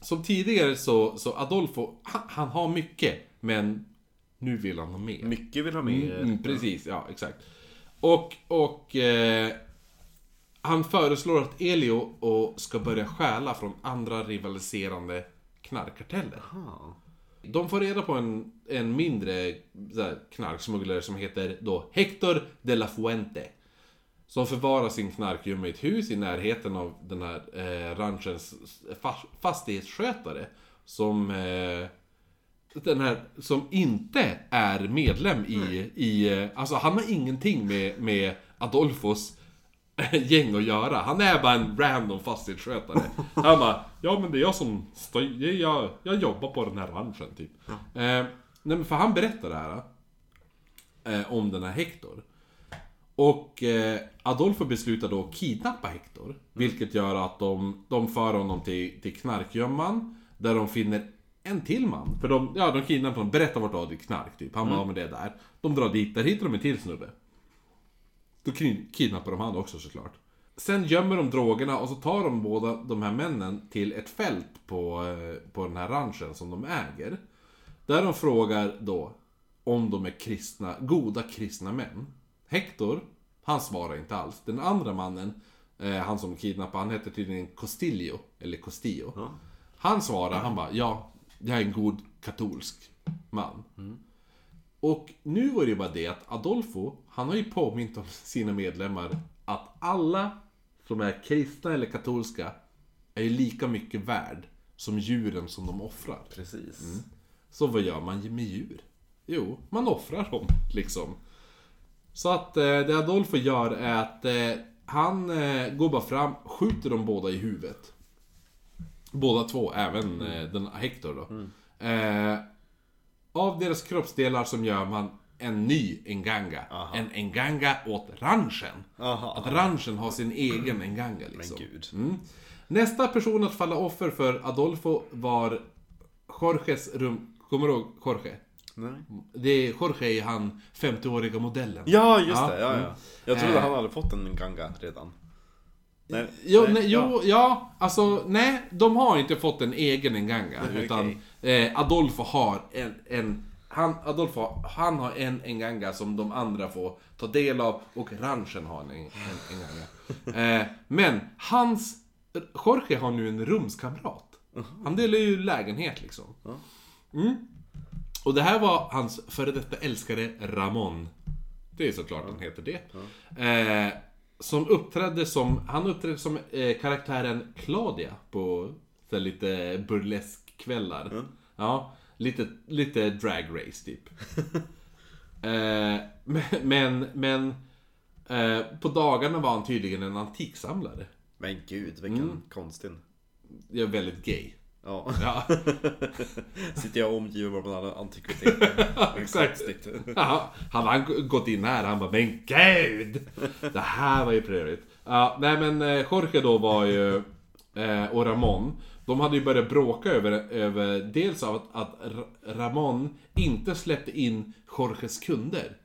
Som tidigare så, så Adolfo, han, han har mycket, men nu vill han ha mer.
Mycket vill ha med.
Mm, precis, ja exakt. Och, och eh, han föreslår att Elio och ska börja stjäla från andra rivaliserande knarkkarteller.
Aha.
De får reda på en, en mindre här, knarksmugglare som heter då Hector de la Fuente. Som förvarar sin knarkgömma i ett hus i närheten av den här eh, ranchens fastighetsskötare. Som eh, den här som inte är medlem i, i eh, alltså han har ingenting med, med Adolfos gäng att göra. Han är bara en random fastighetsskötare. Han bara, ja men det är jag som styr, jag, jag jobbar på den här ranchen typ. Eh, nej men för han berättar det här. Eh, om den här Hector. Och eh, Adolfo beslutar då att kidnappa Hector. Vilket gör att de, de för honom till, till knarkgömman. Där de finner en till man. För de, ja, de kidnappar honom, berättar vart du har ditt knark typ. Han bara, ja men det är där. De drar dit, där hittar de en till snubbe. Då kid- kidnappar de han också såklart. Sen gömmer de drogerna och så tar de båda de här männen till ett fält på, eh, på den här ranchen som de äger. Där de frågar då om de är kristna, goda kristna män. Hector, han svarar inte alls. Den andra mannen, eh, han som kidnappade, han heter tydligen Costillo, eller Costillo. Han svarar, han bara ja, jag är en god katolsk man. Och nu var det ju bara det att Adolfo, han har ju påmint om sina medlemmar att alla som är kristna eller katolska är ju lika mycket värd som djuren som de offrar.
Precis.
Så vad gör man med djur? Jo, man offrar dem, liksom. Så att eh, det Adolfo gör är att eh, han eh, går bara fram, skjuter dem båda i huvudet. Båda två, även eh, den Hector då. Eh, av deras kroppsdelar som gör man en ny Nganga. En Nganga åt ranchen.
Aha.
Att ranchen har sin egen Nganga liksom.
Men gud.
Mm. Nästa person att falla offer för Adolfo var Jorges rum... Kommer du ihåg Jorge?
Nej.
Det är, Jorge är han 50-åriga modellen.
Ja, just
Ja,
det. Ja,
mm.
ja. Jag trodde
Eh.
han hade fått en ganga redan. Nej.
Jo,
nej,
nej, jo, ja. alltså nej, de har inte fått en egen Nganga.
Nej,
utan eh, Adolfo har en, en han, Adolfo, han har en Nganga som de andra får ta del av och ranchen har en, en, en Nganga. Eh, men hans, Jorge har nu en rumskamrat. Han delar ju lägenhet liksom. Mm. Och det här var hans före detta älskare Ramon. Det är såklart han heter det. Eh, som uppträdde som, han uppträdde som eh, karaktären Claudia på så här, lite burleskkvällar. Ja, lite, lite drag race typ. eh, men, men, men eh, på dagarna var han tydligen en antiksamlare.
Men gud, vilken
Mm.
konstig.
Jag är väldigt gay.
Ja.
Ja,
Sitter jag omgiven av alla antikviteter.
Exakt. Ja, hade han gått in här, han bara Men gud! Det här var ju prövligt. Ja, nej men eh, Jorge då var ju, eh, och Ramon, de hade ju börjat bråka över, över dels av att, att Ramon inte släppte in Jorges kunder.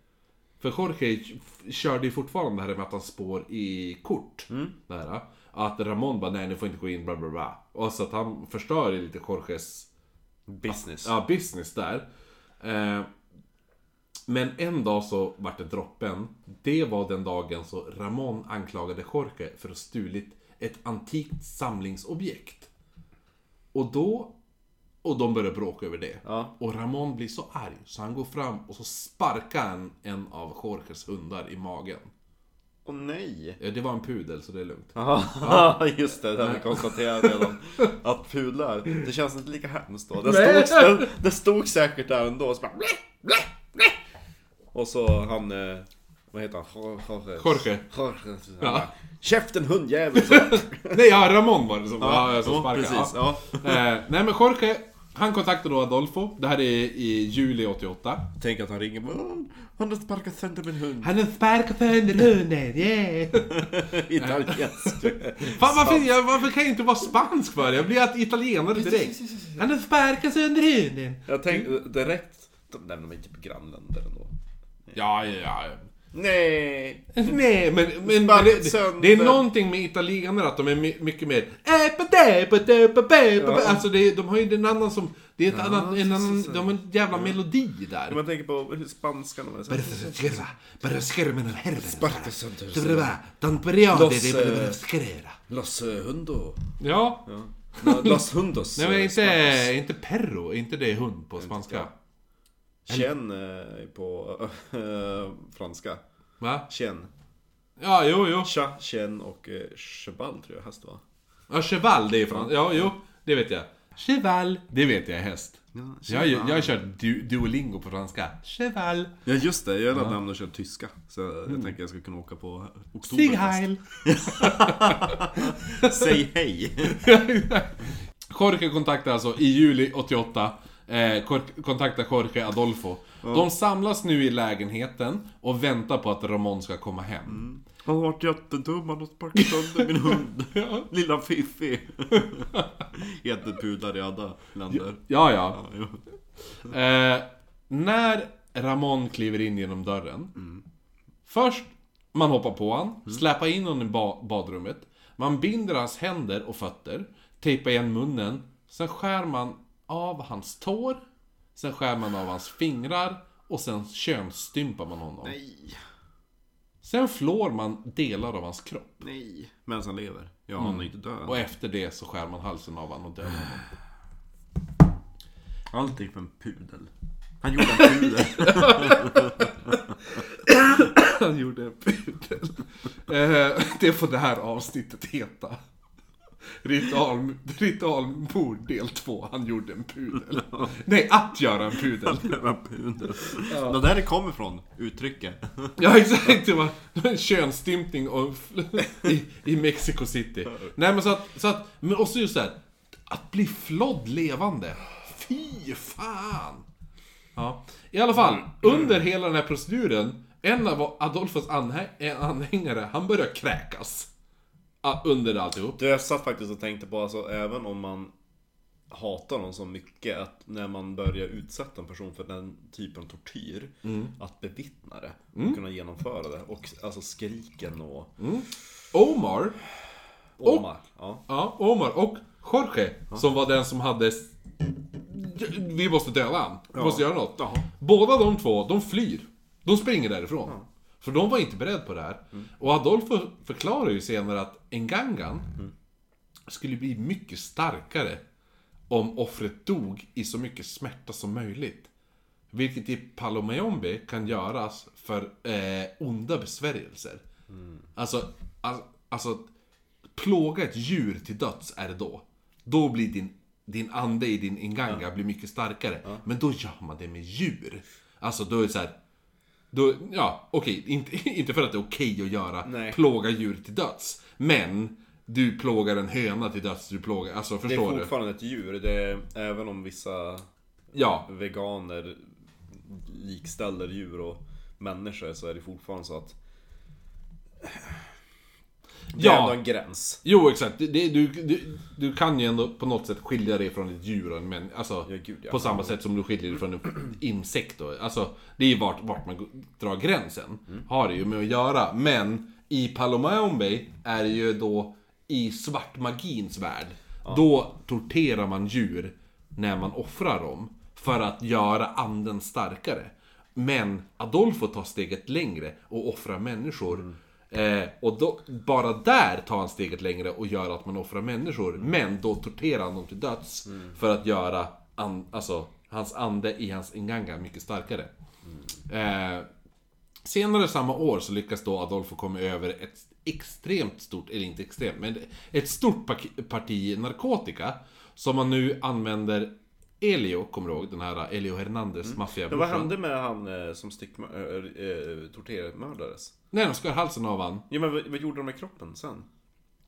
För Jorge körde ju fortfarande det här med att han spår i kort. Där, att Ramon bara nej ni får inte gå in bla bla bla. Och så att han förstör lite Jorges
Business.
ja, business där. Eh, men en dag så vart det droppen. Det var den dagen så Ramon anklagade Jorge för att ha stulit ett antikt samlingsobjekt. Och då... Och de börjar bråka över det.
Ja.
Och Ramon blir så arg så han går fram och så sparkar han en av Jorges hundar i magen.
Åh nej.
Ja, det var en pudel så det är lugnt.
Jaha, just det, det har vi konstaterat redan. Att pudlar, det känns inte lika hemskt då. Det stod, det, det stod säkert där ändå, så bara, blä, blä, blä. Och så han, eh, vad heter han? Jorge.
Jorge.
Jorge.
Ja.
Käften hundjävel!
Nej, ja, Ramon var det som, ja,
Ja,
som
ja,
sparkade.
precis.
Ja.
Ja.
Eh, nej men Jorge, han kontaktade då Adolfo. Det här är i juli 88.
Tänk att han ringer "Åh, Han har sparkat sönder min hund.
Han har sparkat sönder hunden, yeah!
Italiensk.
Fan varför, jag, varför kan jag inte vara spansk för? Jag blir att italienare direkt. Han har sparkat sönder hunden.
Jag tänkte direkt, de nämner inte grannländer ändå.
Ja, ja, ja.
Nej.
Nej, men, men, men det, det är någonting med italienare att de är my, mycket mer...
Ja.
Alltså det, de har ju en annan som... Det är ett
Ja,
annat, en annan, de har en jävla melodi där.
Om man tänker på spanskan Los, eh, eh, hundo.
Ja,
Ja. Los hundos.
nej men
eh,
inte, inte perro, inte det hund på spanska.
Chen eh, på eh, franska.
Va?
Chen.
Ja, jo, jo.
Cha, chen och eh, cheval tror jag häst va?
Ja, cheval, det är franska. Ja, jo, det vet jag. Cheval, det vet jag är häst.
Ja,
Jag, har jag har kört du, Duolingo på franska. Cheval.
Ja just det, jag lärde namn och kör tyska. Så jag tänker jag ska kunna åka på Oktoberfest.
Stig Heil.
Säg hej!
Jorge kontaktar alltså i juli 88 eh, kontaktar Jorge Adolfo. De samlas nu i lägenheten och väntar på att Ramon ska komma hem.
Han har varit jättedum, han har sparkat sönder min hund.
Ja.
Lilla Fiffi. Heter pudlar i alla länder.
Ja, ja.
Ja, jo.
Eh, när Ramon kliver in genom dörren. Först, man hoppar på han, släpar in honom i ba- badrummet. Man binder hans händer och fötter, tejpar igen munnen. Sen skär man av hans tår. Sen skär man av hans fingrar. Och sen könsstympar man honom.
Nej,
Sen flår man delar av hans kropp.
nej. Medan han lever. Ja, han är inte död.
Och efter det så skär man halsen av honom och dödar honom.
Allting för en pudel. Han gjorde en pudel.
Han gjorde en pudel. Eh, det får det här avsnittet heta. Ritual, ritualmord del 2. Han gjorde en pudel. Nej, att göra en pudel.
en pudel. Det är där det kommer ifrån, uttrycket.
Ja, exakt. Det var det var en könsstympning och, i, i Mexico City. Nej, men så att, så att men också just det här, att bli flodd levande. Fy fan! Ja. I alla fall, under hela den här proceduren, en av Adolfos anhä- anhängare, han börjar kräkas. Ah, Under alltihop.
Du, jag satt faktiskt och tänkte på, alltså även om man hatar någon så mycket, att när man börjar utsätta en person för den typen av tortyr, att bevittna det, och kunna genomföra det, och alltså skriken och...
Omar,
Omar. Ja.
ja, Omar och Jorge, som var den som hade... Vi måste döda han. Vi måste göra något.
Jaha.
Båda de två, de flyr. De springer därifrån. För de var inte beredda på det här. Och Adolfo förklarar ju senare att Ngangan skulle bli mycket starkare om offret dog i så mycket smärta som möjligt. Vilket i Palomayombe kan göras för eh, onda besvärjelser. Alltså, alltså, alltså, plåga ett djur till döds är det då. Då blir din, din ande i din inganga blir mycket starkare. Men då gör man det med djur. Alltså då är det så här. Då, ja, okej, inte, inte för att det är okej att göra,
Nej.
plåga djur till döds. Men, du plågar en höna till döds, du plågar, alltså
Det
förstår
är
du?
fortfarande ett djur, det är, även om vissa
Ja,
veganer likställer djur och människor så är det fortfarande så att det är
Ja.
ändå en gräns.
jo exakt. Det, det, du, du, du kan ju ändå på något sätt skilja dig från ett djur och en män, alltså,
Ja, gud, ja.
På samma sätt som du skiljer dig från en insekt då. Alltså, det är ju vart, vart man drar gränsen. Har det ju med att göra. Men i Palomayombe är det ju då i svartmagins värld. Då torterar man djur när man offrar dem. För att göra anden starkare. Men Adolfo tar steget längre och offrar människor. Eh, och då, bara där tar han steget längre och gör att man offrar människor. Men då torterar han dem till döds. För att göra an, alltså, hans ande i hans inganga mycket starkare. Eh, senare samma år så lyckas då Adolfo komma över ett extremt stort, eller inte extremt, men ett stort parti narkotika. Som man nu använder Elio, kommer du ihåg? Den här Elio Hernandez,
vad
maffiabrorsan.
hände med han eh, som stick, äh, äh, tortermördades?
Nej, de skar halsen av han.
Ja men vad, vad gjorde de med kroppen sen?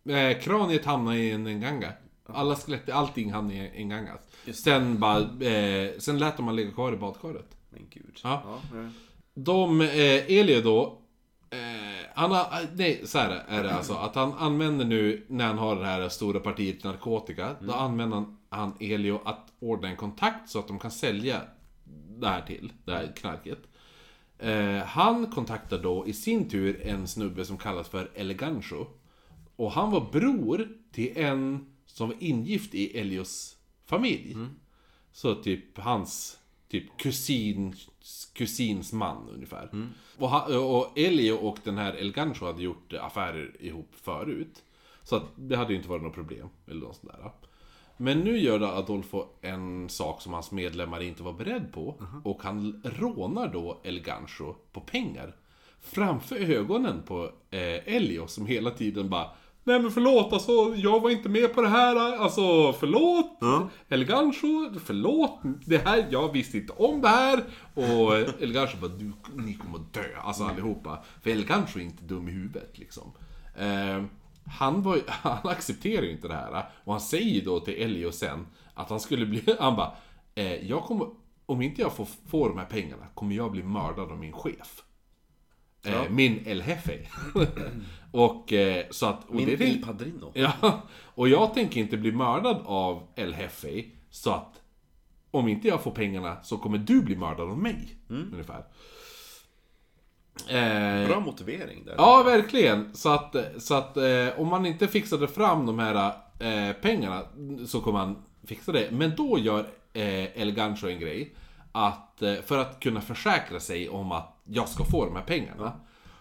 Eh, kraniet hamnade i en enganga. Alla skelett, allting hamnade i en enganga.
Just
Sen bara, eh, sen lät de han ligga kvar i badkaret.
Men gud.
Ja.
ja.
De, eh, Elio då, eh, han har, eh, nej så här är det alltså, att han använder nu, när han har det här stora partiet narkotika, då använder han, han Elio att ordna en kontakt så att de kan sälja det här till, det här knarket. Eh, han kontaktar då i sin tur en snubbe som kallas för Elegancho. Och han var bror till en som var ingift i Elios familj. Så typ hans typ kusin, kusins man ungefär. Och, han, och Elio och den här Elgancho hade gjort affärer ihop förut. Så att det hade ju inte varit något problem. Eller något sånt där. Men nu gör Adolfo en sak som hans medlemmar inte var beredd på. Och han rånar då El Gancho på pengar. Framför ögonen på eh, Elio som hela tiden bara Nej men förlåt alltså, jag var inte med på det här. Alltså förlåt. El Gancho, förlåt. Det här, jag visste inte om det här. Och El Gancho bara, du, ni kommer dö. Alltså allihopa. För El Gancho är inte dum i huvudet liksom. Eh, han, var, ju- han accepterar ju inte det här. Och han säger då till Elio sen att han skulle bli... Han bara, eh, jag kommer, om inte jag får, får de här pengarna kommer jag bli mördad av min chef. Eh, Min El Jefe. och eh, så att... Och
Min
det,
Il Padrino.
Ja, och jag tänker inte bli mördad av El Jefe, så att om inte jag får pengarna så kommer du bli mördad av mig. Ungefär. Eh,
Bra motivering där.
Ja, verkligen. Så att, så att eh, om man inte fixade fram de här eh, pengarna så kommer han fixa det. Men då gör eh, El Gancho en grej. Att, eh, för att kunna försäkra sig om att jag ska få de här pengarna.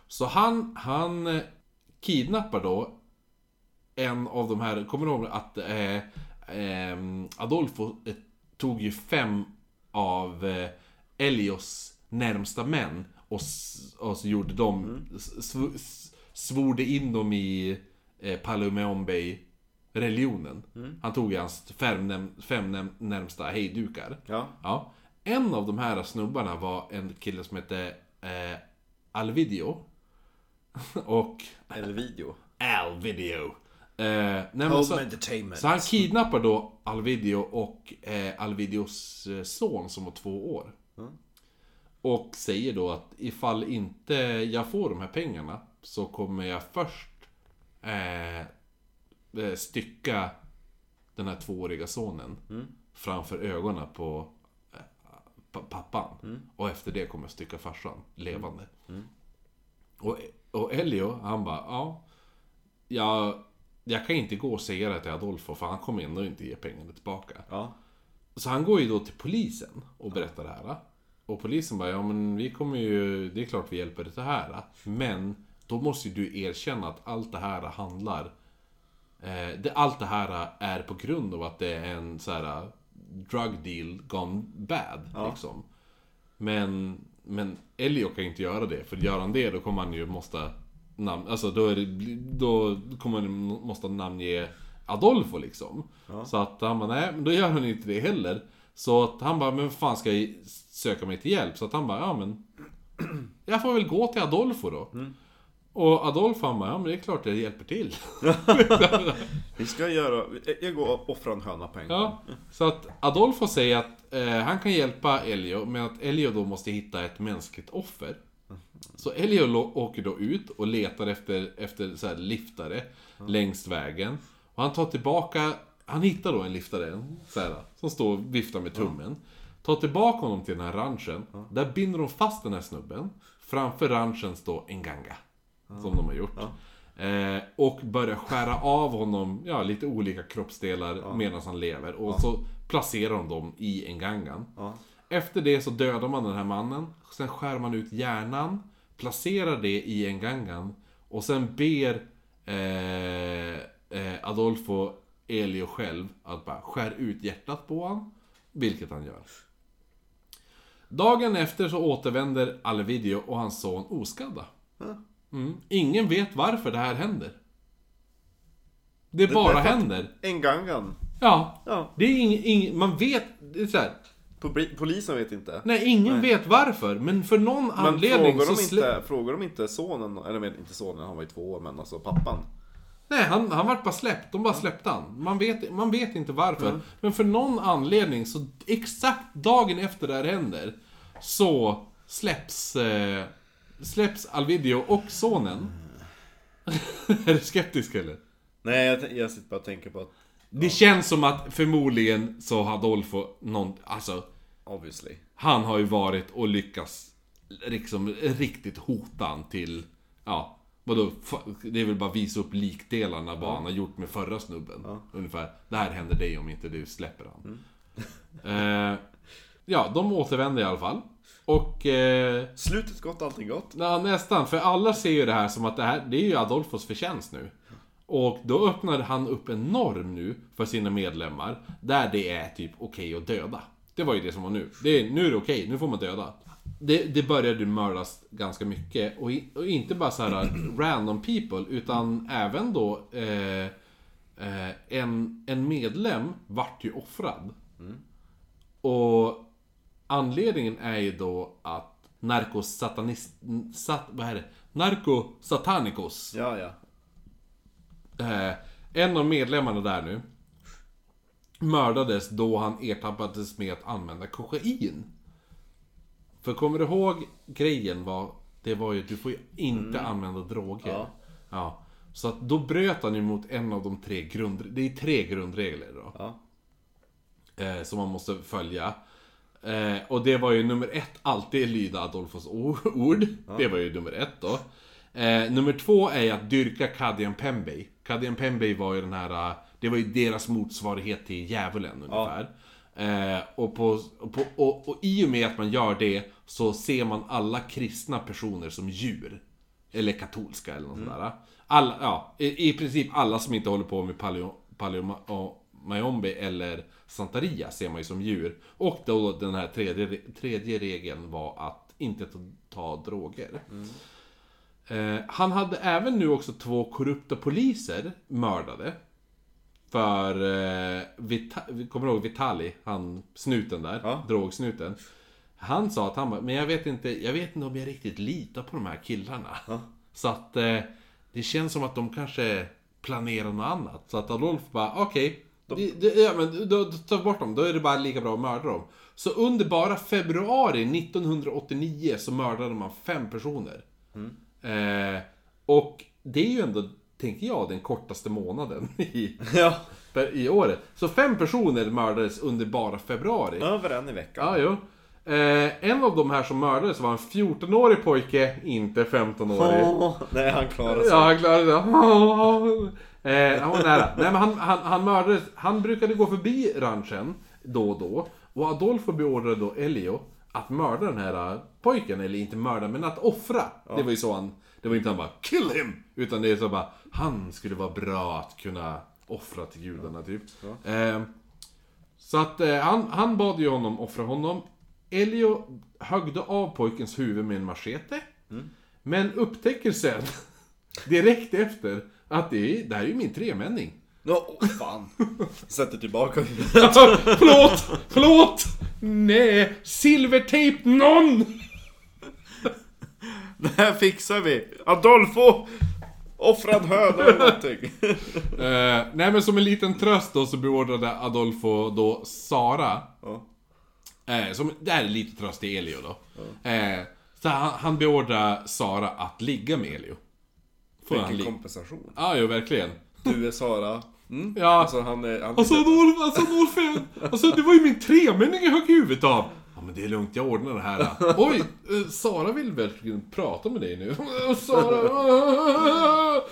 Så han, han eh, kidnappar då en av de här, kommer du ihåg att eh, ehm, Adolfo eh, tog ju fem av eh, Elios närmsta män och, och så gjorde de, sv, s- svorde in dem i eh, Palomeombe religionen. Han tog hans fem, fem närmsta hejdukar.
Ja.
Ja. En av de här snubbarna var en kille som hette eh, Alvidio. och
Eller video.
Alvidio. Eh, nej, så,
entertainment.
så han kidnappar då Alvidio och eh, Alvidios eh, son som var två år. Och säger då att ifall inte jag får de här pengarna så kommer jag först eh, eh, stycka den här tvååriga sonen framför ögonen på eh, pa- pappan. Och efter det kommer jag stycka farsan levande. Och, och Elio, han bara, ja. Jag, jag kan inte gå och säga det till Adolfo för han kommer ändå inte ge pengarna tillbaka.
Ja.
Så han går ju då till polisen och berättar det här. Och polisen bara, ja men vi kommer ju, det är klart vi hjälper dig det här. Men då måste ju du erkänna att allt det här handlar, eh, det, allt det här är på grund av att det är en så här drug deal gone bad. Liksom. Men, men Elio kan ju inte göra det, för gör han det då kommer han ju måste namn, alltså då, är det, då kommer han måste namnge Adolfo liksom. Så att han bara, nej men då gör han inte det heller. Så att han bara, men vad fan ska jag söka mig till hjälp? Så att han bara, ja men Jag får väl gå till Adolfo då. Och Adolfo han bara, ja men det är klart jag hjälper till.
Vi ska göra... Jag går och offrar en höna på en gång.
Ja, så att Adolfo säger att eh, han kan hjälpa Elio, men att Elio då måste hitta ett mänskligt offer. Så Elio åker då ut och letar efter, efter så här liftare längs vägen. Och han tar tillbaka, han hittar då en liftare, så här, som står och viftar med tummen. Tar tillbaka honom till den här ranchen. Där binder de fast den här snubben. Framför ranchen står en ganga. Som de har gjort. Eh, och börjar skära av honom, ja, lite olika kroppsdelar medan han lever. Och så placerar de dem i en gangan. Efter det så dödar man den här mannen. Sen skär man ut hjärnan. Placerar det i en gangan. Och sen ber eh, eh, Adolfo Elio själv att bara skär ut hjärtat på honom. Vilket han gör. Dagen efter så återvänder Alvidio och hans son oskadda. Mm. Ingen vet varför det här händer. Det bara
därför att-
händer.
En gangan.
Ja.
Ja.
Det är ing, ing, man vet, det är så här,
Poli- Polisen vet inte.
Nej, ingen vet varför. Men för någon
Men
anledning
frågar
så
de,
slä...
inte, frågar de inte sonen, eller inte sonen, han var ju två år, men alltså pappan.
Nej, han, han vart bara släppt. De bara släppte han. Man vet, man vet inte varför. Men för någon anledning, så exakt dagen efter det här händer, så släpps... Eh, släpps Alvidio och sonen. är du skeptisk eller?
Nej, jag, jag sitter bara och tänker på att,
Det känns som att förmodligen så har Adolfo någon... Alltså,
obviously.
han har ju varit och lyckats liksom riktigt hota han till... Ja, vadå? Det är väl bara visa upp likdelarna vad han har gjort med förra snubben. Ungefär. Det här händer dig om inte du släpper han. Eh, ja, de återvänder i alla fall. Och... Eh,
Slutet gott, allting gott.
Ja, nästan. För alla ser ju det här som att det här, det är ju Adolfos förtjänst nu. Och då öppnar han upp en norm nu för sina medlemmar. Där det är typ okej att döda. Det var ju det som var nu. Det är, nu är det okej, nu får man döda. Det, det började mördas ganska mycket. Och, i, och inte bara så här random people, utan även då eh, eh, en, en medlem vart ju offrad. Och anledningen är ju då att narkosatanist... Sat, vad är det? Narkosatanicos.
Ja, ja.
Eh, en av medlemmarna där nu mördades då han ertappades med att använda kokain. För kommer du ihåg grejen var, det var ju att du får ju inte använda droger.
Ja.
Ja. Så att då bröt han ju mot en av de tre grund... Det är tre grundregler då.
Ja.
Eh, som man måste följa. Eh, och det var ju nummer ett, alltid lyda Adolfos ord. Det var ju nummer ett då. Eh, nummer två är att dyrka Kadian Pembey. Kadian Pembey var ju den här, eh, det var ju deras motsvarighet till djävulen ungefär. Eh, och, på, och, på, och, och i och med att man gör det så ser man alla kristna personer som djur. Eller katolska eller något sådär. Alla, ja, i, i princip alla som inte håller på med paleo, paleo, Mayombe eller Santaria ser man ju som djur. Och då den här tredje, tredje regeln var att inte ta, ta droger. Eh, han hade även nu också två korrupta poliser mördade. För, eh, Vita, kommer du ihåg Vitali, han snuten där,
Ja.
drogsnuten. Han sa att han bara, men jag vet inte, jag vet inte om jag riktigt litar på de här killarna. Så att eh, det känns som att de kanske planerar något annat. Så att Adolf bara, okej, Det, det, ja, men då, vi bort dem, då är det bara lika bra att mörda dem. Så under bara februari 1989 så mördade man fem personer. Eh, och det är ju ändå, tänker jag, den kortaste månaden i,
Ja.
i året. Så fem personer mördades under bara februari.
Över en i veckan.
Ja, jo. Eh, en av de här som mördades var en 14-årig pojke, inte 15-årig.
Åh, nej, han klarar sig.
Ja, han klarade det. Eh, han var nära. Nej, men han, han, han mördades. Han brukade gå förbi ranchen då och då. Och Adolfo beordrade då Elio att mörda den här eh, pojken. Eller inte mörda, men att offra. Det var ju så han... Det var inte han bara 'Kill him!' Utan det är så bara... Han skulle vara bra att kunna offra till gudarna, typ. Eh, så att han, han bad ju honom offra honom. Elio högde av pojkens huvud med en machete. Men upptäcker sen, direkt efter, att det, är, det här är ju min tremänning.
Nå, åh, fan. Sätter tillbaka huvudet.
förlåt! Förlåt! Nej! Silvertejp någon!
Det här fixar vi. Adolfo! Offrad höna eller någonting.
Eh, nej men som en liten tröst då så beordrade Adolfo då Sara.
Ja.
Eh, som, det här är lite tröst till Elio då. Eh, så han, han beordrar Sara att ligga med Elio. Får han
Vilken
ligga?
kompensation.
Ja, jo verkligen.
Du är Sara. Mm.
Ja.
Alltså han är... Han
Alltså Adolf, alltså Adolf, alltså det var ju min tremänning jag högg huvudet av. Ja men det är lugnt, jag ordnar det här. Oj, eh, Sara vill verkligen prata med dig nu. Sara...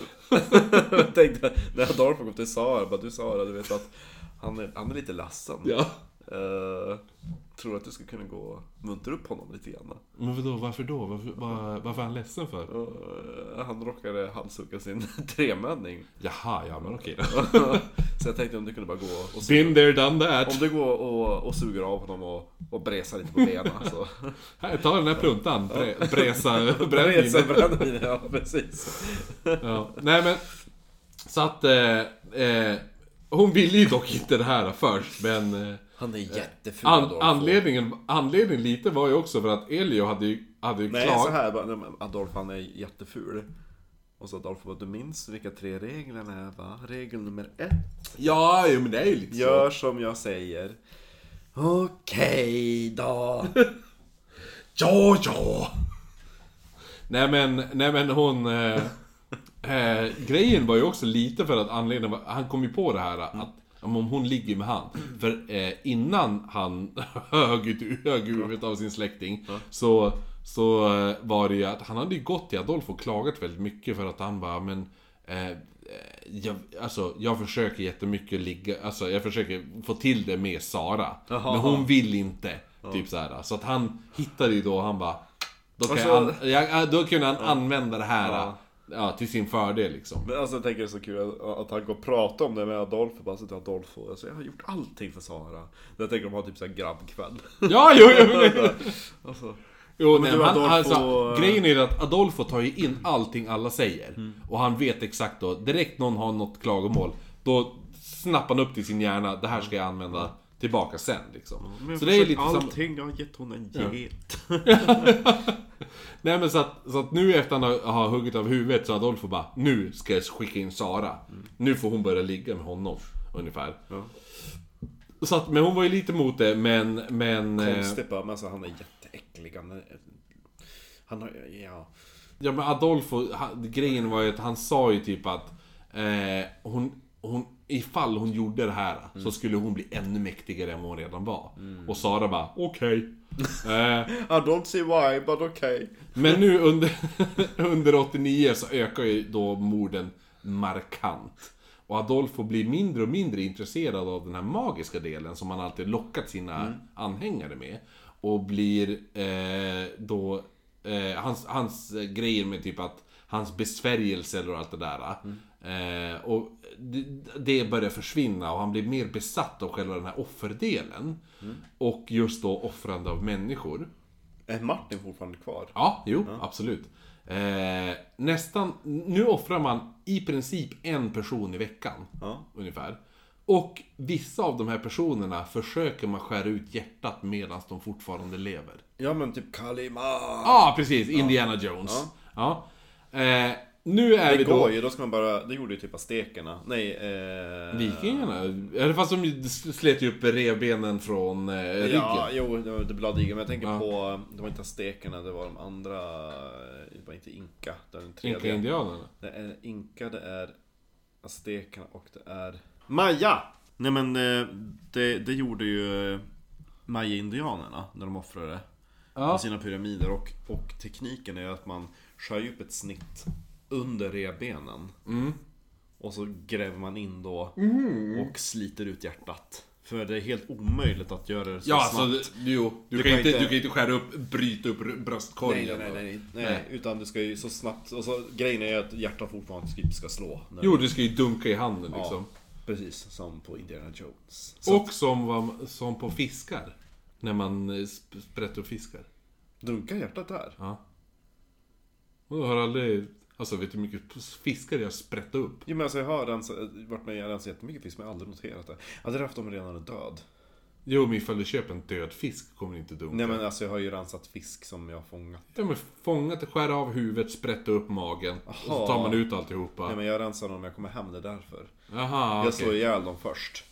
Jag tänkte, när Adolfo kom till Sara, bara du Sara, du vet att han är, han är lite ledsen.
Ja.
Eh, tror att du skulle kunna gå och muntra upp honom lite grann.
Men vadå, varför då? Varför, var, varför är han ledsen för?
Eh, han råkade halshugga sin tremänning.
Jaha, ja men okej.
Så jag tänkte om du kunde bara gå och
Been there, done that.
Om du går och, och suger av honom och, och bräsar lite på benen så...
Här, ta den här pluntan. Bre, bresa brännvinet.
brännvin, ja precis.
Ja. Nej men, så att... Eh, eh, hon ville ju dock inte det här först, men... Eh,
Han är jätteful
An,
Adolfo.
anledningen, anledningen lite var ju också för att Elio hade ju, hade ju
Nej,
klar...
så här bara, Adolfo han är jätteful. Och så Adolfo bara, du minns vilka tre reglerna är va? Regel nummer ett.
Ja, jo, men det är ju lite
Gör som jag säger. Okej då.
Ja, ja! Nej men, nej men hon... Eh, eh, grejen var ju också lite för att anledningen var, han kom ju på det här att om hon ligger med han. För eh, innan han högg huvudet av sin släkting så, så eh, var det ju att han hade ju gått till Adolfo och klagat väldigt mycket för att han bara men eh, eh, jag, alltså, jag försöker jättemycket ligga, alltså jag försöker få till det med Sara.
Jaha.
Men hon vill inte. Typ så här. Så att han hittade ju då, han bara... Då, kan
Alltså-
jag, då kunde han använda det här
Ja.
Ja. till sin fördel liksom.
Men alltså jag tänker det är så kul att, att han går och pratar om det med Adolfo. Bara till Adolfo. Alltså, jag har gjort allting för Sara. Jag tänker de har typ såhär grabbkväll.
Ja, jo, jo,
alltså,
jo
men
nej, men han,
Adolfo-
alltså, grejen är att Adolfo tar ju in allting alla säger. Och han vet exakt då, direkt någon har något klagomål, då snappar han upp till sin hjärna, det här ska jag använda tillbaka sen liksom.
men
Så det är lite
allting, jag har gett hon en get.
Nej men så att, så att nu efter han har, har huggit av huvudet så Adolfo bara Nu ska jag skicka in Sara Nu får hon börja ligga med honom Ungefär
Ja.
Så att, men hon var ju lite emot det men, men eh,
Konstigt bara, men alltså han är jätteäcklig. Han, är, han har, ja.
Ja men Adolfo, han, grejen var ju att han sa ju typ att eh, hon, hon, ifall hon gjorde det här så skulle hon bli ännu mäktigare än vad hon redan var. Och Sara bara, okej. eh,
I don't see why, but okay.
men nu under, under 89 så ökar ju då morden markant. Och Adolfo blir mindre och mindre intresserad av den här magiska delen som han alltid lockat sina anhängare med. Och blir eh, då... Eh, hans, hans eh, grejer med typ att hans besvärjelser och allt det där. Eh, och det, det börjar försvinna och han blir mer besatt av själva den här offerdelen. Och just då offrande av människor.
Är Martin fortfarande kvar?
Ja, jo, absolut. Eh, nästan, nu offrar man i princip en person i veckan.
Ja.
Ungefär. Och vissa av de här personerna försöker man skära ut hjärtat medan de fortfarande lever.
Ja men typ Kalima.
Ja, ah, precis. Indiana Jones. Ja. Eh, nu är
Det
vi
går
då...
ju, då ska man bara, det gjorde ju typ aztekerna. Nej, eh...
Vikingarna? Eller fast de slet ju upp revbenen från eh, ryggen.
Ja, jo, det var Blood Eagle, men jag tänker
Ja.
på, det var inte aztekerna, det var de andra, det var inte Inka, det är den tredje.
Inka-indianerna.
Det är Inka, det är aztekerna och det är Maya! Nej men eh, det, det gjorde ju eh, Maya-indianerna när de offrade
Ja.
sina pyramider och, och tekniken är att man skär upp ett snitt under revbenen.
Mm.
Och så gräver man in då och sliter ut hjärtat. För det är helt omöjligt att göra det så
Ja,
snabbt.
alltså, jo. Du,
Du
kan
kan
inte,
inte-
du kan inte skära upp, bryta upp bröstkorgen.
nej, nej, nej, nej,
Nej.
Utan du ska ju så snabbt, och så, grejen är att hjärtat fortfarande ska, ska slå. när
Jo,
du-
du ska ju dunka i handen
ja,
liksom.
Precis, som på Indiana Jones. Så
Och som, som på fiskar. När man eh, sp- sprätter upp fiskar.
dunkar hjärtat där?
Ja. Och jag har aldrig... Alltså vet du hur mycket fiskar jag sprättat upp?
Jo men alltså jag har rensat, varit med och rensat jättemycket fisk men jag har aldrig noterat det. Jag hade haft dem redan är död.
Jo, men ifall du köper en död fisk kommer det inte dunka.
Nej men alltså jag har ju rensat fisk som jag har fångat.
Ja, men fångat, skära av huvudet, sprätta upp magen. Och så
Aha.
tar man ut alltihopa.
Nej men jag rensar dem när jag kommer hem, det är därför.
Jaha,
Jag slår
okej.
ihjäl dem först.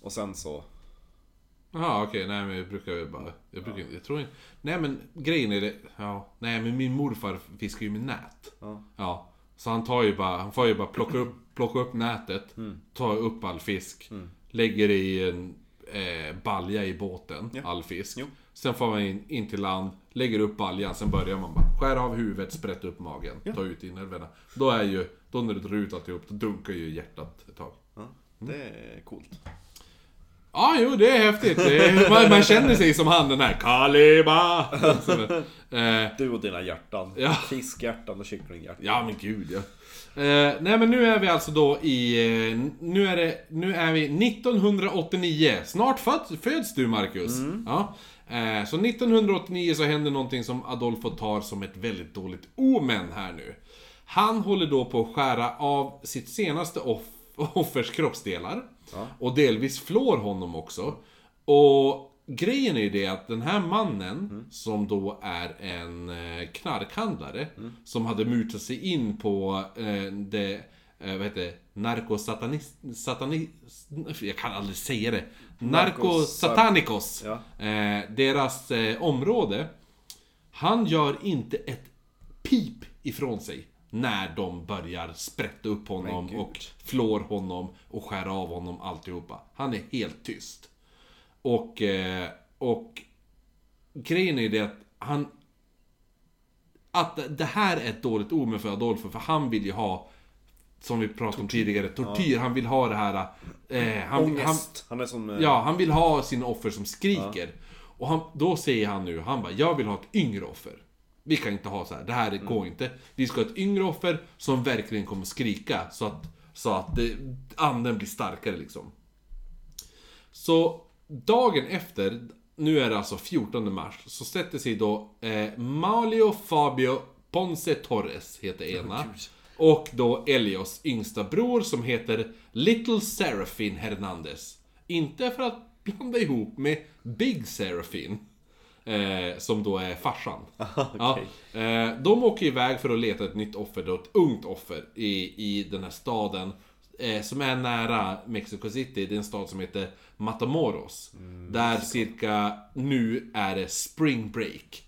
Och sen så...
Jaha, okej. Nej, men jag brukar ju bara... Jag brukar jag tror inte... Nej, men grejen är det... Ja. Nej, men min morfar fiskar ju med nät.
Ja.
Ja. Så han tar ju bara... Han får ju bara plocka upp, plocka upp nätet.
Mm.
Ta upp all fisk. Lägger i en eh, balja i båten.
Ja.
All fisk.
Jo.
Sen får man in, in till land. Lägger upp baljan. Sen börjar man bara skära av huvudet, sprätta upp magen. Ta ut inälvorna. Då är ju... Då när du drar ut alltihop, då dunkar ju hjärtat ett tag.
ja. Det är coolt.
Ja, jo, det är häftigt. Det är, man, man känner sig som han den här Kaliba! Eh,
Du och dina hjärtan.
Ja.
Fiskhjärtan och kycklinghjärtan.
ja, men gud ja. Eh, nej, men nu är vi alltså då i... Eh, nu, är det, nu är vi 1989. Snart föds, föds du, Marcus. Ja. Eh, så 1989 så händer någonting som Adolfo tar som ett väldigt dåligt omen här nu. Han håller då på att skära av sitt senaste off offers kroppsdelar. Och delvis flår honom också. Och grejen är ju det att den här mannen, som då är en eh, knarkhandlare, som hade mutat sig in på eh, det, eh, vad heter det, narkosatanist... Satani, jag kan aldrig säga det. Narkosatanikos.
Ja.
Eh, deras eh, område. Han gör inte ett pip ifrån sig när de börjar sprätta upp honom och flår honom och skär av honom alltihopa. Han är helt tyst. Och, eh, och grejen är det att han... Att det här är ett dåligt omen för Adolfo, för han vill ju ha, som vi pratade om tidigare, tortyr. Han vill ha det här... Eh, han, han,
Ångest. Han är som... eh,
Ja, han vill ha sina offer som skriker. Och han, då säger han nu, han bara, jag vill ha ett yngre offer. Vi kan inte ha så här, det här går inte. Vi ska ha ett yngre offer som verkligen kommer skrika så att, så att det, anden blir starkare liksom. Så dagen efter, nu är det alltså 14 mars, så sätter sig då eh, Malio Fabio Ponce Torres, heter ena. Och då Elios yngsta bror som heter Little Serafin Hernandez. Inte för att blanda ihop med Big Serafin. Eh, som då är farsan. ja, eh, de åker iväg för att leta ett nytt offer, då ett ungt offer i, i den här staden. Eh, som är nära Mexico City, det är en stad som heter Matamoros. där cirka, nu är det spring break.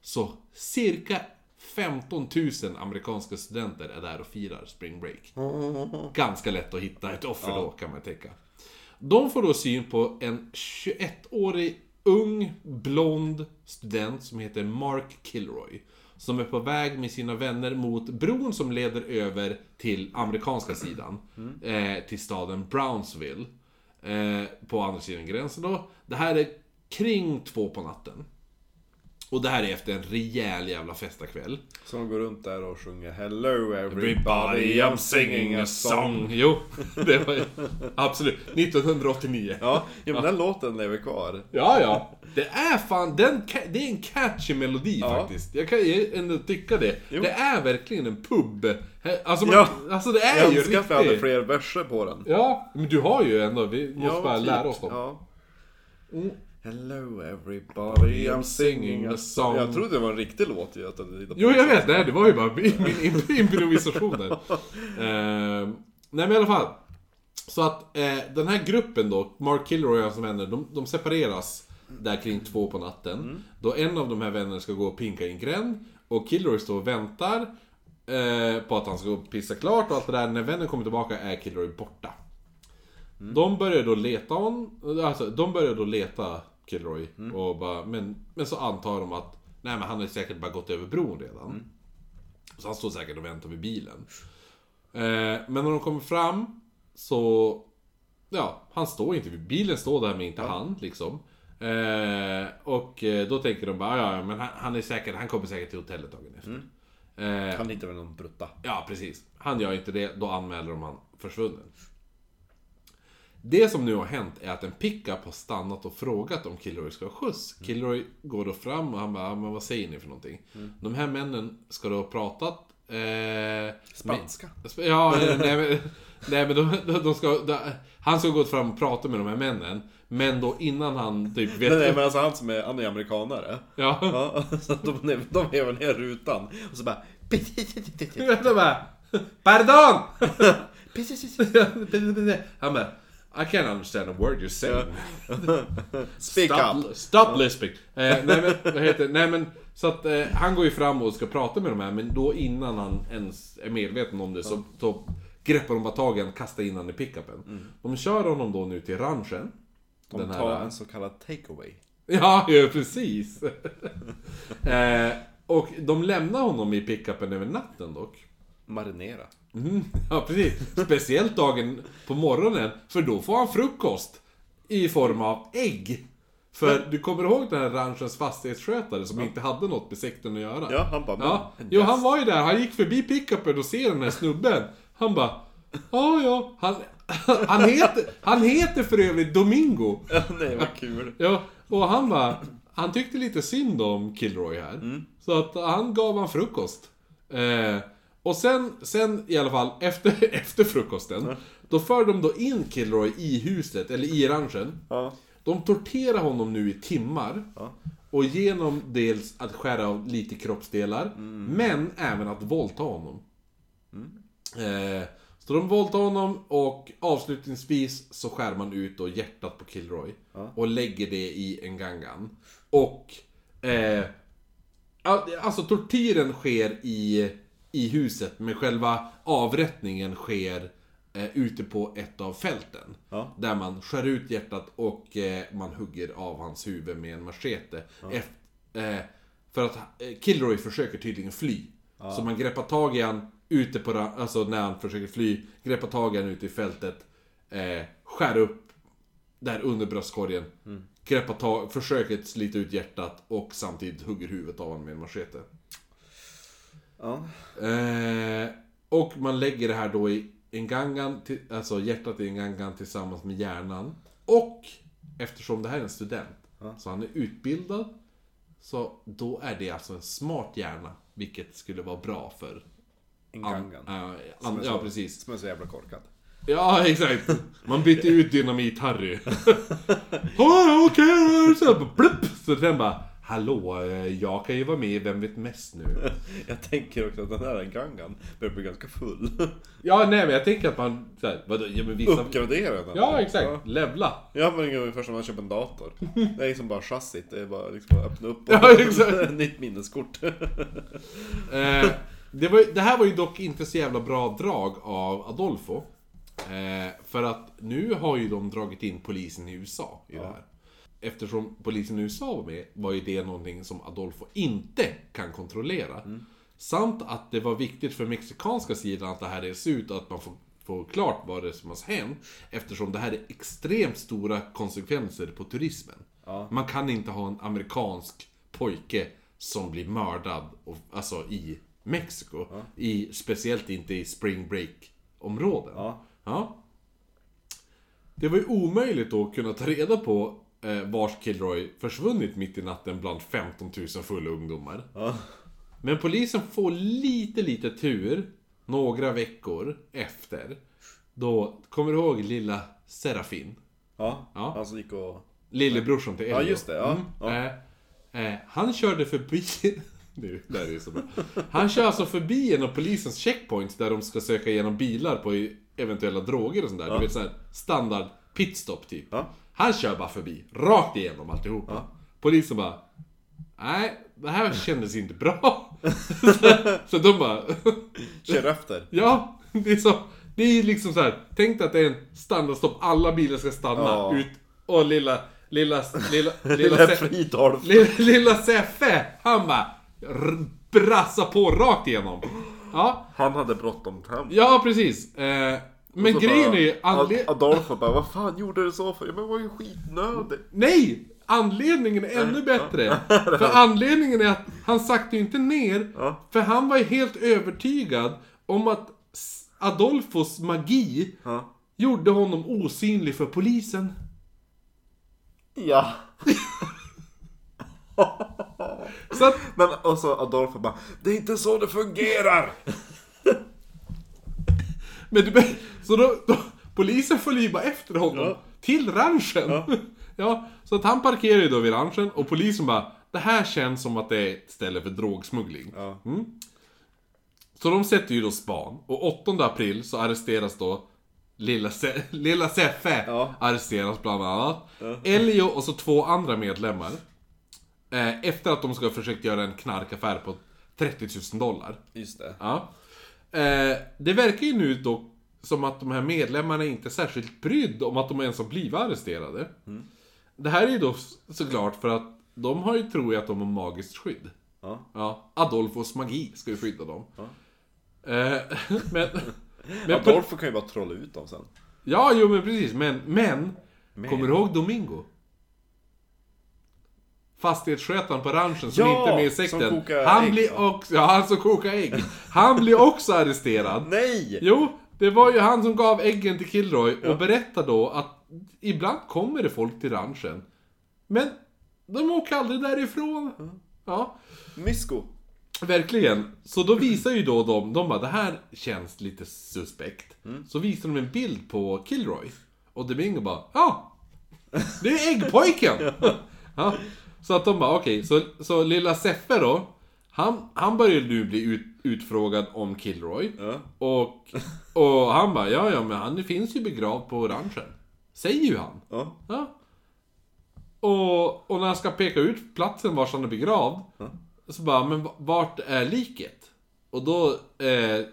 Så cirka 15 000 amerikanska studenter är där och firar spring break. Ganska lätt att hitta ett offer då kan man tänka. De får då syn på en 21-årig ung blond student som heter Mark Kilroy. Som är på väg med sina vänner mot bron som leder över till amerikanska sidan. Eh, till staden Brownsville. Eh, på andra sidan gränsen då. Det här är kring två på natten. Och det här är efter en rejäl jävla festakväll.
Så de går runt där och sjunger Hello everybody,
I'm singing a song. Jo, det var absolut. 1989.
Ja, ja men den låten lever kvar.
Ja, ja. Det är fan, den, det är en catchy melodi
Ja.
faktiskt. Jag kan ju ändå tycka det.
Jo.
Det är verkligen en pub. Alltså, man,
Ja.
alltså det är
Jag
ju
önskar att vi hade
riktigt.
fler verser på den.
Ja, men du har ju ändå, vi måste bara
typ.
lära oss dem.
Ja. Hello everybody, I'm singing a song. Jag trodde det var en riktig låt ju. Att
Jo, jag vet. Nej, det var ju bara min, min imp- improvisation där. Eh, nej, men i alla fall. Så att eh, den här gruppen då, Mark Kilroy och hans vänner, de, de separeras där kring två på natten. Då en av de här vännerna ska gå och pinka i en gränd. Och Kilroy står och väntar eh, på att han ska gå och pissa klart och allt det där. När vännen kommer tillbaka är Kilroy borta. De börjar då leta hon, alltså de börjar då leta Kilroy och bara, men, men så antar de att Nej men han har säkert bara gått över bron redan. Så han står säkert och väntar vid bilen. Eh, men när de kommer fram så... Ja, han står inte vid bilen, står där men inte han liksom. Eh, och eh, då tänker de bara, ja ja, men han, han är säkert, han kommer säkert till hotellet dagen efter. Eh,
Han hittar väl någon brutta.
Ja, precis. Han gör inte det, då anmäler de han försvunnen. Det som nu har hänt är att en pickup har stannat och frågat om Kilroy ska ha skjuts. Kilroy går då fram och han bara, "Ja, men vad säger ni för någonting? De här männen ska då ha pratat... Eh,
Spanska.
med- Ja, nej men, nej, men de, de, ska... De, han ska gå fram och prata med de här männen. Men då innan han typ vet...
Nej, nej men alltså han som är, han är amerikanare.
Ja.
Ja, så de, de hevar ner rutan. Och så bara...
De bara, Pardon! Han bara, I can't understand a word you're saying.
Speak
stop,
up.
Stop lisping. Eh, nej men, vad heter Nej men, så att eh, han går ju fram och ska prata med de här, men då innan han ens är medveten om det så, så greppar de bara tag i honom och kastar in honom i pickupen. De kör honom då nu till ranchen.
De
Den här-
tar en så kallad takeaway.
Ja, ja precis. eh, och de lämnar honom i pickupen över natten dock.
Marinera.
Mm, ja, precis. Speciellt dagen på morgonen, för då får han frukost. I form av ägg. För du kommer ihåg den här ranchens fastighetsskötare som inte hade något med sekten att göra?
Ja, han bara...
Ja, jo han var ju där, han gick förbi pickupen och ser den här snubben. Han bara, ja ja, han, han, heter, han heter för övrigt Domingo.
Ja, nej vad kul.
Ja, och han bara, han tyckte lite synd om Kilroy här.
Mm.
Så att han gav han frukost. Eh, och sen, sen i alla fall, efter, efter frukosten, då för de då in Kilroy i huset, eller i ranchen.
Ja.
De torterar honom nu i timmar.
Ja.
Och genom dels att skära av lite kroppsdelar, men även att våldta honom. Eh, så de våldtar honom och avslutningsvis så skär man ut då hjärtat på Kilroy. Och lägger det i en gangan. Och... Eh, ja, alltså tortyren sker i, i huset, men själva avrättningen sker eh, ute på ett av fälten.
Ja.
Där man skär ut hjärtat och eh, man hugger av hans huvud med en machete. Eft- eh, för att eh, Kilroy försöker tydligen fly. Så man greppar tag i han ute på alltså när han försöker fly, greppar tag i han ute i fältet, eh, skär upp där under bröstkorgen, greppar tag, försöker slita ut hjärtat och samtidigt hugger huvudet av honom med en machete.
Ja.
Eh, och man lägger det här då i en gangan, till, alltså hjärtat i en gangan tillsammans med hjärnan. Och eftersom det här är en student, så han är utbildad, så då är det alltså en smart hjärna, vilket skulle vara bra för...
En
an- ja,
Som
an,
är
ja,
så-
precis.
Som är så jävla korkad.
Ja, exakt. Man bytte ut Dynamit-Harry. Ja, okej, så bara blupp. Så den bara, hallå, eh, jag kan ju vara med i Vem vet mest nu?
Jag tänker också att den här gangan börjar bli ganska full.
Ja, nej men jag tänker att man, så här, vadå, ja men vissa...
Uppgradera den.
Ja, exakt. Levla.
Ja men det är ungefär som när man köper en dator. Det är liksom bara chassit, det är bara liksom att öppna upp och
Ja, exakt.
nytt minneskort.
Eh, det, var, det här var ju dock inte så jävla bra drag av Adolfo. Eh, för att nu har ju de dragit in polisen i USA i det här. Eftersom polisen i USA var med var ju det någonting som Adolfo inte kan kontrollera. Samt att det var viktigt för mexikanska sidan att det här reds ut och att man får, får klart vad det är som har hänt. Eftersom det här är extremt stora konsekvenser på turismen.
Ja.
Man kan inte ha en amerikansk pojke som blir mördad, och, alltså i Mexiko. I, speciellt inte i spring break-områden.
Ja.
Ja. Det var ju omöjligt då att kunna ta reda på eh, vars Kilroy försvunnit mitt i natten bland 15 000 fulla ungdomar.
Ja.
Men polisen får lite, lite tur några veckor efter. Då, kommer du ihåg lilla Serafin?
Ja.
Ja.
Han som gick och...
Lillebrorsan till Elio.
Ja, just det, ja. ja.
Eh, eh, han körde förbi... Nu, det här är så bra. Han kör alltså förbi en av polisens checkpoints där de ska söka igenom bilar på eventuella droger och sånt där. Du vet såhär standard pitstop typ.
Ja.
Han kör bara förbi, rakt igenom alltihopa. Polisen bara... Nej, det här kändes inte bra. så, så de bara...
Kör efter.
Ja, det är så. Det är liksom så här. Tänk dig att det är en standardstopp, alla bilar ska stanna
Ja.
ut. Och lilla, lilla, lilla, lilla,
Lilla Fridolf.
lilla, lilla Seffe, han bara brassar på rakt igenom. Ja,
Han hade bråttom hem.
ja precis. Eh, men grejen
bara-
är anled-
Ad- Adolfo bara, vad fan gjorde du så för? Men var ju skitnödigt.
Nej! Anledningen är ännu bättre. För anledningen är att han sakta ju inte ner. För han var ju helt övertygad om att Adolfos magi gjorde honom osynlig för polisen.
Ja.
Så att,
Men och så Adolfo bara, det är inte så det fungerar.
Men du, så då, då, polisen följer ju bara efter honom.
Ja.
Till ranchen. Ja. så att han parkerar ju då vid ranchen och polisen bara, det här känns som att det är ett ställe för drogsmuggling.
Ja.
Så de sätter ju då span. Och 8 april så arresteras då Lilla, Se- Lilla Seffe.
Ja.
Arresteras bland annat. Elio och så två andra medlemmar. Eh, efter att de ska ha försökt göra en knarkaffär på 30 000 dollar.
Just det.
Ja. Eh, det verkar ju nu då som att de här medlemmarna inte är särskilt brydd om att de ens har blivit arresterade. Det här är ju då såklart för att de har ju tror jag att de har magiskt skydd.
Ja.
Ja, Adolfos magi ska ju skydda dem. Eh, men... men
Adolfo kan ju bara trolla ut dem sen.
ja, jo men precis. Men, men, Kommer du ihåg Domingo? Fastighetsskötaren på ranchen som
Ja,
inte är med i sekten. Han
ägg,
blir också... Ja, han som kokar ägg. Han blir också arresterad.
Nej!
Jo, det var ju han som gav äggen till Kilroy och berättade då att ibland kommer det folk till ranchen. Men de åker aldrig därifrån. Ja,
Mysko.
verkligen. Så då visar ju då de, de bara det här känns lite suspekt. Så visar de en bild på Kilroy. Och Domingo bara, ja. Det är äggpojken! ja. Så att de bara, okej, så, så lilla Seffe då. Han, han börjar nu bli ut, utfrågad om Kilroy.
Ja.
Och, och han bara, ja ja men han finns ju begravd på ranchen. Säger ju han.
Ja.
Ja. Och, och när han ska peka ut platsen var han är begravd. Så bara, men va- vart är liket? Och då, eh,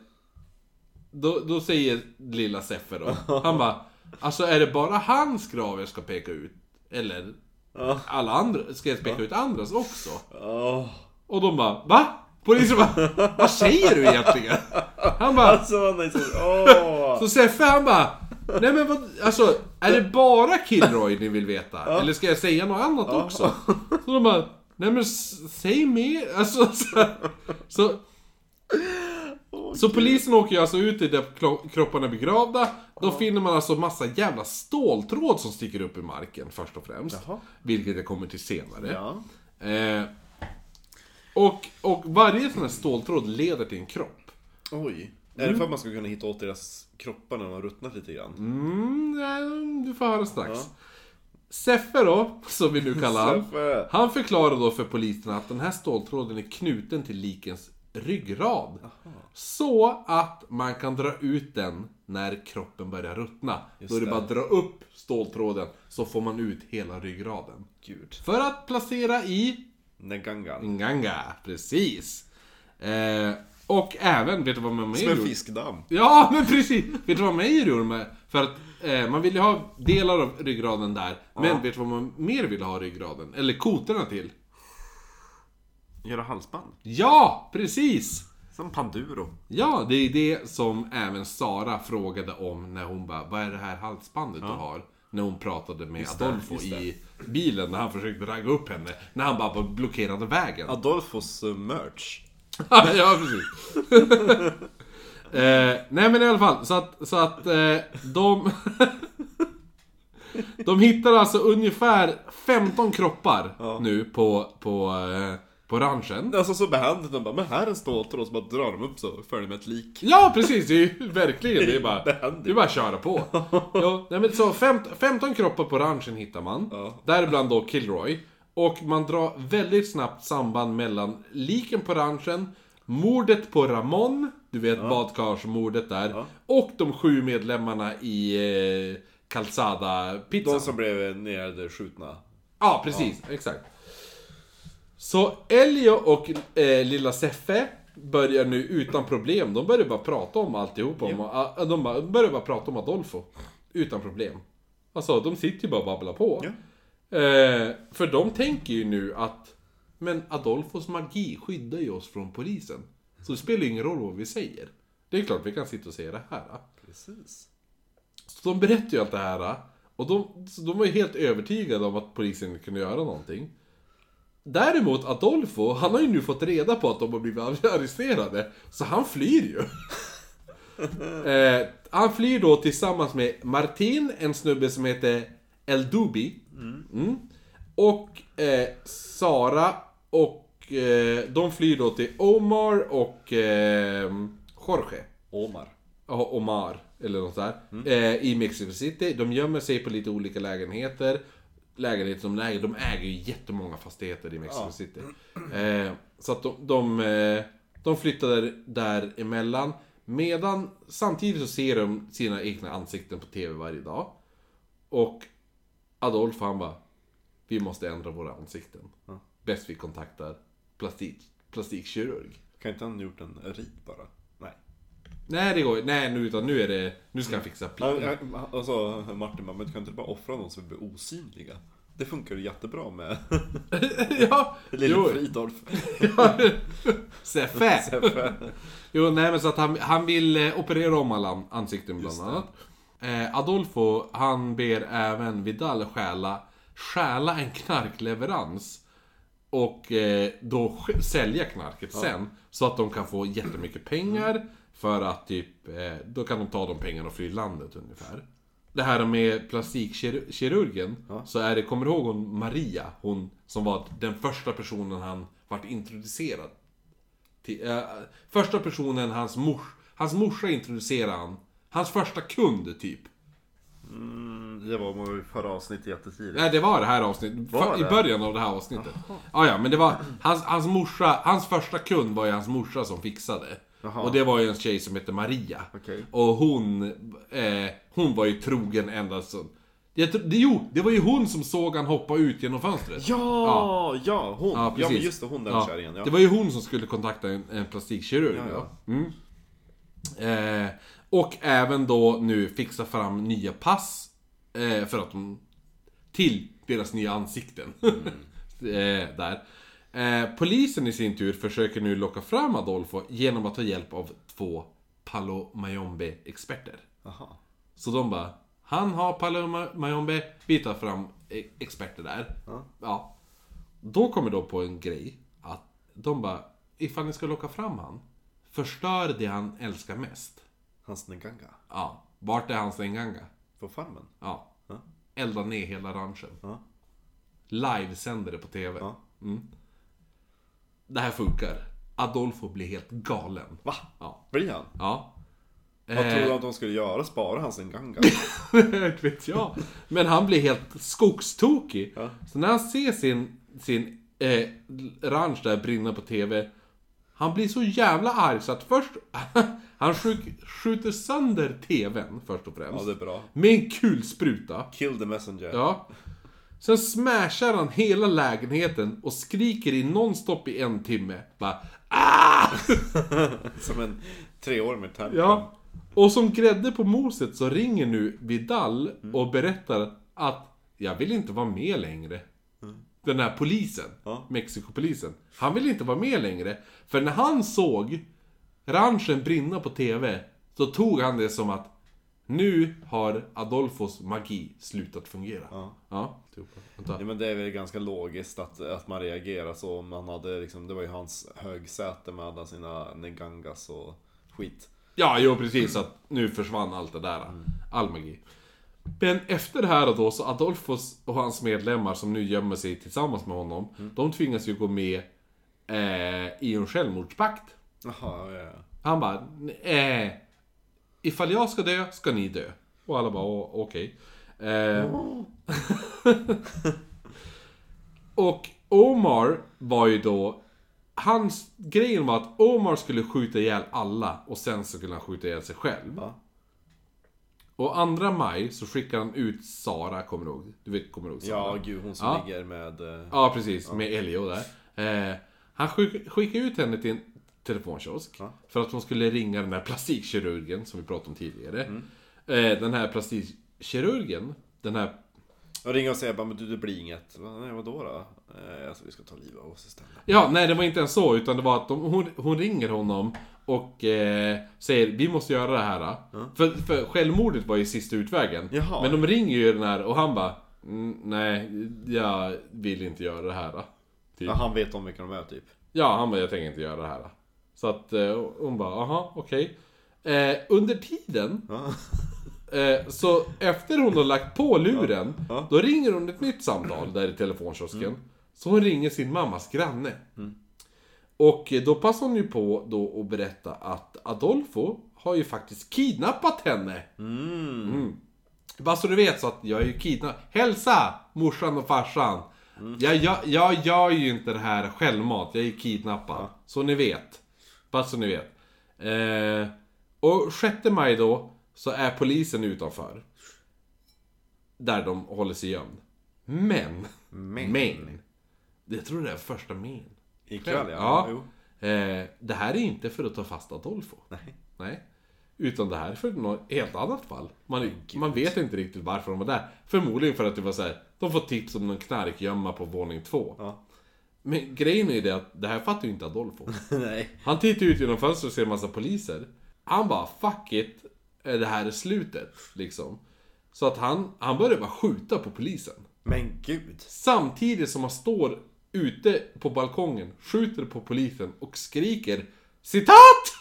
då, då säger lilla Seffe då. Han bara, alltså är det bara hans grav jag ska peka ut? Eller
Ja.
Alla andra, ska jag peka ut andras också? Och de bara, va? Polisen bara, vad säger du egentligen? Han bara,
Alltså han är så... Åh.
så Seffe han bara Nej men vad, alltså är det bara Kilroy ni vill veta? Eller ska jag säga något annat också? Så de bara Nej men säg mer, alltså så, så, så polisen åker ju alltså ut i där kropparna är begravda Då finner man alltså massa jävla ståltråd som sticker upp i marken först och främst
Jaha.
Vilket jag kommer till senare
Ja.
eh, och, och varje sån här ståltråd leder till en kropp
Oj. Är det för att man ska kunna hitta åt deras kroppar när de har ruttnat lite grann?
Mm, nej, du får höra strax. Seffe då, som vi nu kallar han. Han förklarar då för polisen att den här ståltråden är knuten till likens ryggrad. Så att man kan dra ut den när kroppen börjar ruttna. då är det
det.
bara att dra upp ståltråden så får man ut hela ryggraden.
Gud.
För att placera i
Negangan.
Nganga, precis. Eh, och även, vet du vad man mer
Som en fiskdamm.
Ja, men precis! Vet du vad Meijer gjorde med? För att eh, man ville ha delar av ryggraden där. Men vet du vad man mer ville ha ryggraden? Eller kotorna till?
Göra halsband.
Ja, precis!
Som Panduro.
Ja, det är det som även Sara frågade om när hon bara Vad är det här halsbandet du har? När hon pratade med
det,
Adolfo
just det.
i bilen när han försökte ragga upp henne. När han bara blockerade vägen.
Adolfos eh, merch.
ja, precis. eh, nej men i alla fall, så att, så att eh, de... de hittar alltså ungefär 15 kroppar nu på, på, eh, på ranchen.
Alltså så behändigt, de bara 'Men här är en ståltråd' och så bara drar de upp så följer med ett lik.
Ja, precis! Det är ju verkligen, det är bara, det är bara att köra på. Ja, nej, men så 15, 15 kroppar på ranchen hittar man.
Ja.
Däribland då Kilroy. Och man drar väldigt snabbt samband mellan liken på ranchen, mordet på Ramon, du vet badkarsmordet där,
Ja.
och de sju medlemmarna i eh, Calzada-pizzan.
De som blev nedskjutna.
Ja, precis. Exakt. Så Elio och eh, lilla Seffe börjar nu utan problem. De börjar bara prata om alltihop. Om, ah, de börjar bara prata om Adolfo. Utan problem. Alltså, de sitter ju bara och babblar på.
Ja.
Eh, för de tänker ju nu att Men Adolfos magi skyddar ju oss från polisen. Så det spelar ju ingen roll vad vi säger. Det är klart vi kan sitta och säga det här.
Precis.
Så de berättar ju allt det här. Och de, de var ju helt övertygade om att polisen kunde göra någonting. Däremot Adolfo, han har ju nu fått reda på att de har blivit arresterade. Så han flyr ju. eh, han flyr då tillsammans med Martin, en snubbe som heter El Dubi. Mm. Och eh, Sara och eh, de flyr då till Omar och eh, Jorge.
Omar.
Ja, Omar, eller något där. Eh, I Mexico City. De gömmer sig på lite olika lägenheter. Lägenheter som de äger. De äger ju jättemånga fastigheter i Mexico
Ja.
City. Eh, så att de, de, eh, de flyttade däremellan. Medan samtidigt så ser de sina egna ansikten på TV varje dag. Och Adolf han bara Vi måste ändra våra ansikten.
Ja.
Bäst vi kontaktar plastik, plastikkirurg.
Kan inte han gjort en rit bara? Nej.
Det går Nej nu utan nu är det Nu ska han fixa
Ja,
pl-
ja, Alltså Martin bara, men du kan inte bara offra någon som blir osynliga? Det funkar ju jättebra med
ja,
lille. Fridolf.
Seffe. Jo, nej men så att han, han vill eh, operera om alla an- ansikten bland annat. Eh, Adolfo, han ber även Vidal stjäla, stjäla en knarkleverans. Och eh, då sk- sälja knarket sen. Så att de kan få jättemycket pengar. För att typ, eh, då kan de ta de pengarna och fly landet ungefär. Det här med plastikkirurgen,
Ja.
så är det, kommer du ihåg hon Maria? Hon som var den första personen han vart introducerad till, eh, första personen hans mors, hans morsa introducerade han. Hans första kund typ.
Mm, det var i förra avsnittet jättetidigt.
Nej det var det här avsnittet.
Var
I
det?
början av det här avsnittet. Ja, ja men det var hans, hans morsa, hans första kund var ju hans morsa som fixade.
Jaha.
Och det var ju en tjej som hette Maria.
Okej.
Och hon, eh, hon var ju trogen ända. Jag det, jo, det var ju hon som såg han hoppa ut genom fönstret.
Ja, ja, hon. Ja,
precis.
men just det, hon den
Ja,
kärringen. Ja.
Det var ju hon som skulle kontakta en, en plastikkirurg.
Ja,
Ja, Mm. Eh, och även då nu fixa fram nya pass. Eh, för att de... Till deras nya ansikten. eh, där. Eh, polisen i sin tur försöker nu locka fram Adolfo genom att ta hjälp av två Palo Mayombe-experter. Så de bara, han har Palo Ma- Mayombe, vi tar fram eh, experter där.
Ja.
Ja. Då kommer de på en grej, att de bara, ifall ni ska locka fram han, förstör det han älskar mest.
Hans Nganga.
Ja, vart är hans enganga?
På farmen.
Ja.
Ja.
Elda ner hela ranchen.
Ja.
Livesänder det på TV.
Ja.
Mm. Det här funkar. Adolfo blir helt galen.
Va?
Ja.
Blir han?
Ja.
Vad
Eh,
trodde du att de skulle göra? Spara hans Nganga?
Inte vet jag. Men han blir helt skogstokig.
Ja.
Så när han ser sin, sin eh, ranch där brinna på TV. Han blir så jävla arg så att först... han skjut, skjuter sönder TVn först och
Ja,
främst.
det är bra.
Med en kulspruta.
Kill the messenger.
Ja. Sen smashar han hela lägenheten och skriker i nonstop i en timme. Bara ah!
Som en treåring med tärn.
Ja. Och som grädde på moset så ringer nu Vidal och berättar att jag vill inte vara med längre. Den här polisen,
Ja.
Mexikopolisen. Han vill inte vara med längre. För när han såg ranchen brinna på TV så tog han det som att nu har Adolfos magi slutat fungera.
Ja.
Ja. Vänta.
Ja, men det är väl ganska logiskt att, att man reagerar så om man hade liksom, det var ju hans högsäte med alla sina negangas och skit.
Ja, jo precis. Att nu försvann allt det där. All magi. Men efter det här då, så Adolfos och hans medlemmar som nu gömmer sig tillsammans med honom, de tvingas ju gå med eh, i en självmordspakt.
Jaha, ja, ja.
Han bara, eh, ifall jag ska dö, ska ni dö. Och alla bara, "Å, okej. Eh, och Omar var ju då, hans grejen var att Omar skulle skjuta ihjäl alla och sen så skulle han skjuta ihjäl sig själv.
Ja.
Och andra maj så skickar han ut Sara, kommer du ihåg? Du vet, kommer du ihåg Sara?
Ja, gud, hon som
Ja.
ligger med... eh,
Ja, precis. Med Elio där. Eh, han skick, skickade ut henne till en telefonkiosk.
Ja.
För att hon skulle ringa den här plastikkirurgen som vi pratade om tidigare.
Mm.
Eh, den här plastikkirurgen, den här...
Och ringer och säger bara, men du det blir inget. Nej, vadå då? Eh, alltså vi ska ta livet av oss istället.
Ja, nej det var inte ens så, utan det var att de, hon, hon ringer honom och eh, säger vi måste göra det här. För, för självmordet var ju sista utvägen.
Jaha.
Men de ringer ju den här och han bara "Mm, Nej, jag vill inte göra det här. Typ.
Ja, han vet om vilka de är typ.
Ja, han bara, jag tänker inte göra det här. Så att eh, hon bara, aha, okej. Eh, under tiden,
Ja.
eh, så efter hon har lagt på luren,
Ja. Mm.
då ringer hon ett nytt samtal där i telefonkiosken. Så hon ringer sin mammas granne. Och eh, då passar hon ju på då att berätta att Adolfo har ju faktiskt kidnappat henne. Mm. Bara så du vet så att jag är ju kidnappad. Hälsa morsan och farsan! Jag, jag, jag gör ju inte det här självmant, jag är ju kidnappad. Så ni vet. Bara så ni vet. Eh, och 6 maj då, så är polisen utanför. Där de håller sig gömd. Men,
Men.
men. Jag tror det är första men.
Ikväll ja.
Ja. Eh, det här är inte för att ta fast Adolfo.
Nej.
Nej. Utan det här är för något helt annat fall. Man, man vet inte riktigt varför de var där. Förmodligen för att det var så här. de får tips om någon knarkgömma på våning två.
Ja.
Men grejen är ju det att det här fattar ju inte Adolfo.
Nej.
Han tittar ut genom fönstret och ser en massa poliser. Han bara 'fuck it, det här är slutet' liksom. Så att han, han börjar bara skjuta på polisen.
Men gud.
Samtidigt som han står ute på balkongen, skjuter på polisen och skriker Citat!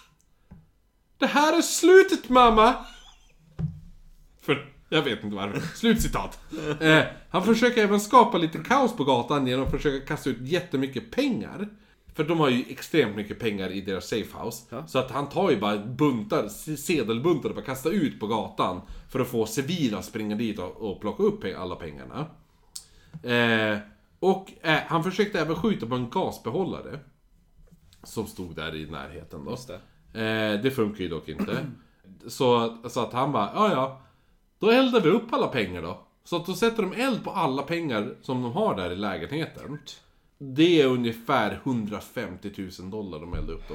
Det här är slutet mamma! För, jag vet inte varför. Slutcitat. Eh, han försöker även skapa lite kaos på gatan genom att försöka kasta ut jättemycket pengar. För de har ju extremt mycket pengar i deras safehouse.
Ja.
Så att han tar ju bara buntar, sedelbuntar och bara kastar ut på gatan. För att få civila att springa dit och, och plocka upp alla pengarna. Eh, och eh, han försökte även skjuta på en gasbehållare. Som stod där i närheten då.
Just det.
Eh, det funkar ju dock inte. Så, så att han bara, ja ja. Då eldar vi upp alla pengar då. Så att då sätter de eld på alla pengar som de har där i lägenheten. Det är ungefär 150 000 dollar de eldar upp då.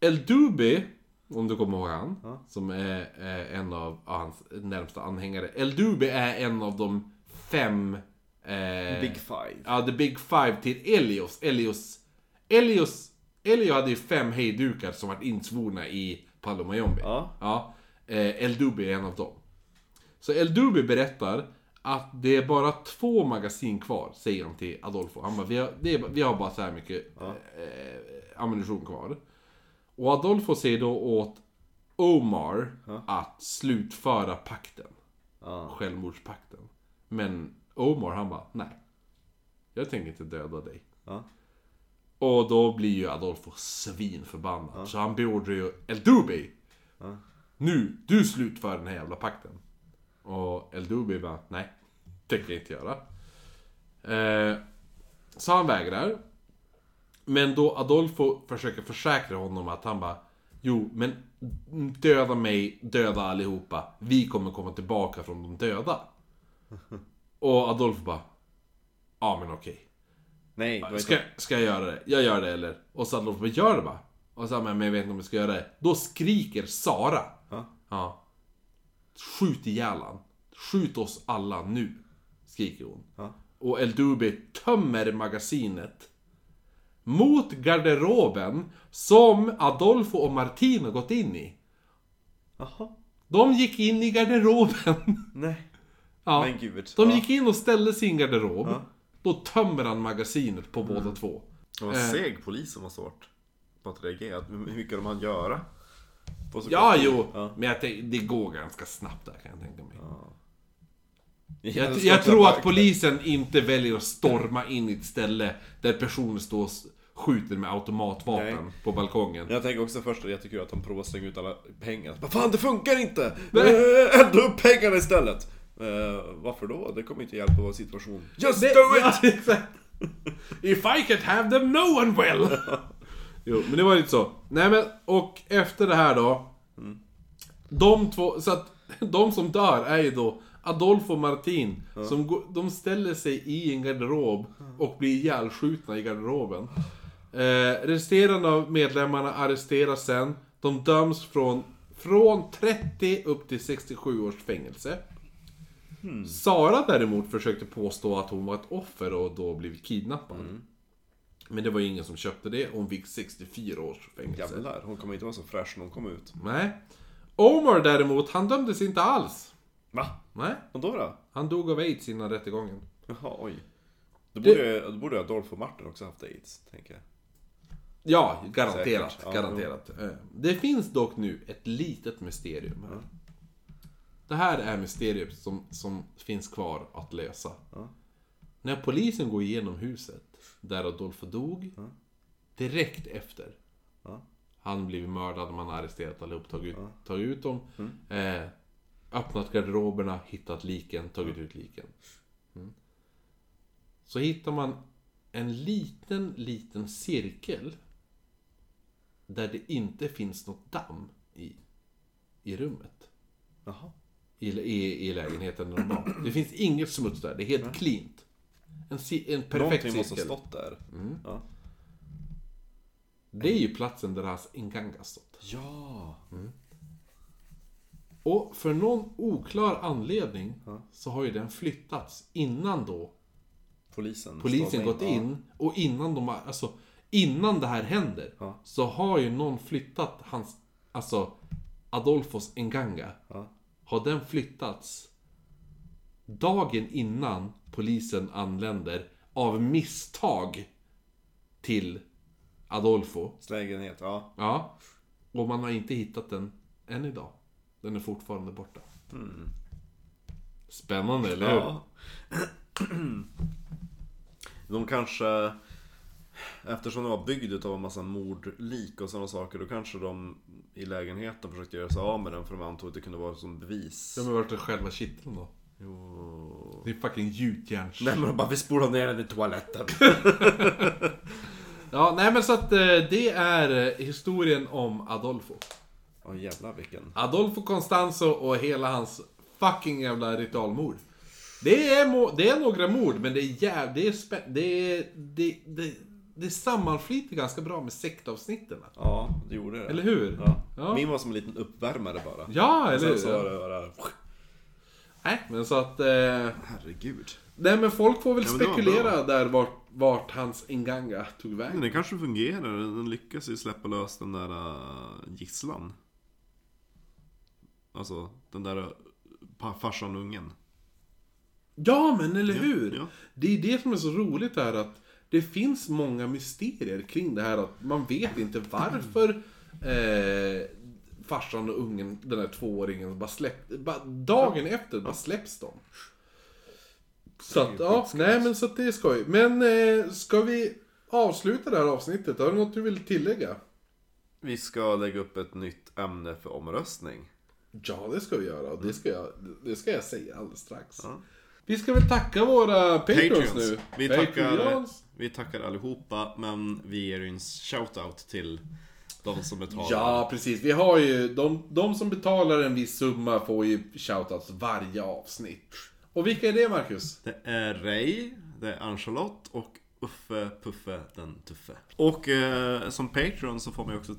El Dubi, om du kommer ihåg han, som är en av hans närmsta anhängare. El Dubi är en av de fem... Eh,
Big five.
Ja, the big five till Elios. Elios... Elios... Elio hade ju fem hejdukar som var insvorna i Palo Mayombe.
Ja.
ja. Eh, El Dubi är en av dem. Så El Dubi berättar att det är bara två magasin kvar, säger han till Adolfo. Han bara, vi har, det är, vi har bara så här mycket eh, ammunition kvar. Och Adolfo säger då åt Omar att slutföra pakten.
Ja.
Självmordspakten. Men Omar han bara, nej. Jag tänker inte döda dig.
Ja.
Och då blir ju Adolfo svinförbannad. Så han beordrar ju El Dubi. Nu, du slutför den här jävla pakten. Och El Dubi bara, nej. Tänker jag inte göra. Eh, så han vägrar. Men då Adolfo försöker försäkra honom att han bara Jo, men döda mig, döda allihopa. Vi kommer komma tillbaka från de döda. Och Adolfo bara Ja men okej.
Nej, det var
Ska, ska jag göra det? Jag gör det eller? Och så Adolfo bara, gör det bara. Och så men jag vet inte om jag ska göra det. Då skriker Sara.
Ja.
Skjut ihjäl han. Skjut oss alla nu. Skriker hon.
Ja.
Och El Dubi tömmer magasinet. Mot garderoben som Adolfo och Martino gått in i.
Jaha.
De gick in i garderoben.
Nej.
Ja.
Men gud.
De
Ja.
gick in och ställde sin garderob.
Ja.
Då tömmer han magasinet på båda två.
Det var
Eh.
en seg polis som måste varit på att reagera. Hur mycket de hann göra?
Ja,
tid.
jo.
Ja.
Men jag tänk, det går ganska snabbt där kan jag tänka mig. Jag,
älskar
jag
att
tror
jag
att polisen inte väljer att storma in i ett ställe där personer står och skjuter med automatvapen
Nej.
på balkongen.
Jag tänker också först att är jättekul att de provar att slänga ut alla pengar. Vad fan, det funkar inte! Eh, Elda upp pengarna istället! Eh, varför då? Det kommer inte hjälpa vår situation. Just
Det-
do it!
ja. If I can't have them, no one will! jo, men det var lite så. Nej men, och efter det här då. De två, så att de som dör är ju då Adolfo och Martin. Som går, de ställer sig i en garderob och blir ihjälskjutna i garderoben. Eh, resterande av medlemmarna arresteras sen. De döms från, från 30 upp till 67 års fängelse. Sara däremot försökte påstå att hon var ett offer och då blivit kidnappad. Men det var ju ingen som köpte det hon fick 64 års fängelse.
Jävlar, hon kommer inte vara så fräsch när hon kommer ut.
Nej. Omar däremot, han dömdes inte alls.
Va?
Nej.
Och då då?
Han dog av aids innan rättegången.
Jaha, oj. Då borde, då borde Adolf och Martin också haft aids, tänker jag.
Ja, garanterat.
Säkert, ja,
garanterat. Eh, Det finns dock nu ett litet mysterium här. Det här är mysteriet som, som finns kvar att lösa.
Ja.
När polisen går igenom huset där Adolfo dog, direkt efter.
Ja.
Han blivit mördad, man har arresterat allihop, tagit, tagit ut dem. Eh, öppnat garderoberna, hittat liken, tagit ut liken. Mm. Så hittar man en liten, liten cirkel där det inte finns något damm i, i rummet.
Jaha.
I, i, i lägenheten där de var. Det finns inget smuts där, det är helt cleant. En, ci- en perfekt
Någonting måste ha stått där. Ja.
Det är ju platsen där hans Inganga stått.
Ja.
Och för någon oklar anledning så har ju den flyttats innan då
Polisen.
polisen gått in och innan de har, alltså innan det här händer
Ja.
så har ju någon flyttat hans, alltså Adolfos Nganga.
Ja.
Har den flyttats dagen innan polisen anländer av misstag till Adolfo.
Lägenhet, ja.
Ja. Och man har inte hittat den än idag. Den är fortfarande borta. Spännande, eller hur?
Ja. De kanske... Eftersom de var byggd av en massa mordlik och sådana saker, då kanske de i lägenheten försökte göra sig av med den för de antog att det kunde vara som bevis.
Ja, men vart är själva kitteln då?
Jo...
Det är fucking gjutjärns...
Nej men de bara, vi spolar ner den i toaletten.
Ja, nej men så att eh, det är eh, historien om Adolfo.
Ja jävlar vilken.
Adolfo Constanzo och hela hans fucking jävla ritualmord. Det är, mo- det är några mord, men det är jäv... Det är spä- det, är, det, det, det sammanflyter ganska bra med sektavsnitten.
Ja, det gjorde det.
Eller hur?
Ja.
Ja.
Min var som en liten uppvärmare bara.
Ja, eller
Sen
hur?
så var det bara...
Nej, men så att... Eh,
Herregud.
nej men folk får väl
Ja, men det var
spekulera där vart, vart hans Inganga tog
Men
vägen.
den kanske fungerar, den lyckas ju släppa lös den där uh, gisslan. Alltså, den där uh, farsan ungen.
Ja, men eller hur?
ja.
Det är det som är så roligt här att det finns många mysterier kring det här att man vet inte varför eh, farsan och ungen, den här tvååringen, bara släpp, bara, dagen efter bara släpps de. Så att, ja, nej men så att det är skoj. Men eh, ska vi avsluta det här avsnittet? Har du något du vill tillägga?
Vi ska lägga upp ett nytt ämne för omröstning.
Ja, det ska vi göra och det ska jag, det ska jag säga alldeles strax. Vi ska väl tacka våra Patreons, nu.
Vi tackar, vi tackar allihopa, men vi ger en shoutout till de som betalar.
Ja, precis. Vi har ju, de, de som betalar en viss summa får ju shoutouts varje avsnitt. Och vilka är det, Marcus?
Det är Ray, det är Ann-Charlotte och Uffe Puffe den Tuffe. Och eh, som Patreon så får man ju också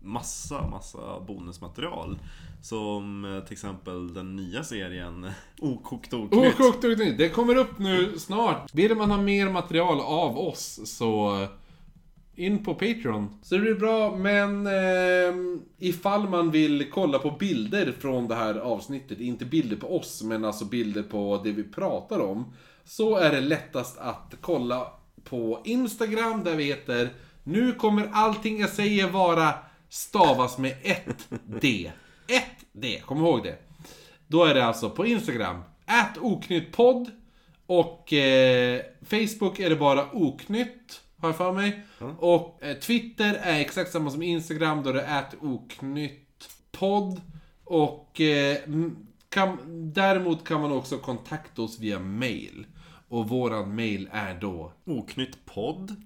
massa, massa bonusmaterial. Som eh, till exempel den nya serien Okokt Oknytt.
Okokt och nytt. Det kommer upp nu snart. Vill man ha mer material av oss så in på Patreon. Så det blir bra, men eh, ifall man vill kolla på bilder från det här avsnittet, inte bilder på oss, men alltså bilder på det vi pratar om, så är det lättast att kolla på Instagram där vi heter Nu kommer allting jag säger vara stavas med ett D. Ett D, kom ihåg det. Då är det alltså på Instagram, Att oknyttpodd. Och eh, Facebook är det bara oknytt, har jag för mig. Och eh, Twitter är exakt samma som Instagram, då det är oknyttpodd. Och eh, kan, däremot kan man också kontakta oss via mail. Och våran mail är då
Oknyttpodd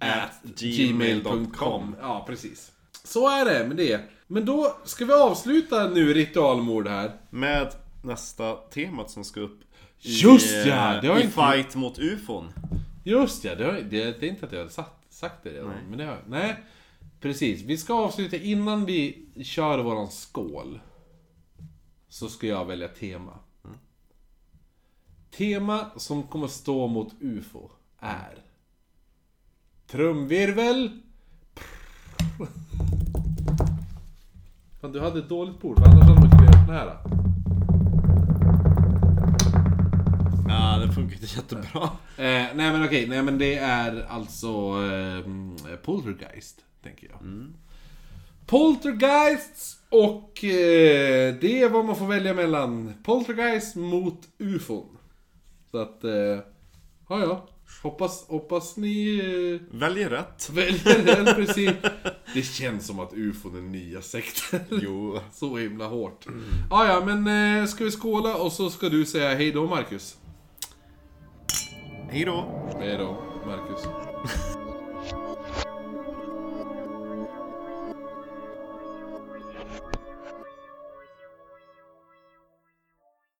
at gmail.com. Ja, precis. Så är det med det. Men då ska vi avsluta nu ritualmord här.
Med nästa temat som ska upp i,
Just ja,
eh,
det har
i
inte-
fight mot ufon.
Just ja, det, har, det, det är inte att jag har sagt, sagt det redan.
Nej.
Men det har, nej, precis. Vi ska avsluta innan vi kör våran skål. Så ska jag välja tema. Tema som kommer stå mot UFO är... Trumvirvel. Fan, du hade ett dåligt bord, för annars hade man kunnat göra den här.
Det funkar inte jättebra.
Eh, nej men okej, nej men det är alltså eh, Poltergeist, tänker jag. Poltergeists och eh, det är vad man får välja mellan. Poltergeist mot UFON. Så att, eh, ja ja. Hoppas, hoppas ni eh,
Väljer rätt.
väljer den precis. Det känns som att UFON är nya sekten.
Jo.
Så himla hårt. Ja ja, men eh, ska vi skåla och så ska du säga hej då Marcus.
Hej då.
Hej då, Marcus.